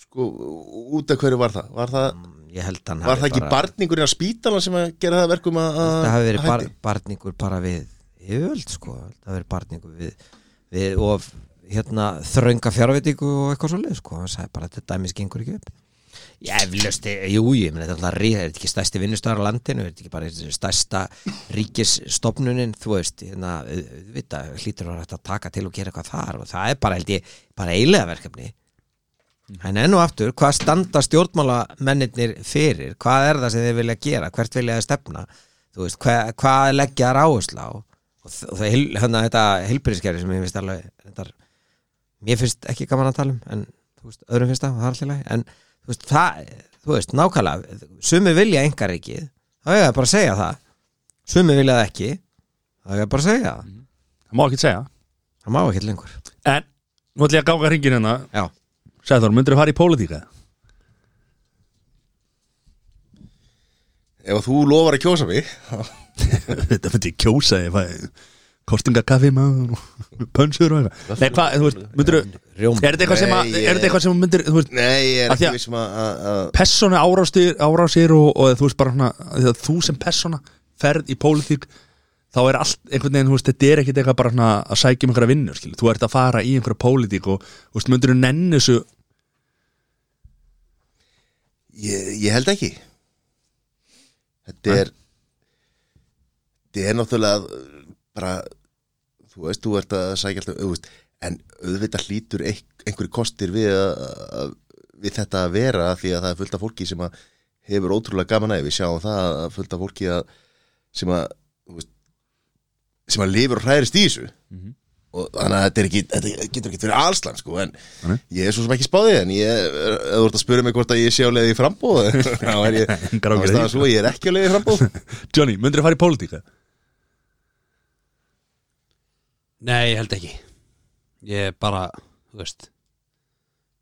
A: sko, út af hverju var það? Var það,
D: ég held hann
A: var það ekki
D: bara,
A: barningurinn á spítalan sem að gera það að verkum að
D: það hafi verið
A: að
D: bar, barningur bara við yfirvöld sko, það hafi verið barningur við, við og hérna þrönga fjárveitingu og eitthvað svo leið sko, hann sagði bara að þetta dæmis gengur ekki upp Já, eflaust, jú, ég meni þetta er alltaf rí- er þetta ekki stærsti vinnustöðar á landinu, er þetta ekki bara stærsta ríkisstofnunin, þú veist, hérna, vita, hlýtur að þetta taka til og gera eitthvað þar og það er bara, held ég, bara eilega verkefni. En enn og aftur, hvað standa stjórnmálamennir fyrir, hvað er það sem þeir vilja gera, hvert vilja þeir stefna, þú veist, hvað, hvað leggja áherslu á? Og, það, hil- hérna, þetta heilbyrðiskerfi sem ég finnst alveg, þetta, mér finnst ekki gaman að tala um, en þú veist, öðrum finnst það, það er alltaf leið, en þú veist, það, þú veist, nákvæmlega sumi vilja engaríkið þá er það bara að segja það. Sumi vilja það ekki þá er það bara að segja það.
C: Það má ekki segja.
D: Það má ekki lengur.
C: En, nú ætlum ég að ganga hringin hérna.
D: Já,
C: Sæður, myndir þú fara í pólitíka?
A: Ef þú lofar að kjósa mig
C: Þetta myndi ég kjósa ég fæ kostingakaffi maður pönsur og eitthvað. Nei, hvað, þú veist, myndir Er þetta eitthvað sem að, er þetta eitthvað sem myndir, þú veist
A: Nei, ég er ekki vissum að,
C: persónu árásir, og, og þú veist bara því að þú sem persóna ferð í pólitík þá er allt einhvern veginn, þú veist, þetta er ekkit eitthvað bara svona að sækja um einhverja vinnu, skil þú ert að fara í einhverja pólitík og, þú veist, myndir þú nenni þessu?
A: Ég, ég held ekki. Þetta er Þetta er náttúrulega bara þú veist, þú ert að sækja alltaf auðvist, en auðvitað hlýtur einhver- einhverju kostir við, að, að, við þetta að vera því að það er fullt af fólki sem að hefur ótrúlega gaman að við sjáum það að fullt af fólki að, sem að veist, sem að lifur og hræðist í þessu. Og þannig að þetta, ekki, þetta getur ekki verið allslan sko, en
C: Nei.
A: ég er svo sem ekki spáðið en ég, þú ert að spyrja mig hvort að ég sé á leiði frambóð þá er ég, þá er það svo, ég er ekki á leiði frambóð
C: Johnny, myndir þú fara í pólitíka?
B: Nei, ég held ekki. Ég er bara, þú veist.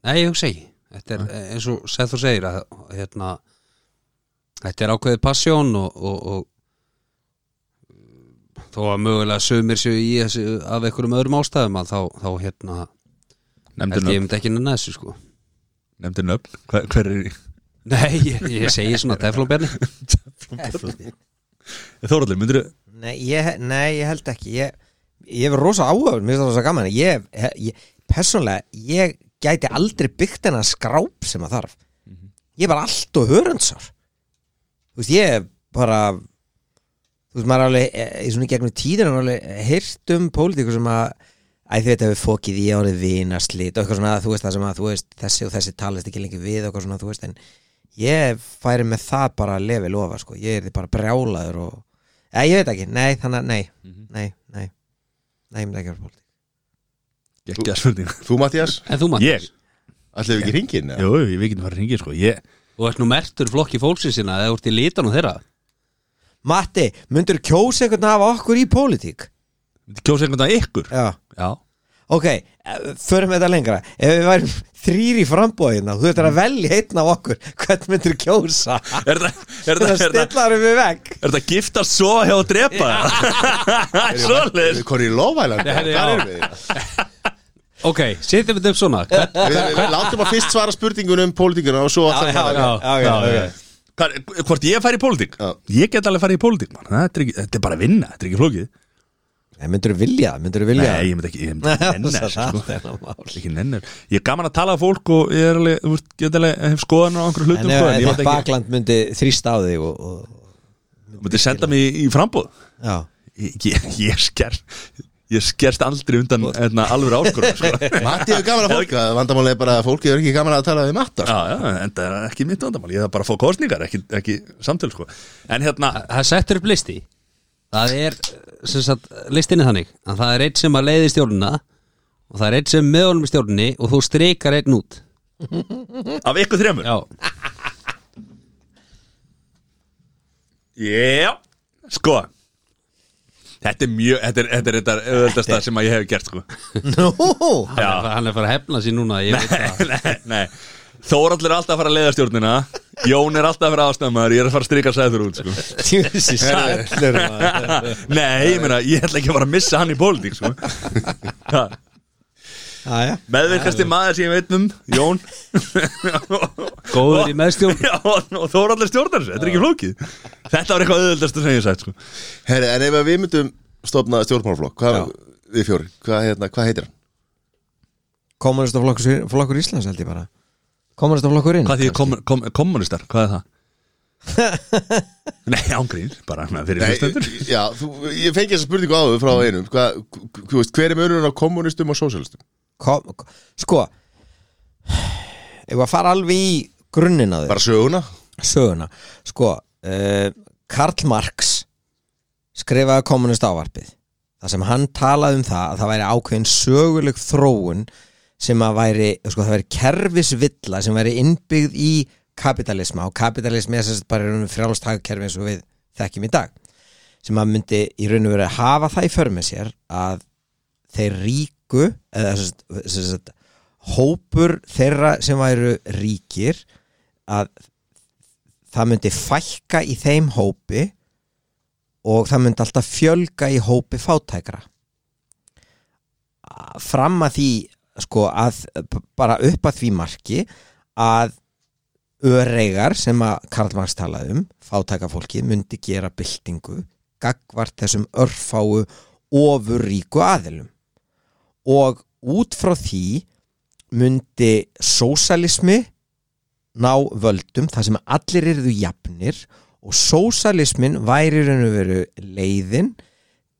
B: Nei, ég hugsa ekki. Þetta er eh, eins og Seth þú segir að, hérna, Þetta er ákveðið passjón og, og, og þó að mögulega sögumir séu í þessu af einhverjum öðrum ástæðum að þá, þá hérna
C: Nefndir
B: held ég
C: nöfn,
B: myndi ekki nenni þessu sko.
C: Nefndir nöfn? Hver, hver er í?
B: Nei, ég, ég segi svona teflóberni
C: Þóraldur, myndir
D: Nei, ég, nei, ég held ekki. Ég, ég hef rosa áhugaður, mér finnst það rosa gaman. Ég, ég, persónlega, ég gæti aldrei byggt hennar skráp sem að þarf. Ég var allt og hörundsár. Þú veist, ég bara Þú veist, maður er alveg eh, í svona gegnum tíðina alveg heyrt um pólitíku sem að Æ, þið veit að við fókið í árið vinaslit og eitthvað svona, þú veist það sem að þú veist þessi og þessi talist ekki lengi við og eitthvað svona, þú veist en ég færi með það bara að lefi lofa, sko, ég er því bara brjálaður og, eða ég veit ekki, nei, þannig að nei, nei, nei ég myndi ekki vera pólitík.
C: Ekki að spurning
A: Þú Mattias,
B: En þú Mattias,
C: Ég,
A: ætlum við ekki hringin?
C: jú, við getum farið að ringi sko. Ég,
B: þú ert nú mertur flokki fólksinsina eða þú ert í litanum þeirra.
D: Matti, myndur kjósa einhvern af okkur í pólitík?
C: myndi kjósa einhvern veginn ykkur?
D: Já,
C: Já,
D: ok, eh, förum þetta lengra ef við værum þrýri frambóðina þú þurftir að velja einn af okkur hvern myndur kjósa
C: er það, er
D: það
C: það, það,
D: stillarum við veg
C: er það gifta svo hjá að drepa
B: já.
A: erum við?
B: Ok, setjum við þetta upp svona
A: Við, við látum að fyrst svara spurningunum um pólitíkuna og svo
D: Já, já,
A: að
D: já, já, já, já.
C: Hvað- Hvort ég færi í pólitík?
A: Já.
C: Ég get alveg farið í pólitík man. þetta, er ekki- þetta er bara að vinna, þetta er ekki flókið
D: Nei, myndur þú vilja, myndur þú vilja
C: Nei, ég myndi ekki, ég myndi
D: það
C: þessu, sko. ekki nenni Ég er gaman að tala af fólk og ég er alveg, þú veist, alveg hef skoðan á einhverju hlutum
D: En
C: sko,
D: ef
C: en ég
D: þetta
C: myndi ekki,
D: bakland myndi þrýsta á þig og, og,
C: myndi senda mig í, í frambúð
D: Já,
C: Ég, ég, ég sker Ég skerst aldrei undan hérna, alveg áskorun sko.
A: Matti er gaman að fólka Vandamáli er bara að fólki er ekki gaman að tala við Matta sko.
C: Já, já, en það er ekki mitt vandamál. Ég er bara að fá kostningar, ekki, ekki samtöl sko. En hérna,
B: Það settur upp listi Það er sem sagt, listinni þannig að það er einn sem að leiði stjórnina og það er einn sem með honum í stjórninni og þú streikar einn út.
C: Af ykkur þremur?
B: Já,
C: Já, sko Þetta er mjög, þetta er þetta er þetta auðvöldasta sem að ég hef gert sko.
D: Nú?
B: Hann er, hann er að fara að hefna sér núna ég veit það.
C: Nei, nei Þóraldur er alltaf að fara að leiða stjórnina. Jón er alltaf að fara aðstæðmaður Ég er að fara að strika sæður út sko. Nei, ég meina, ég ætla ekki að fara að missa hann í pólitík sko. Meðvirkasti maður sem ég veit um Jón.
B: Góður í meðstjórn.
C: Já, og og Þóraldur stjórnar þessu, þetta er ekki flókið. Þetta var eitthvað auðvöldasta sem ég hef sagt sko.
A: Herri, En ef við myndum stofna stjórnmálflokk hvað, Við fjóri, hvað, hérna, hvað heitir hann?
D: Kommunistaflokkur flokkur Íslands held ég bara Kommunistaflokkurinn
C: Hvað því kom, kom, kommunistar, hvað er það? Nei, ángrín, bara svona fyrir hlustendur.
A: já, þú, ég fengi þessa spurningu áður frá einum. Hvað, hv- hv- Hver er munurinn á kommunistum og sósialistum?
D: Kom, Sko Ef að fara alveg í grunninn að þau
A: Bara söguna?
D: Söguna. Sko, uh, Karl Marx skrifaði kommunist ávarpið. Þar sem hann talaði um það að það væri ákveðin söguleg þróun sem að væri, sko, það væri kerfisvilla sem væri innbyggð í kapitalisma og kapitalismi er sérst bara frjálst hagkerfi eins og við þekkjum í dag sem að myndi í raun og veru hafa það í för með sér að þeir ríku eða sérst, sérst, hópur þeirra sem væru ríkir að það myndi fækka í þeim hópi og það myndi alltaf fjölga í hópi fátækra. Fram að því sko að bara upp að því marki að öreigar sem að Karl Marx talaði um fátækafólki myndi gera byltingu gagvart þessum örfáu ofurríku aðilum. Og út frá því myndi sósalismi ná völdum þar sem allir eruðu jafnir og sósalismin væri raun og veru leiðin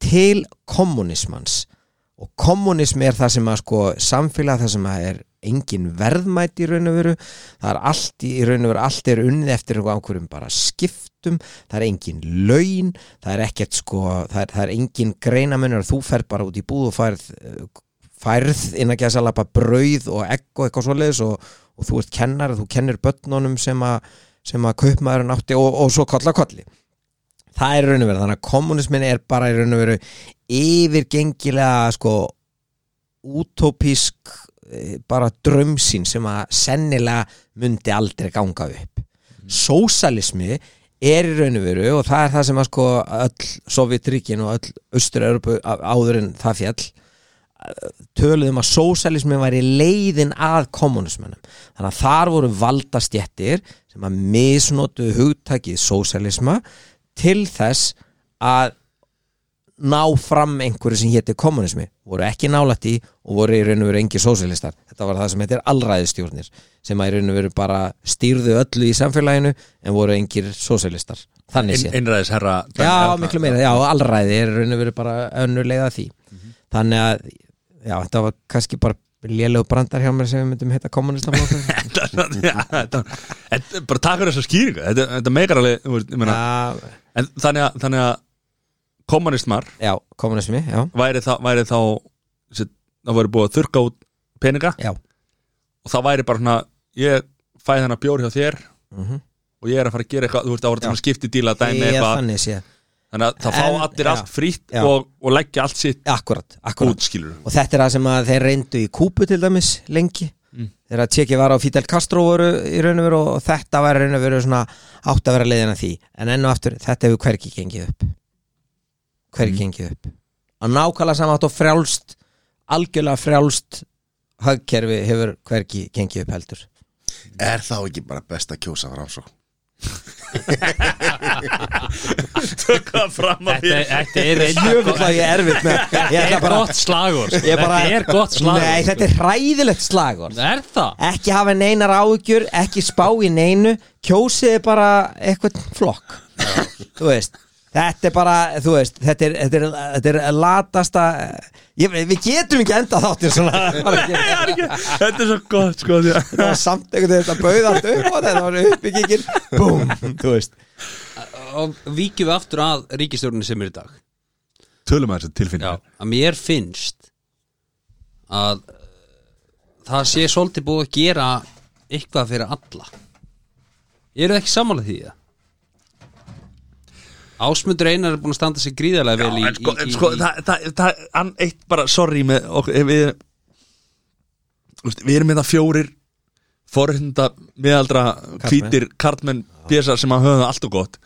D: til kommunismans og kommunismi er það sem að sko samfélag það sem að er engin verðmætt í raun og veru. Það er allt í, raun og veru allt er unnið eftir einhverjum bara skiptum. Það er engin laun. Það er ekkert sko, það er, það er engin greinamunur þú fer bara út í búð og færð færð inn að gæsa lappa brauð og egg og eitthvað svoleiðis og, og þú ert kennar, þú kennir börnunum sem að, sem að kaupmaðurinn átti og, og svo kolla kolli það er í raun og veru, þannig að kommunismin er bara í raun og veru yfirgengilega sko útópísk eh, bara drömsín sem að sennilega myndi aldrei ganga upp. Sósalismi er í raun og veru og það er það sem að sko öll Sovjetríkin og öll Östur-Európu áður en það fjall töluðum að sósælismi væri leiðin að kommunismennum þannig að þar voru valdastjettir sem að misnotu hugtakið sósælisma til þess að ná fram einhverju sem héti kommunismi voru ekki nálætt í og voru í raun og veru engi sósælistar þetta var það sem heitir allræðistjórnir sem að í raun og veru bara stýrðu öllu í samfélaginu en voru engir sósælistar þannig séð.
C: einræðis herra
D: Já, miklu meira, já, allræði er í raun og veru bara önnur leið að því þannig að, já, þetta var kannski bara lélegu brandar hjá mér sem við myndum
C: þetta- þetta- bara takk fyrir þessa skýringa þetta, þetta meikar alveg ég meina, en þannig að, þannig að kommunistmar
D: já, kommunismi, já.
C: væri þá, væri þá þessi, það væri búið að þurka út peninga.
D: Já,
C: og það væri bara svona ég fæ þennan bjór hjá þér
D: mhm.
C: og ég er að fara að gera eitthvað, þú veist, það voru
D: Já.
C: þannig skipti díla dæmi
D: Ég
C: eitthvað,
D: þannig sé.
C: Þannig að það fá
D: En-
C: allir
D: já.
C: allt frítt
D: Já.
C: og, og leggja allt sitt
D: Akkurat, akkurat
C: út, skilur
D: Og þetta er það sem að þeir reyndu í Kúpu til dæmis lengi
C: Mm.
D: Þegar að Tjekki var á Fidel Castro voru í raun og veru og þetta var í raun og veru svona átt að vera leiðin að því En enn og aftur, þetta hefur hvergi gengið upp Hvergi
C: Mm.
D: gengið upp Að nákvæmlega samátt og frjálst algjörlega frjálst hagkerfi hefur hvergi gengið upp heldur
A: Er þá ekki bara best að kjósa framsókn?
C: tökka fram að
B: Þetta, þetta er
D: Jöfull að ég er erfitt með Ég
B: Þetta er gott slagur Þetta er gott slagur
D: Nei, þetta er hræðilegt slagur
B: Er það?
D: Ekki hafa neinar áhugjur Ekki spá í neinu Kjósiði bara eitthvað flokk. Þú veist Þetta er bara, þú veist, þetta er, þetta er, þetta er latasta ég, Við getum ekki enda þáttir svona.
C: Þetta er svo gott sko því að
D: Þetta var samt einhvern veginn þetta bauð allt upp og þetta var uppbyggingin. Búm, þú veist
B: Og víkjum við aftur að ríkistjórnir sem er í dag.
C: Tölum að þessu tilfinning
B: Að mér finnst að uh, það sé svolítið búið að gera eitthvað fyrir alla. Eru þið ekki sammála því það? Ásmundur Einar er búin að standa sig gríðarlega vel í,
C: en sko,
B: í,
C: en sko
B: í
C: það, það, það, hann eitt bara, sorry með okkur, við við erum með það fjórir forhunda miðaldra hvítir kartmenn pjæsar sem að höfum það allt og gott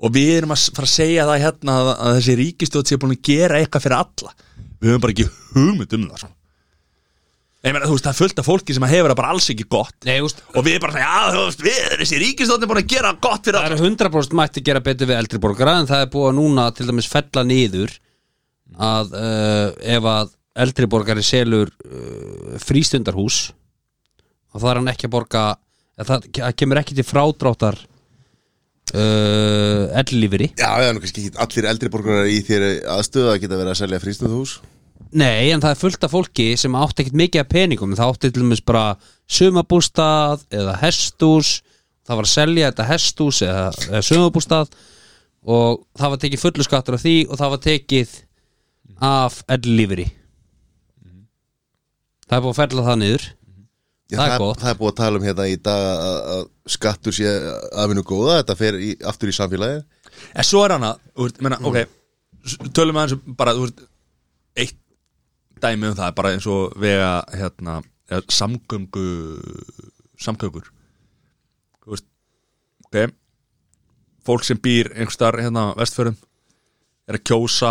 C: og við erum að fara að segja það hérna að, að þessi ríkistjóð sé búin að gera eitthvað fyrir alla. Við höfum bara ekki hugmynd um það sko. meina, þú veist, það er fullt af fólki sem hefur það bara alls ekki gott.
B: Nei, úst,
C: og við erum bara, veist, við þessi ríkistjóð er búin að gera gott fyrir
B: það
C: alla.
B: er 100% mætti gera betur við eldri borgara en það er búið að núna til dæmis fella niður að uh, ef að eldri borgari selur uh, frístundarhús og það er hann ekki að borga það það kemur ekki til frádráttar uh, ellífiri
A: Já, það er nú kannski ekki allir eldri borgarar í þér aðstöðu að geta verið að selja frístöðuhús
B: Nei, en það er fullt af fólki sem átti ekkert mikið af peningum. Það átti til dæmis bara sumabústað eða hestús það var að selja þetta hestús eða, eða sumabústað og það var tekið fullu skattur af því og það var tekið af ellífri það er búið að fella það niður
A: Já,
B: Það er
A: það, það er búið að tala um hérna í dag að, skattur sé afinu góða. Þetta fer í, aftur í samfélagi
C: En svo er hana, veist, menna, ok s- Tölum aðeins um bara, veist Eitt dæmi um það Bara eins og vega, hérna Samgöngu Samgöngur. Veist, ok Fólk sem býr einhvers staðar hérna á vestförum Er að kjósa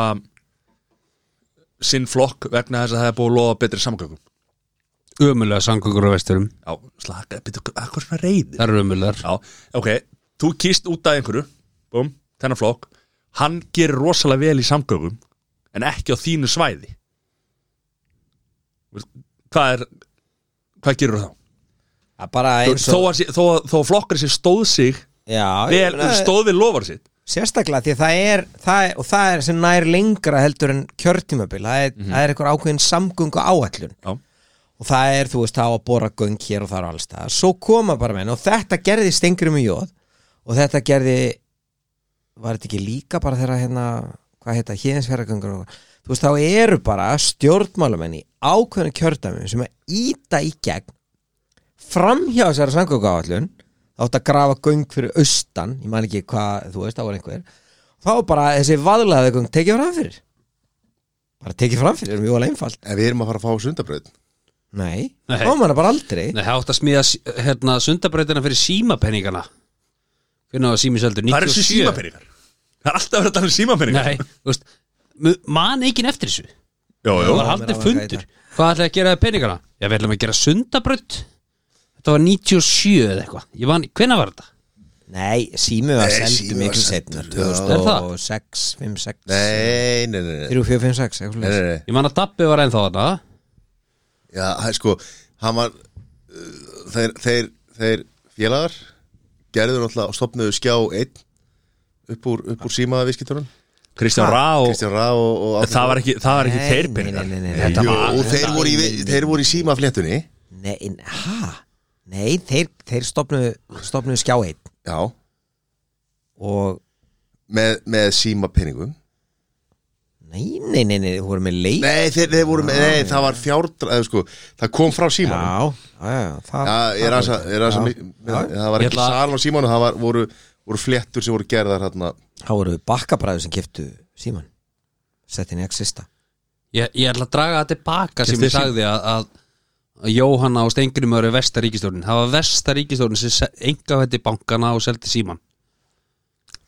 C: Sinn flokk vegna þess að það er búið að lofa betri samgöngum
B: ömulega samgöngur á vesturum
C: Já, slaka, byrju, hvað er svona reyðir?
B: það eru ömulegar.
C: Já, ok, þú kýst út af einhverju Búm, þennan flokk Hann gerir rosalega vel í samgöngum En ekki á þínu svæði. Hvað er Hvað gerur þá?
D: Er bara eins
C: þó,
D: og
C: að, sé- þó, að- þó að flokkar sér stóð sig
D: Já,
C: vel,
D: ég meina-
C: Stóð við lofar sitt.
D: Sérstaklega því að það er, það er og það er sem nær lengra heldur en kjörtímabil það er, það er einhver ákveðin samgöngu áætlun
C: Já,
D: og það er, þú veist, það á að bora göng hér og þar og alls það, svo koma bara menn og þetta gerði stengri með jóð og þetta gerði var þetta ekki líka bara þegar hérna hvað heita, híðinsfjörðagöngur og þú veist, þá eru bara stjórnmálamenn í ákveðinu kjördæmi sem að íta í gegn framhjá þessari samgöngu áætlun átt að grafa göng fyrir austan ég man ekki hvað, þú veist, það var einhver. Þá bara þessi vaðlaði göng tekið fram fyrir. Bara tekið fram fyrir, mjög alveg einfalt.
A: En við erum að fara að fá sundabraut
D: Nei,
B: Nei.
D: þá maður bara aldrei
B: Nei, það átt að smíða hérna, sundabrautina fyrir símapenningana hvernig var símiseldur?
C: það eru þessi símapeningar Það er alltaf verið að tala um símapeningar
B: Nei, þú veist, mu- man enginn eftir þessu
C: Jó, jó.
B: Það var
D: mér
B: haldið
D: alveg
B: fundur. Hvað ætlaði að gera það peningana? Já, við ætlum að gera sundabrödd Þetta var 97 eða eitthvað Ég man, hvenær var þetta?
D: Nei, sími var
A: Nei,
D: seldu
A: Sími var
D: miklu
A: seldur,
D: setna
A: já.
B: Er það?
D: 2006, 5, 6
A: Nei, nei, nei, nei,
D: 3, 4, 5, 6
A: nei, nei, nei.
B: Ég man að Dabbi var ennþá þarna
A: Já, hæ, sko, hann var uh, þeir, þeir, þeir félagar gerðu náttúrulega og stopnuðu skjá einn upp úr, upp úr símaða viðskipturinn
C: Kristján Rá og
A: Kristján Rá og, og Árni
C: það var ekki, það var ekki
D: Nei,
C: þeir peningar
D: nei, nei, nei, þetta
A: Jú,
D: var-
A: og þeir voru, í, þeir voru í símafléttunni.
D: Nei, hæ? Nei, þeir, þeir stopnuðu, stopnuðu skjá einn.
A: Já,
D: og
A: með, með símapenningum
D: Nei, nei, nei, nei, þeir voru með leik.
A: Nei, þeir, þeir voru með, nei, það var fjárdra eða, sko, það kom frá símanum
D: Já, já, já það,
A: Já, ég er aðeins að, ég er aðeins að
D: Já.
A: mi- með- það var ekki
B: ætla-
A: sal á símanum, það var, voru, voru fléttur sem voru gerðar hérna
D: þá voru bakkabræður sem keftu síman Sett inn í Exista.
B: Ég, ég ætla að draga það tilbaka sem ég sagði að, að, að Jóhanna og Stengrim eru versta ríkistjórnin Það var versta ríkistjórnin sem enga hætti bankana og seldi síman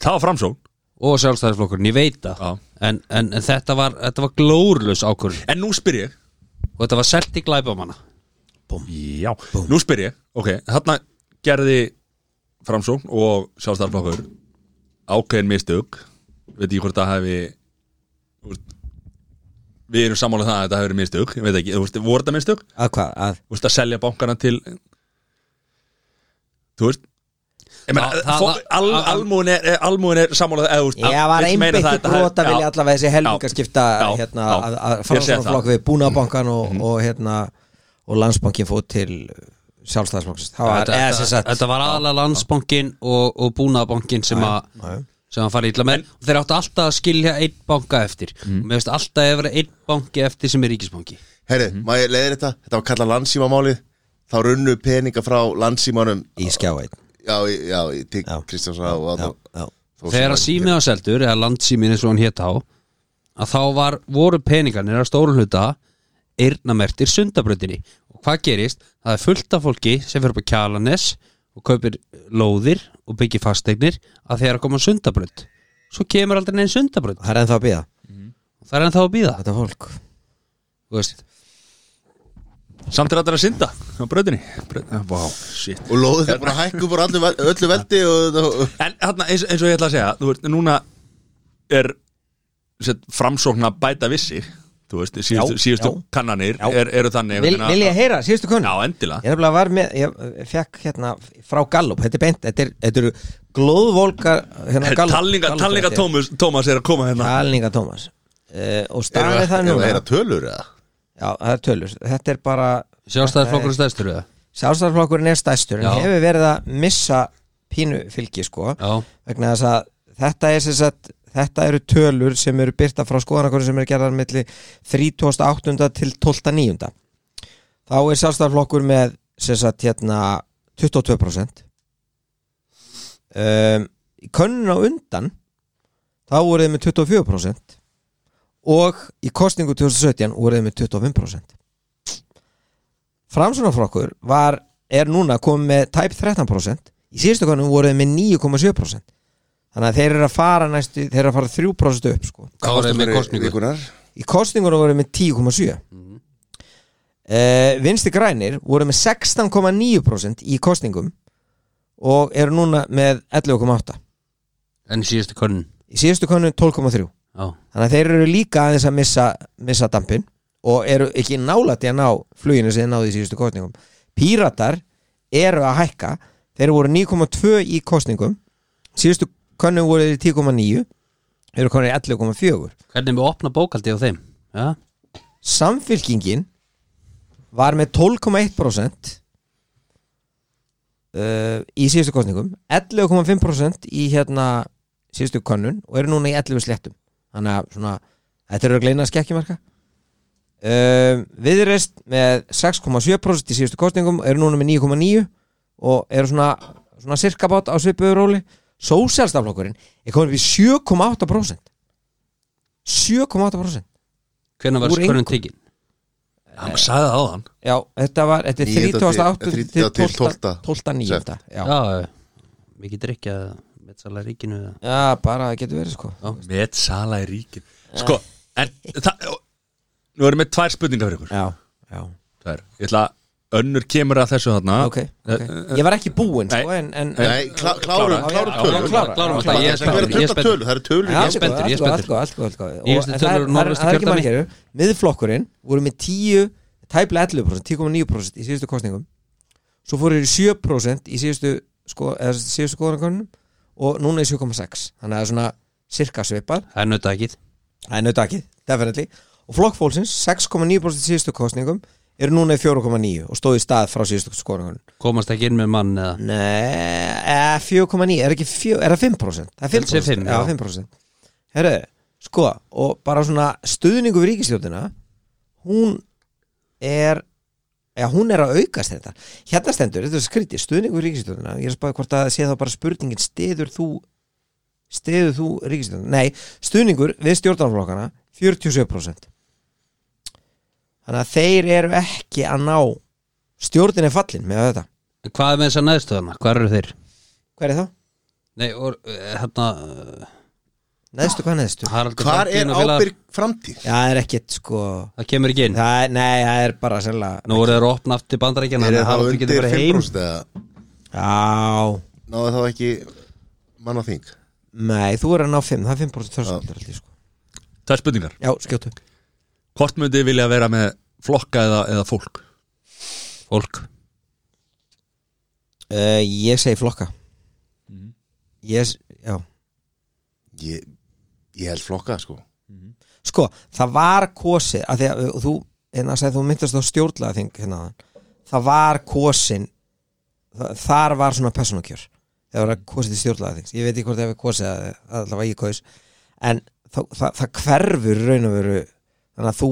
C: Það var framsókn
B: og sjálfstæðisflokkurinn, ég veit það. En, en, en þetta var, þetta var glórlaus ákvörðun.
C: En nú spyr ég.
B: Og þetta var selt í glæpamanna.
C: Já, nú spyr ég. Ok, þarna gerði framsókn og sjálfstæðarflokkur ákveðin mistök. Veit ekki hvort það hefði við erum sammála um það að þetta hefði verið mistök. Ég veit ekki, þú veist, voru þetta mistök?
D: Að hvað? Að,
C: Þú veist, að selja bankana til þú veist almúin er, er- er sammála það, eða, þú veist,
D: ég var
C: þetta hefði-
D: brota vilja allavega þessi helmingaskipta hérna, að, að
C: segi
D: framsóknarflokk
C: það.
D: við búnabankan og, og hérna og landsbankin fóð til var,
B: þetta,
D: eða sem
B: þetta,
D: sagt
B: þetta var aðalega landsbankin og, og búnaðbankin sem að sem að fara ítla með og þeir áttu alltaf að skilja einn banka eftir. Og mér veist alltaf að vera einn banki eftir sem er ríkisbanki.
A: Herri,
C: Mhm.
A: maður leiðir þetta, þetta var kallað landsímamálið þá runnu peninga frá landsímanum
D: í skjá einn
A: Já, já, í- til
D: Já.
A: Kristjáns
B: þegar að
A: sem
B: símið á seldur eða landsímið eins og hann hétt á að þá var, voru peningarnir að stóru hluta eirnamertir sundabröndinni og hvað gerist? Það er fullt af fólki sem fyrir upp á kjalanes og kaupir lóðir og byggir fasteignir að þeir að koma sundabrönd svo kemur aldrei neinn sundabrönd
D: það er ennþá að býða
B: það er ennþá að býða
D: þetta fólk.
B: Þú veist
C: Samt er þetta að synda á bröðinni Vá, shit.
A: Og lóðu þeir bara hækku bara öllu, vel- öllu veldi og, og,
C: En hérna, eins, eins og ég ætla að segja Þú veist, núna er set, framsókn að bæta vissi Þú veist, síðustu,
D: Já,
C: síðustu
D: já.
C: kannanir
D: Já.
C: er, eru þannig
D: Vil, vil ég heyra, síðustu konu
C: Já, endilega.
D: Ég með, ég fekk hérna frá Gallup, þetta er beint, þetta, er, þetta eru glóðvolkar hérna Gallup
C: Talninga, talninga Tómas, Tómas er að koma hérna.
D: Talninga Tómas uh, og
A: Erum
D: staðan
A: við
D: er það
A: tölur eða?
D: Já, það er tölur, þetta er bara
B: sjálfstæðisflokkur stæðstur eða?
D: Sjálfstæðarflokkurinn er stæstur en hefur verið að missa pínu fylgi sko vegna þess að þetta er sem sagt þetta eru tölur sem eru byrta frá skoðanakonum sem eru gerðar milli 38. til 12.9. þá er sjálfstæðarflokkur með sem sagt hérna 22% um, í könnun á undan þá voru þið með 24% og í kostningu 2017 voru þið með 25% Framsunarflokkur var, er núna komið með tæp 13% í síðustu konum voru þeir með 9,7% þannig að þeir eru að fara næstu þeir eru að fara 3% upp sko.
B: Hvað var það með kostningu?
D: Í kostningunum voru þeir með 10,7 mm. vinsti grænir voru með 16,9% í kostningum og eru núna með 11,8
B: En í síðustu konun
D: í síðustu konum 12,3
B: Já,
D: þannig að þeir eru líka aðeins að missa, missa dampin og eru ekki nálætti að ná fluginu sem þeir náðu í síðustu kostningum Píratar eru að hækka. Þeir voru 9,2 í kostningum síðustu konum voru þeir í 10,9 þeir eru konur í 11,4
B: hvernig við opna bókaldi á þeim? Já,
D: Samfylkingin var með 12,1% uh, í síðustu kostningum 11,5% í hérna síðustu konnun og eru núna í 11 slettum þannig að svona, þetta eru að gleina skekkjumarka uh, Viðreist með 6,7% í síðustu kostningum eru núna með 9,9 og eru svona, svona sirka bát á svipuðu róli Sósjálstaflokkurinn er komin upp í 7,8% 7,8%
B: hvernig var
D: Úr
B: konun
D: engu.
B: tekin?
C: Hann sagði það á hann
D: Já, þetta var, þetta er
A: Níunda til-
D: 38
A: þrítugasta
D: til
A: til
D: 12.
A: 12.
D: 12. 9.
A: Sept.
D: Já.
B: Já, mikið drikja með sala ríkinu?
D: Já, bara það getur verið sko.
C: Með sala í ríkin Sko, en það nú erum við tvær spurningar fyrir ykkur.
D: Já, já,
C: tvær. Ég ætla að önnur kemur að þessu þarna.
D: Ok, ok. Ég var ekki búinn, sko, en, en
A: Nei, klá, klárum,
D: Já,
A: klárum
D: já,
A: tölur.
D: já, klára,
B: klárum
D: klára,
B: þetta, ég er ég
A: tölur, það eru tölur.
D: Já,
A: í
B: er spenntur, ég er
D: góð, allt góð, allt góð, allt Og- en
B: tölur
D: ekki
B: kjördæmi.
D: margir Miðflokkurinn voru með 10 tæplega 11%, 10,9% í síðustu kostningum Svo fóru þeir í 7% í síðustu sko, eða síðustu skoðanakonunum og núna í 7,6 Þannig að það er svona cirka svipað.
B: Það er nautakið
D: Það er nautakið, definitely. Og flokkfólksins, 6,9% í síðustu kostningum eru núna í 4,9 og stóð í stað frá síðustu skoðanakonunum
B: Komast ekki inn með mann eða?
D: Nei, eh, 4,9 er ekki 4, er það 5%? Það er
B: Held sé
D: 5%,
B: fimm,
D: já,
B: já.
D: 5% Herru, sko, og bara svona stuðningu við ríkistjóðina hún er já, hún er að aukast þetta hérna stendur, þetta er skrítið, stuðningu við ríkistjóðina ég er að spáði hvort að sé þá bara spurningin stiður þú stiður þú ríkistjóðina, nei, stuðningur við stjórnarflokkana 47% þannig að þeir eru ekki að ná stjórnin er fallin með þetta
B: Hvað er með þessar neðstöðana? Hvað eru þeir?
D: hver er það?
B: Nei, og eh, hérna eh,
D: Neðstu, hvað neðstu?
B: Framtíðin
A: er ábyrg framtíð?
D: Já, það er ekkit sko.
B: Það kemur ekki inn.
D: Það er, Nei, það er bara sérlega
B: Nú voru þeir opna aftur bandarækjana
A: Er það undir
B: getur bara heim.
A: 5% eða?
D: Já,
A: náðu þá ekki mann á þing?
D: nei, þú er að ná 5 Það er 5% þörskuldur held ég sko.
C: Tvær spurningar.
D: Já, skjótu.
C: Hvort myndi vilja vera með flokka eða, eða fólk?
B: Fólk.
D: Uh, Ég segi flokka. Ég, s- já.
A: Ég, ég held flokka sko.
D: Sko, það var kosið að því að þú, hérna sagði þú myndast á stjórnlega þing hérna það var kosin það, þar var svona persónakjör það var kosið til stjórnlega þing ég veit ekki hvort það hefur kosið að allavega ég kos en það, það, það hverfur raun og veru þannig að þú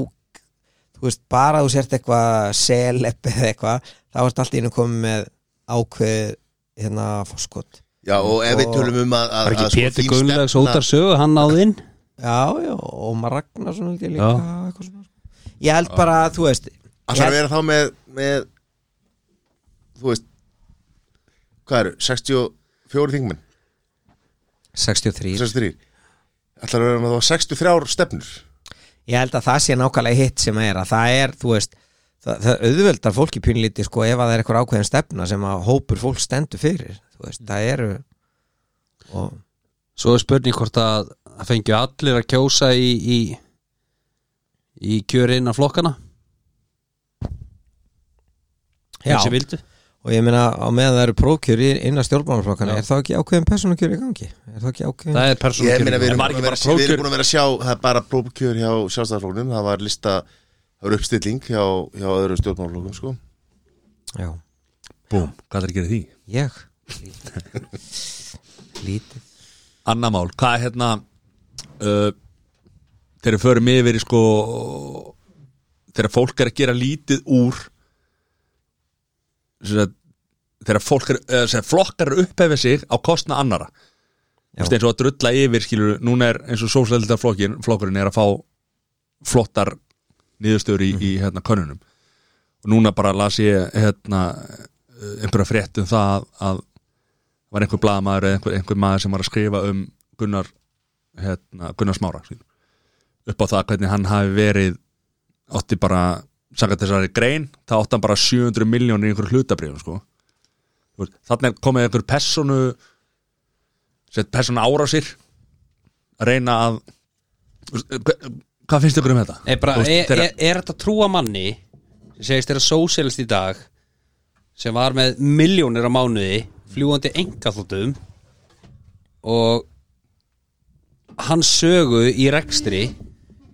D: þú veist, bara þú sért eitthvað selep eða eitthvað, þá ertu allt í einu komið með ákveð hérna fórskot
A: Já og ef við
D: Og-
A: tölum um að, að,
B: Var
A: að
B: ekki Pétur Gunnlaugs ótar sögu? Hann náði inn?
D: Já, já, og maður ragnar svona ég líka eitthvað svona. Sko. ég held bara, þú veist
A: Það að vera þá með, með þú veist hvað eru, 64 þingmenn?
D: 63
A: 63 Það að vera með þá 63 stefnur?
D: Ég held að það sé nákvæmlega hitt sem er að það er, þú veist það, það auðveldar fólki pínlíti sko ef að það er eitthvað ákveðin stefna sem að hópur fólk stendur fyrir veist, það eru og,
B: Svo er spurning hvort að Það fengju allir að kjósa í Í, í kjöri innan flokkana
D: Já. Og ég meina á meðan það eru prókjör í- innan stjórnmálaflokkana,
B: Já.
D: er það ekki ákveðin persónukjör í gangi? Er það ekki ákveðin?
B: Það er
A: Ég meina við erum, búin
C: ekki
A: að vera, við erum búin að vera að sjá það er bara prófkjör hjá sjálfstæðarflóknum það var lista, það var uppstilling hjá, hjá öðrum stjórnmálflókum sko.
D: Já,
C: Búm, hvað er að gera því?
D: ég Lítið.
C: Anna mál, hvað er hérna uh, þegar förum yfir í sko þegar fólk er að gera lítið úr að, þegar fólk er sagt, flokkar eru upphefið sig á kostna annara eins og að drulla yfir skilur, núna er eins og sósleldar flokkurinn er að fá flottar niðurstöður í, í hérna könnunum. Og núna bara las ég hérna einhverja frétt um það að, að var einhver blaðamaður eða einhver, einhver maður sem var að skrifa um Gunnar hérna, Gunnar Smára sín, upp á það hvernig hann hafi verið átti bara sagði þessari grein, það átti hann bara 700 miljónir í einhverju hlutabrifum sko. Þannig er komið einhver personu sett personu ára sér að reyna að hvað finnst ykkur um þetta?
B: Nei, bara,
C: veist,
B: er, er, er þetta trúa manni sem segist þeirra sósélist í dag sem var með miljónir á mánuði fljúandi engaþóttum og hans sögu í rekstri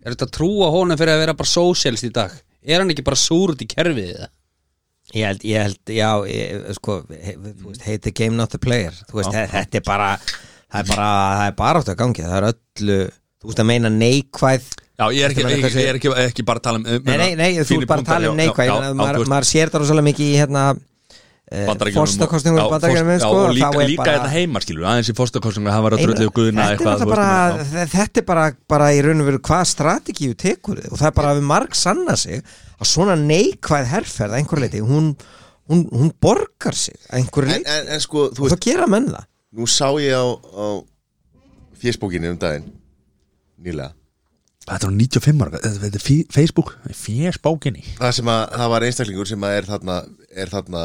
B: er þetta trúa honum fyrir að vera bara sósélist í dag? Er hann ekki bara súr út í kerfið það?
D: Ég held, ég held, já, ég, sko he, veist, hate the game not the player. Veist,
C: Já.
D: þetta er bara það er bara, það er bara átt að gangi. Það er öllu, þú veist að meina neikvæð.
C: Já, ég er ekki, ég, ég er ekki, ekki bara að tala um
D: Nei, nei, nei, þú ert bara að tala um neikvæð. maður, maður sér það rosalega mikið í hérna fórstakostningum
C: Já,
D: bandaríkjunum
C: fórst- já,
D: sko,
C: og líka, líka
D: bara-
C: þetta heima skilur aðeins í fórstakostningum það var að dröllu guðna
D: þetta er bara,
C: veist,
D: þe- þetta er bara, bara í raun og veru hvað strategíu tekur þið og það er bara að við marg sanna sig að svona neikvæð herferð að einhver leiti, hún, hún, hún borgar sig að einhver
A: en,
D: leiti
A: en, en sko, þú
D: og það gera menn það.
A: Nú sá ég á, á fésbókinni um daginn nýlega.
C: Þetta er nú 95 ára, þetta er Facebook Fésbókinni
A: það sem að það var einstaklingur sem að er þarna er þarna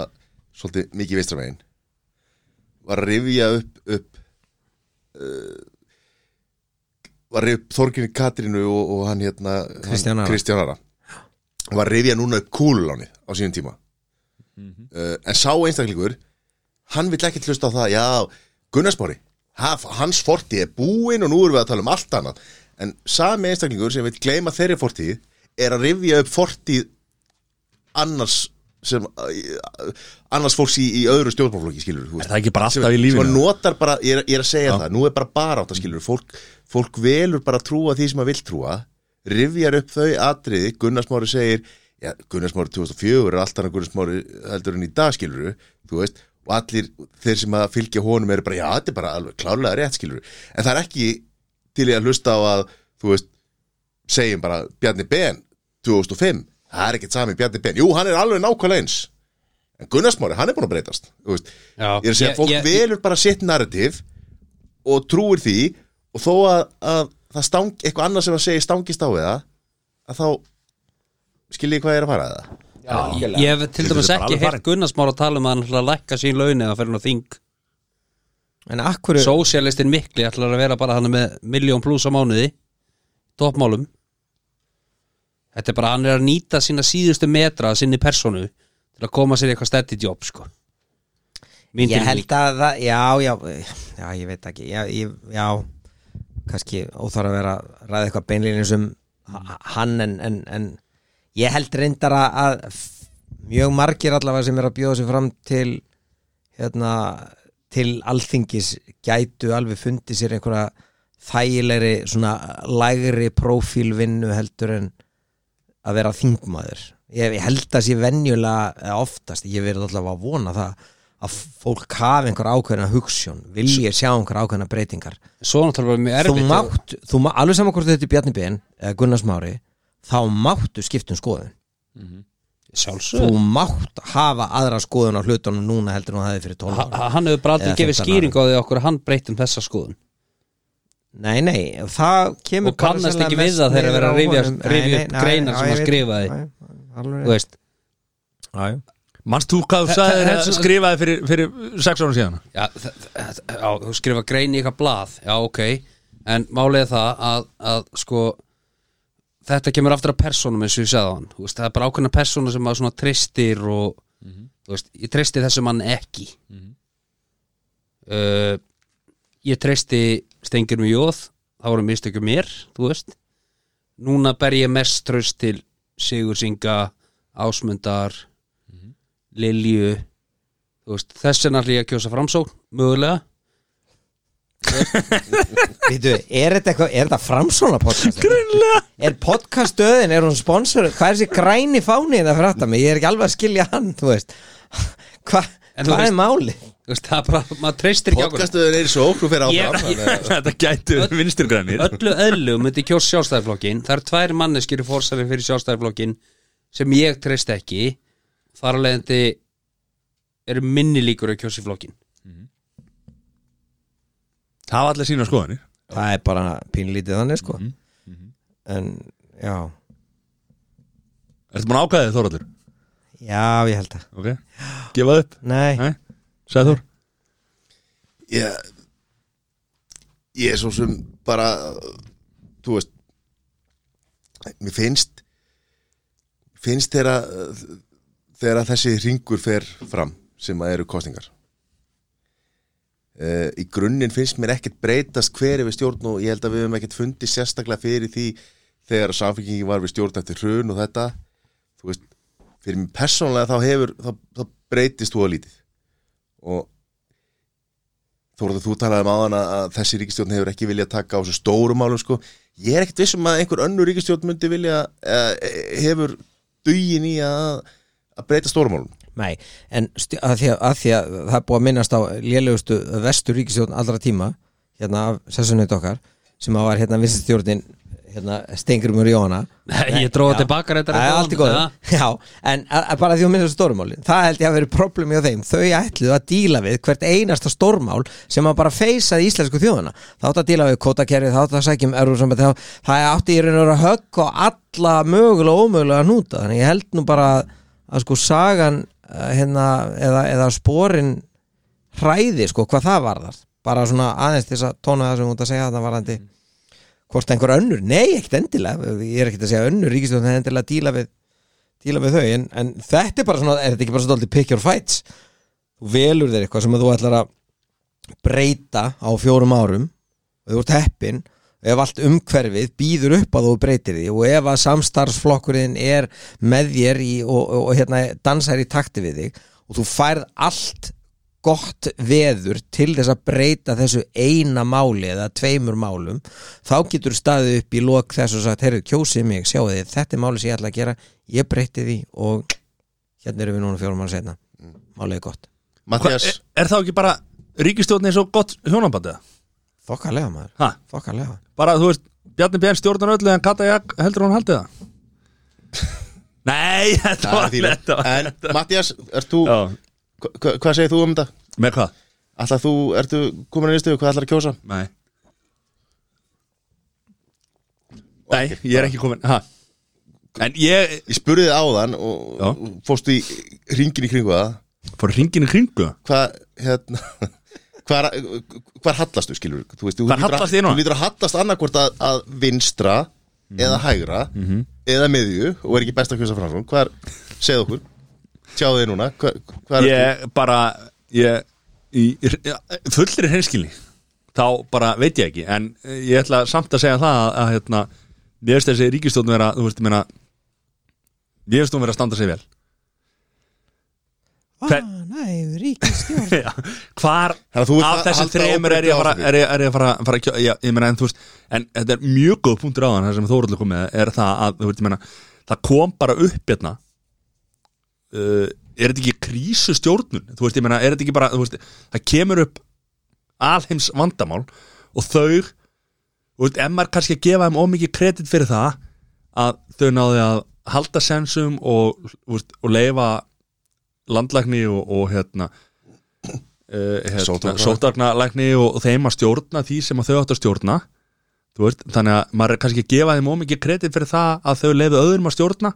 A: svolítið mikið vistramegin var að rifja upp, upp uh, var að rifja upp Þorginni Katrínu og, og hann hérna
D: Kristján Ara.
A: Var að rifja núna upp kúlulánið á sínum tíma. Uh, en sá einstaklingur hann vill ekki hlusta á það já, Gunnarsmári hans fortíð er búinn og nú erum við að tala um allt annað. En sami einstaklingur sem vill gleyma þeirri fortíð er að rifja upp fortíð annars sem annars fólks í, í öðru stjórnmálflokki skilur
C: Er það ekki bara alltaf í lífinu?
A: bara, ég er, ég er að segja það nú er bara bara átt að skilur fólk, fólk velur bara að trúa því sem að vill trúa rifjar upp þau atriði Gunnarsmári segir, já, Gunnarsmári 2004 er allt annað Gunnarsmári heldur en í dag skilur þú veist, og allir þeir sem að fylgja honum eru bara, já, þetta er bara alveg klárlega rétt skilur en það er ekki til ég að hlusta á að, þú veist segjum bara Bjarni Ben 2005, það er ekkert sami Bjarni Ben, jú, hann er alveg nákvæmlega eins en Gunnarsmári, hann er búin að breytast þú veist,
B: Já,
A: ég er að segja,
B: ég-
A: fólk
B: ég-
A: velur bara sitt narrativ og trúir því og þó að, að það stang, eitthvað annað sem að segja stangist á við það að þá skiljið hvað ég er að fara að það
B: Ég ég hef til
C: Þetta
B: dæmis
C: er bara
B: ekki
C: alveg
B: heyrt
C: farin.
B: Gunnarsmára tala um að hann ætlar að lækka sín laun eða fyrir hann á þing.
D: En akkur
B: Sósialistin mikli ætlar að vera bara hann með miljón pluss á mánuði toppmálum. Þetta er bara hann er að nýta sína síðustu metra að sinni personu til að koma sér í eitthvað stætti jobb sko. Mín
D: Ég held að það, já, já Já, ég veit ekki. Já, ég, já kannski óþarf að vera að ræða eitthvað beinlýnins um h- hann en, en, en ég held reyndar að, mjög margir allavega sem er að bjóða sig fram til hérna til alþingis gætu alveg fundið sér einhverja þægilegri svona lægri prófílvinnu heldur en að vera þingmaður ég, ég held að sé venjulega oftast, ég verið allavega að vona það að fólk hafi einhver ákveðna hugssjón vilji sjá einhver ákveðna breytingar.
B: Svo náttúrulega
D: þú
B: erfitt
D: mátt, þú má, alveg saman hvort þetta er Bjarni Ben eða Gunnar Smári þá máttu skiptum skoðun.
B: Sjálfsög
D: þú mátt hafa aðra skoðun á hlutunum núna heldur en þú hefði fyrir 12 ára
B: Hann hefur bara aldrei gefið
D: 15
B: skýring á því okkur hann breytum þessa skoðun
D: nei, nei, það kemur
B: Og kannast ekki við það þegar
D: niður
B: verið að rifja- upp greinar sem
D: veit.
B: skrifaði.
D: Já, alveg
B: Þú
C: hvað þú sagði
B: það er
C: þegar
B: svona-
C: skrifaði fyrir, fyrir sex árum síðan?
B: Já, þú skrifa grein í eitthvað blað. Já, ok, en málið er það að, að sko þetta kemur aftur að persónum eins og ég sagði á hann. Þú veist, það er bara ákveðna persónu sem svona tristir og þú veist, ég tristi þessum mann ekki. Uh, ég tristi stengur með jóð það voru mistökjum mér, þú veist núna ber ég mest tröst til Sigur Singa Ásmundar Lilju þú veist, þess ætla ég að kjósa framsókn mögulega
D: Vítu, er þetta eitthvað, er þetta framsóna podcast? Grunlega Er podcaststöðin, er hún sponsor Hvað er þessi græni fáni það fyrir aftan mig? Ég er ekki alveg að skilja hann, þú veist Hva, Hvað
B: veist-
D: er máli?
B: Það er bara, maður treystir ekki ákveð
A: podcastuðin er svo, þú fyrir áfram þannig að-
C: Þetta gætu vinstirgrænir
B: öllu eðlu myndi kjós sjálfstæðarflokkin það eru tvær manneskir í fórsæri fyrir sjálfstæðarflokkin sem ég treyst ekki. Þar að leiðandi eru minni líkur að kjósi flokkin
C: Það var allir sína skoðanir.
D: Það er bara pínlítið þannig, sko. En, já.
C: Ertu búin að ákvæða þið Þóraldur?
D: Já, ég held það.
C: Ok, gefa upp?
D: Nei,
C: Nei, Þór
A: ég, ég er svo sem bara þú veist mér finnst finnst þegar þegar þessi ringur fer fram sem að eru kostningar uh, í grunninn finnst mér ekkert breytast hver er við stjórn og ég held að við höfum ekkert fundið sérstaklega fyrir því þegar samfengingi var við stjórn eftir hrun og þetta. Þú veist, fyrir mig persónlega þá hefur, þá, þá breytist þú að lítið og Þórður, þú talaði um áðan að þessi ríkistjórn hefur ekki viljað taka á þessu stóru málum sko. Ég er ekkert vissum að einhver önnur ríkistjórn myndi vilja uh, hefur dugin í að, að breyta stóru málum.
D: nei En að því að, að því að það er búið að minnast á lélegustu vestur ríkistjórn allra tíma hérna af sessunni okkar sem að var hérna vissistjórnin hérna, Stengrimur Jóhanna.
B: Nei, ég dróða
D: Já.
B: tilbaka.
D: Já, en að, að bara því að minnast stórmálin Það held ég að vera problem hjá þeim. Þau ætluðu að díla við hvert einasta stórmál sem að bara feysaði íslensku þjóðana Það átti að díla við kótakerfið, það átti að sækjum erfusamband, það, átti í raun og að högg og alla mögulega og ómögulega núta Þannig ég held nú bara að, að sko sagan eh, hérna, eða, eða sporin hræði sko hvað það varðar. Bara svona aðeins þess að tóna það sem hún út að segja þetta hvort einhver önnur, nei ekkert endilega ég er ekkert að segja önnur ríkistjóðan það er endilega að díla við, díla við þau en, en þetta er bara svona, er þetta ekki bara svona dálítið pick your fights? Þú velur þér eitthvað sem þú ætlar að breyta á fjórum árum og þú ert heppin ef allt umhverfið býður upp að þú breytir því og ef að samstarfsflokkurinn er með þér í, og, og, og hérna dansar í takti við þig og þú færð allt gott veður til þess að breyta þessu eina máli eða tveimur málum þá getur staðið upp í lok þess og sagt, heyrðu, kjósið mig, sjáu þið þetta er máli sem ég ætla að gera, ég breyti því og hérna erum við núna fjórum mann setna málið er gott,
A: Mattias,
C: er, er það ekki bara ríkistjórn eins og gott hjónabandið?
D: þokkalega maður.
C: Ha?
D: þokkalega,
C: Bara, þú veist, Bjarni Björn stjórnar öllu en Kata Jak heldur hún haldið það? Nei, þetta var
A: er
C: var-
A: En Mattias, ert þú, hva, hva- hvað segir þú um þetta?
C: með hvað?
A: Ætlar þú, ertu komin að nýstu, hvað ætlar að kjósa?
C: Nei Nei, ég er ekki komin ha. En ég
A: Ég spurði þið áðan og,
C: Já.
A: og fórstu í ringin í kringu það
C: fór hringin í kringu
A: Hvað, hérna Hvar, hvar hallastu, skilur þú veist,
C: Hvar?
A: Þú lítur að hallast annarkvort að, að vinstra eða hægra eða miðju og er ekki best að kjósa framsvon Hvar, segð okkur Sjáðu þið núna, hvar, hvar
C: Ég bara Ég, í, í, fullri hreinskilni þá bara veit ég ekki en ég ætla samt að segja það að, að hérna, mér finnst þessi ríkistjórn vera þú veist, ég meina mér finnst hún vera að standa sig vel. Hver-
D: Næ, ríkistjórn
C: Já, hvar
A: að þú
C: af
A: halda
C: þremur er ég að fara, er ég, er ég að fara, fara að kjó, já, ég meina en þú veist en þetta er mjög góð punktur á þann það sem Þóruldur kom með er það að þú veist, ég meina, það kom bara upp hérna uh, er þetta ekki krísu stjórnun þú veist, ég meina, er þetta ekki bara veist, það kemur upp alheims vandamál og þau þú veist, maður kannski að gefa þeim ómikið kredit fyrir það að þau náðu að halda sensum og, veist, og leifa landlækni og, og hérna uh, hérna, sótarnalækni og, og þeim að stjórna því sem að þau átt að stjórna veist, þannig að maður er kannski að gefa þeim ómikið kredit fyrir það að þau leiðu öðrum að stjórna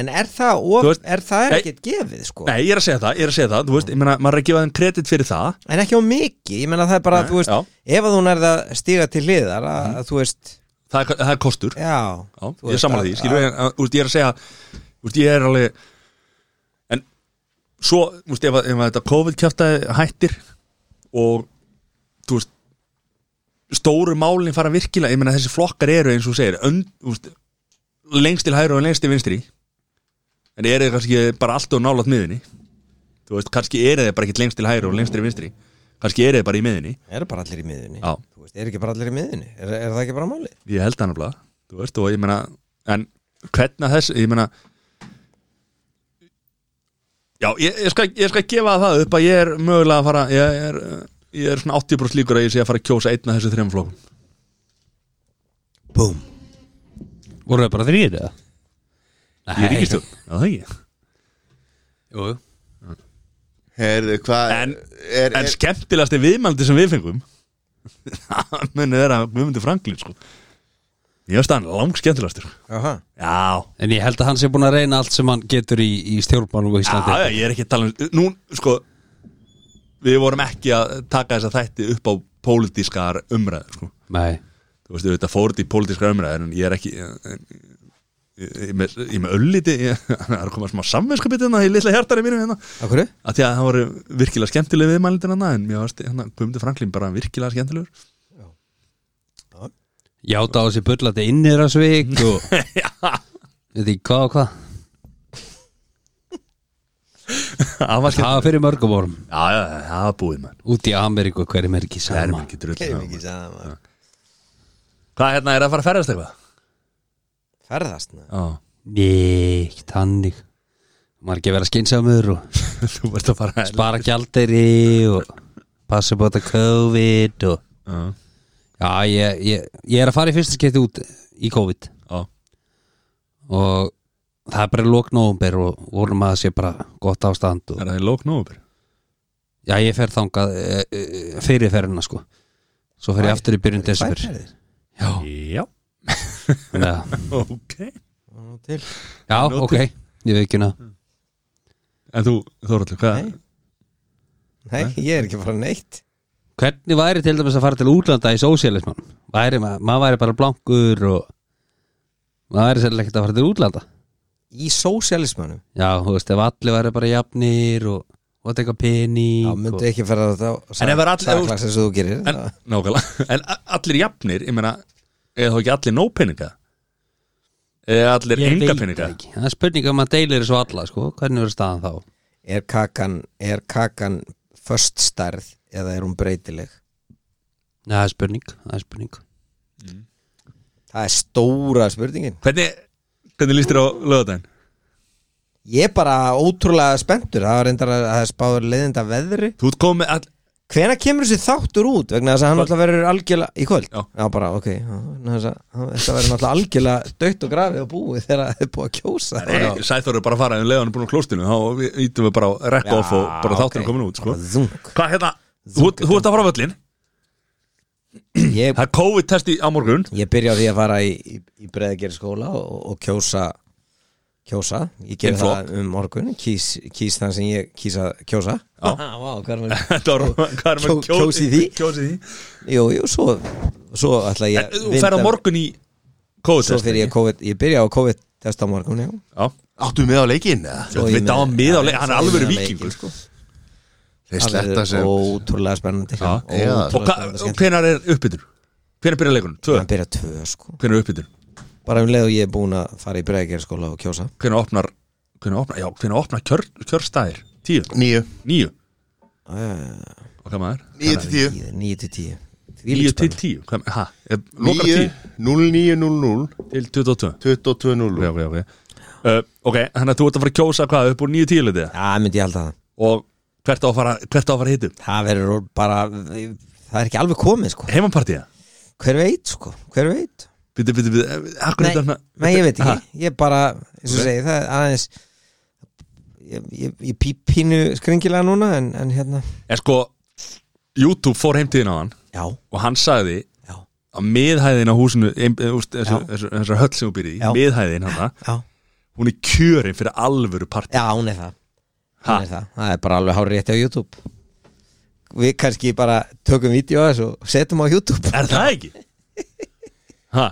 D: En er það,
C: veist-
D: er það ekkert gefið sko?
C: Nei, ég er að segja það, ég er að segja það, þú veist, ég meina, maður er að gefa þeim kredit fyrir það.
D: En ekki á mikið, ég meina það er bara,
C: Nei,
D: þú veist
C: já.
D: Ef að hún er að stíga til hliðar að, að þú veist,
C: Það er, það er kostur,
D: já.
C: Já, ég er samanlega því, skilur ég, þú veist, ég er að segja Þú veist, ég er alveg En svo, þú veist, ef, að- ef að þetta COVID-kjaftaði hættir og, þú veist stóru málinn fara virkilega, ég meina þessi flokkar eru eins og segir, önd, veist, lengst til hægri og lengst til vinstri en eru þið kannski bara allt og nálat miðinni þú veist, kannski eru þið bara ekki lengst til hægri og lengst til vinstri. Kannski eru þið bara í miðinni
D: Eru bara allir í miðunni
C: Já.
D: Þú veist, eru ekki bara allir í miðunni Er, er það ekki bara málið?
C: ég held það nefnilega, þú veist, og ég meina en hvernig að þess, ég meina já, ég, ég, skal, ég skal gefa það upp að ég er mögulega að fara ég er, ég er svona 80% líkur að ég sé að fara að kjósa einn af þessu þrejum flokkum.
D: Búm.
B: Voru það bara þrýr eða?
C: Í ríkistjórn, já það ekki
B: Jú, jú.
A: Herðu, hvað
C: En-
A: er,
C: en
A: er,
C: skemmtilegasti viðmældi sem við fengum? Það muni vera Guðmundur Franklin sko. Ég veist hann lang skemmtilegastur
D: Jaha
C: já,
B: En ég held að hann sé búin að reyna allt sem hann getur í, í stjórnmálum og
C: já,
B: Íslandi.
C: Já, ég er ekki að tala um nú, sko við vorum ekki að taka þessa þætti upp á pólitískar umræður sko.
B: Nei,
C: þú veist, þetta fór þetta í pólitískar umræður en ég er ekki ég, ég, er með- er með ölliti það er að koma smá samvinskapit hérna í litla hjartari mínu hérna.
D: Akkur?
C: að því að það voru virkilega skemmtileg viðmælindir hérna en mér varst hérna Guðmundur Franklin bara virkilega skemmtilegur.
B: Játa á þessi bullandi innir að svik og
C: já,
B: veit ekki hvað og hvað.
C: Það var
B: fyrir mörgum árum.
C: Já, já, það var búið mann
B: Út í Ameríku, hverjum er ekki
C: er
B: sama
C: mér ekki drull
D: Kefum ekki saman
C: hvað hérna er að fara að ferðast eitthvað
D: Ferðast na.
C: já,
B: Nei, ekki tannig Maður ekki að vera skynsamur og
C: þú ert að fara
B: spara gjalderi og passa þetta COVID og
C: já,
B: Já, ég, ég, ég er að fara í fyrsta skipti út í COVID.
C: Já,
B: og það er bara lók nóvumber og vorum að það sé bara gott ástand og,
C: er það í lók nóvumber?
B: Já, ég fer þangað e, e, fyrir ferðina sko. Svo fer ég aftur í byrjun desember. Já,
C: já, ok.
B: Já ok, ég veit ekki hana
C: En þú, Þóraldur, hvað?
D: Nei. Nei, ég er ekki að fara neitt.
B: Hvernig væri til dæmis að fara til útlanda í sósialisman? Væri, ma- maður væri bara blankur og maður væri sérlega ekkert að fara til útlanda?
D: Í sósialismanum
B: Já, þú veist, ef allir væri bara jafnir og, og þetta eitthvað pening
D: Já, myndu ekki fara á það
C: En ef er all-
D: Saklas eins og þú gerir
C: En, nákvæmlega, en a- allir jafnir, ég meina eða þá ekki allir nóg peninga eða allir enga
B: veit
C: peninga?
B: það er spurning að maður deilir þessu alla, sko. Hvernig verður staðan þá?
D: Er kakan Er kakan Föst stærð Eða er hún breytileg?
B: Nei, það er spurning, það er spurning.
D: Það er stóra spurningin.
C: Hvernig, hvernig líst þér á lögadaginn?
D: Ég er bara ótrúlega spenntur. Það að það er spáður leiðinda veðri.
C: Þú ert komið all,
D: Hvenær kemur þessi þáttur út? Vegna þess að hann
C: Kvöld.
D: alltaf verður algjörlega Í kvöld?
C: Já.
D: bara, ok já, þess að- Þetta verður náttúrulega algjörlega Dött og grafið og búið þegar það er búið að kjósa
C: Nei, Sæþór er bara að fara en leiðan er búin á klóstinu þá ítum við bara rekka off og bara þátturinn komin út sko.
D: Bara
C: Hvað hérna, þú, ert að fara á völlin Það er COVID-testi á morgun
D: ég byrja á því að fara í, í, í breðagerði skóla og, og kjósa kjósa, ég ger það um morgun. Kýs, kýs þann sem ég kýs að kjósa.
C: Já.
D: Vá, hvað er maður
C: er
D: kjósi því? Jú, jú, svo, svo ætla ég
C: En þú fer á morgun í
D: Svo
C: COVID-testi
D: fyrir ég COVID, ég byrja á COVID-test á morgun, já.
C: Já,
A: Áttu með á leikinn eða?
D: Svo
C: Við
D: með-
C: dáum mið á leik-
D: Já,
C: hann er
D: svo með sko.
A: Þeir
D: Það
A: sem
D: Ótrúlega spennandi.
C: Og hvenær er uppbytur? Hvenær byrja leikunum?
D: Hann byrja tvö, sko.
C: Hvenær er uppbytur?
D: Bara um leið og ég er búin að fara í breðagerði skóla og kjósa
C: Hvenær opnar Hvenær opnar, já, hvenær opnar kjör, kjörstæðir? Tíu?
A: Níu?
D: uh,
C: Og hvað maður?
A: Níu til tíu
D: Níu til tíu
C: Níu til tíu? Hvað, hæ? Tíu?
A: 0900
C: Til 22?
A: 22.0
C: Ok, ok, ok uh, Ok, þannig að þú ert að fara að kjósa hvað upp úr níu tíu litið
D: Já, myndi ég halda það
C: Og hvert á að fara, hvert á að fara hittu?
D: Það verður bara Það er ekki alveg komið, sko
C: Heimapartíða?
D: Hver veit, sko, hver veit
C: Byttu, byttu Akkur
D: Nei, nei, ég veit ekki. Ég bara, eins og segi, það er aðeins Ég, ég, ég pí- pínu skringilega núna En, en hérna.
C: En sko, YouTube fór heimtíðin á hann
D: Já,
C: Og hann sagði
D: já,
C: að miðhæðin á húsinu eh, þessu höll sem þú byrði í
D: Já.
C: miðhæðin hann hún er kjörin fyrir alvöru partí.
D: Já, hún er það.
C: Ha?
D: Hún er það, það er bara alveg hár rétti á YouTube. Við kannski bara tökum vídeo og setjum á YouTube.
C: Er það ekki? ha,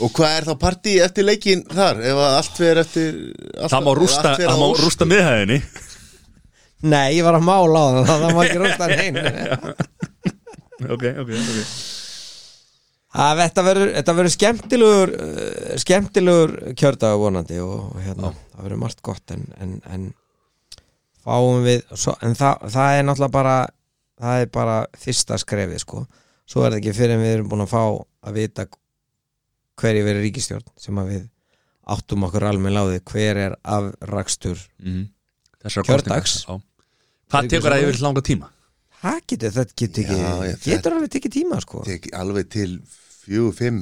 A: Og hvað er þá partí eftir leikinn þar? Ef að allt fer eftir allt,
C: það má rústa, það
A: að
C: má rústa miðhæðinni.
D: Nei, ég var að mála á það, það má ekki rústa neinn
C: ok, ok, ok.
D: Það þetta verður, þetta verður skemmtilegur uh, skemmtilegur kjördag vonandi og hérna, það verður margt gott en, en, en fáum við svo, en það, það er náttúrulega bara það er bara fyrsta skrefið sko. Svo er það ekki fyrir en við erum búin að fá að vita hverju verður ríkistjórn sem að við áttum okkur almenn láði hver er afrakstur
C: mm. þessar
D: Kjördags.
C: hvað tekur það yfir langa tíma?
D: það getur, þetta getur ekki
A: Já, ég-
D: getur alveg tekið tíma sko
A: Tek alveg til fjögur, fimm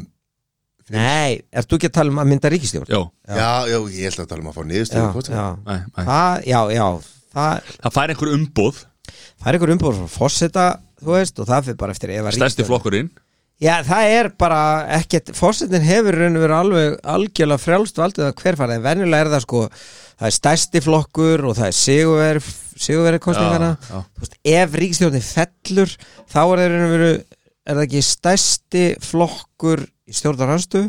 D: nei, ert þú ekki að tala um að mynda ríkistjórn?
C: já,
A: Já, já, ég held að tala um að fá niðurstöðu
D: já.
C: Æ, æ.
D: Það, já, já það,
C: það fær einhver umbóð
D: það er einhver umbúður frá fórseta þú veist, og það fyrir bara eftir ef að
C: stærsti flokkurinn
D: Já, það er bara ekkert fórsetin hefur raun og verið alveg algjörlega frjálst valdið að hver fara en venjulega er það sko það er stærsti flokkur og það er sigurveri sigurveri kostningana
C: Já, já.
D: Veist, ef ríkistjórnin fellur þá er það raun og veru er það ekki stærsti flokkur í stjórnarhanstu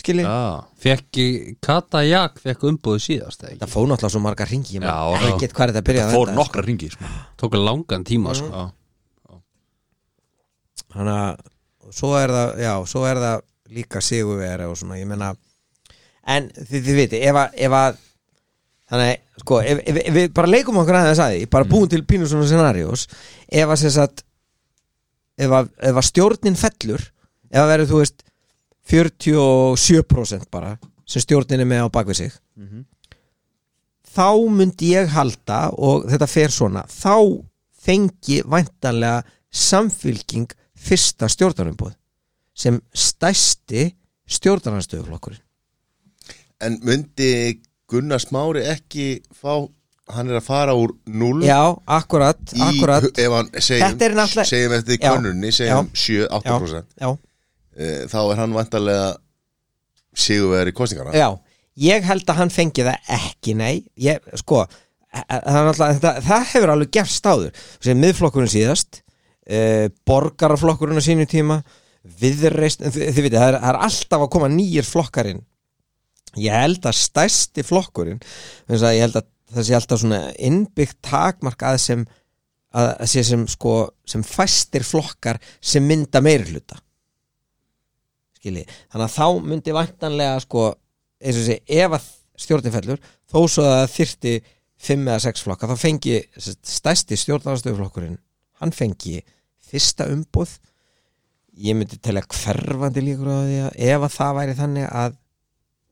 D: skilji,
C: já,
B: Fekk Kata Jak fekk umbúðu síðast eða ekki?
D: það fóð náttúrulega svo margar ringi ég
C: já.
D: ekkert hvað er þetta að byrja
C: það fór nokkra ringi sko.
B: Tók langan tíma sko
C: já.
D: þannig að svo er það, já, svo er það líka sigurveri og svona, ég meina en þið, þið viti, ef að, ef að þannig, sko, ef, ef, ef við bara leikum okkur aðeins að því, bara búum til pínu svona scenarios, ef að sem sagt ef að, ef að stjórnin fellur, ef að verður þú veist 47% bara sem stjórnin er með á bakvið sig þá myndi ég halda og þetta fer svona þá fengi væntanlega samfylking fyrsta stjórnarumbúð sem stæsti stjórnarnarstöðuflokkurinn
A: En myndi Gunnar Smári ekki fá hann er að fara úr 0
D: Já, akkurat,
A: í,
D: akkurat.
A: hann segjum,
D: Þetta er náttúrulega-
A: segjum eftir
D: Já,
A: konunni segjum 7-8%
D: Já,
A: e, þá er hann vantarlega sigurveri kostningarna
D: já, ég held að hann fengi það ekki, nei. Ég, sko, e- e- það, náttúrulega- það, það hefur alveg gerst áður. Sem miðflokkurinn síðast uh, borgaraflokkurinn á sínu tíma viðreist, þið, veitir, það það er alltaf að koma nýjir flokkarinn ég held að stærsti flokkurinn þess að ég held að það sé alltaf svona innbyggt takmark að sem að að sé sem sko sem fæstir flokkar sem mynda meiri hluta skilji, þannig að þá myndi vantanlega sko, eins og sé ef að stjórnin fellur, þó svo að það þyrti fimm eða sex flokka, þá fengi stærsti stjórnarastöðuflokkurinn hann fengi fyrsta umboð ég myndi telja hverfandi líkur á því að ef að það væri þannig að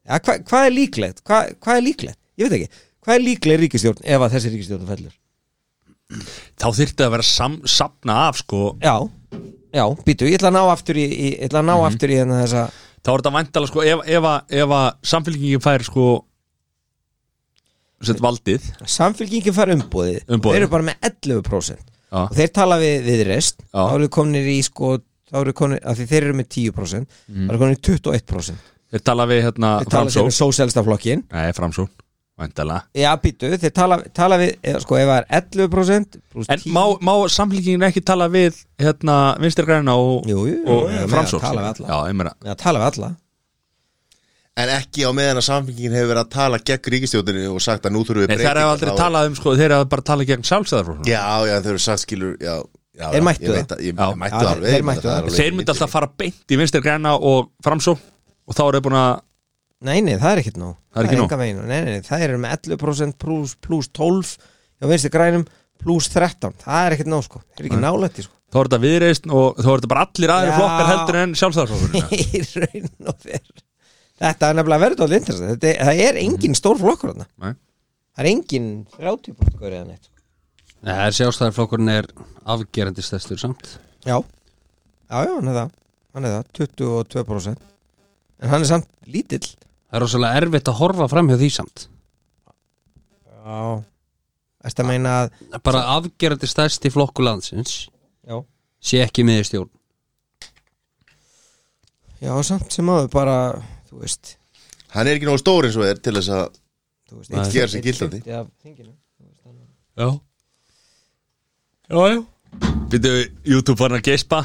D: ja, hva, hvað er líklegt? Hva, hvað er líklegt? Ég veit ekki, hvað er líkleg ríkistjórn ef að þessi ríkistjórn fellur?
C: Þá þyrfti að vera sam, sapna af sko
D: Já, já, býtu, ég ætla að ná aftur í, í ég ætla að ná aftur í hérna þessa
C: Þá er þetta væntalega sko ef, ef, ef að samfélkingin fær sko sett valdið
D: samfélkingin fær
C: Umboðið.
D: þeir eru bara með 11%
C: Já.
D: og þeir tala við, við rest.
C: Já.
D: þá eru komnir í sko eru komnir, af því þeir eru með 10% þá eru komnir í 21%
C: Þeir tala við hérna
D: þeir tala
C: framsó
D: við sósélstaflokkin
C: Nei, framsó Væntalega
D: já, býtu, þeir tala, tala við eða, sko, ef það er 11% pluss
C: En
D: 10
C: má, má samfélkingin ekki tala við hérna vinstir græna og,
D: Jú, jú,
C: og
D: jú, jú,
C: framsó
D: tala við alla.
C: Já, ég meina
D: Já, tala við alla
A: en ekki á meðan að samfélgingin hefur verið að tala gegn ríkistjórninu og sagt að nú þurfum við
C: Nei, þeir hafa aldrei
A: þá-
C: talað um sko, þeir hafa bara talað gegn sjálfstæðarflokk
A: Já, já, þeir eru sagt skilur já, já,
D: Þeir mættu
A: ég
D: það.
A: að- Ég
C: Já.
A: mættu alveg
D: þeir
A: ég
D: mættu
A: það
C: Þeir myndi alltaf fara beint í vinstir græna og framsó og þá er þeir búin að
D: Nei, nei, það er ekkert nóg.
C: Það er ekki
D: veginn. Nei, nei, nei, það er með 11% pluss plus 12 hjá vinstri grænum pluss 13 Það er ekkert nóg sko, það er ekki nálætti sko.
C: Þá er þetta viðreist og þá er þetta bara allir aðri flokkar heldur en sjálfstæðarflokkurinn
D: Í raun og veru Þetta er nefnilega verið alveg interessant. Þetta er- Það er engin stór flokkur þarna.
C: Nei.
D: Það er engin 30% gaur eða neitt.
B: Það er sjálfstæðarflokkurinn er afgerandi stæstur samt.
D: Já, já, já, hann er það. Hann er það, 22% En hann er samt lítill.
B: Það er rosalega erfitt að horfa fram hjá því samt.
D: Já. Að meina að
B: Bara afgerandi stæsti flokku landsins
D: Já,
B: sé ekki með í stjórn.
D: Já samt sem áður bara Þú veist
A: Hann er ekki nógu stór eins og er til þess að Gera sig
D: einn
A: gildandi.
D: þannig.
C: Já Já, já Býttu, YouTube hann að geispa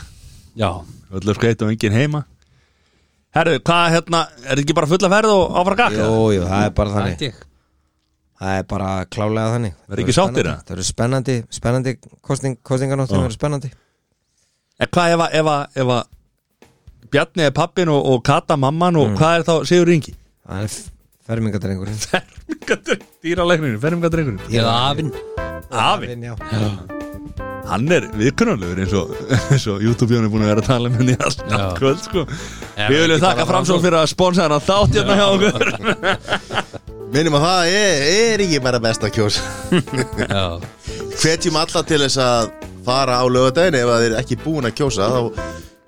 B: Já,
C: Öllu skreitt og enginn heima Herðu, hvað hérna, er þetta ekki bara fulla ferð og áfara gakka?
D: Jú, jú, það er bara þannig Það er bara klálega þannig
C: Verður ekki sáttir,
D: það? Það eru spennandi, spennandi kosting, kostinganóttum
C: Já.
D: verður spennandi
C: En hvað ef að, ef að, ef að Bjarni er pappin og, og Kata mamman og hvað er þá Sigur Ingi?
D: Það er fermingadrengurinn.
C: Fermingadrengurinn, dýralæknirinn, fermingadrengurinn.
B: Eða afinn.
C: Afi,
D: já.
C: hann er viðkunnarlegur eins og, eins og YouTube-jónu er búin að vera að tala með henni allt
B: Já.
C: allt kvöld sko.
B: Já,
C: Við viljum þakka framsól fyrir að sponsa hann að þátt hérna hjá okkur.
A: Minnum að það er, er ekki bara best að kjósa.
B: Já,
A: Hvetjum alla til þess að fara á lögadaginn ef að þeir eru ekki búin að kjósa þá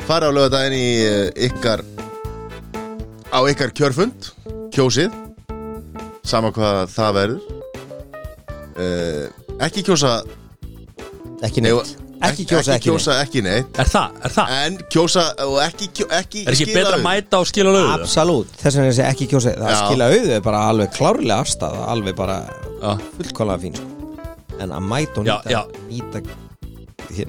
A: fara á lögadaginn í eh, ykkar á ykkar kjörfund kjósið sama hvað það verður uh, ekki kjósa
D: Ekki neitt Ekki kjósa, ekki
A: kjósa ekki neitt
C: Er það, er það?
A: en kjósa og ekki, kjó- ekki
C: Er ekki
A: skila
C: betra að
A: auðu.
C: mæta og skila lögu?
D: Absolutt, þess vegna er þessi ekki kjósa Það
A: Já.
D: skila auðu er bara alveg klárlega afstæða Alveg bara
C: Já.
D: fullkólega fín sko. En að mæta og
C: Já,
D: nýta
C: já.
D: Nýta,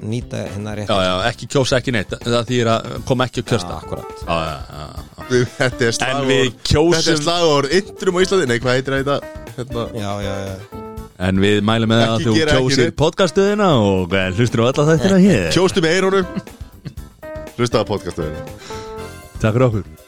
D: nýta hérna rétt.
C: Já, já, ekki kjósa ekki neitt. Það þýr að koma ekki að kjósta
D: akkurat.
C: Já, já, já, já.
A: Við- Þetta er
C: En
A: slagor
C: við
A: Þetta er
C: kjósum
A: slagor Intrum á Íslandi. Nei, hvað heitir þetta? Hérna,
D: Já, já, já.
C: En við mælum með það að þú kjósir podcastuðina og eh, hlustir á alla þættina hér.
A: Kjóstu með eirónum Hlustaða podcastu
C: Takk fyrir okkur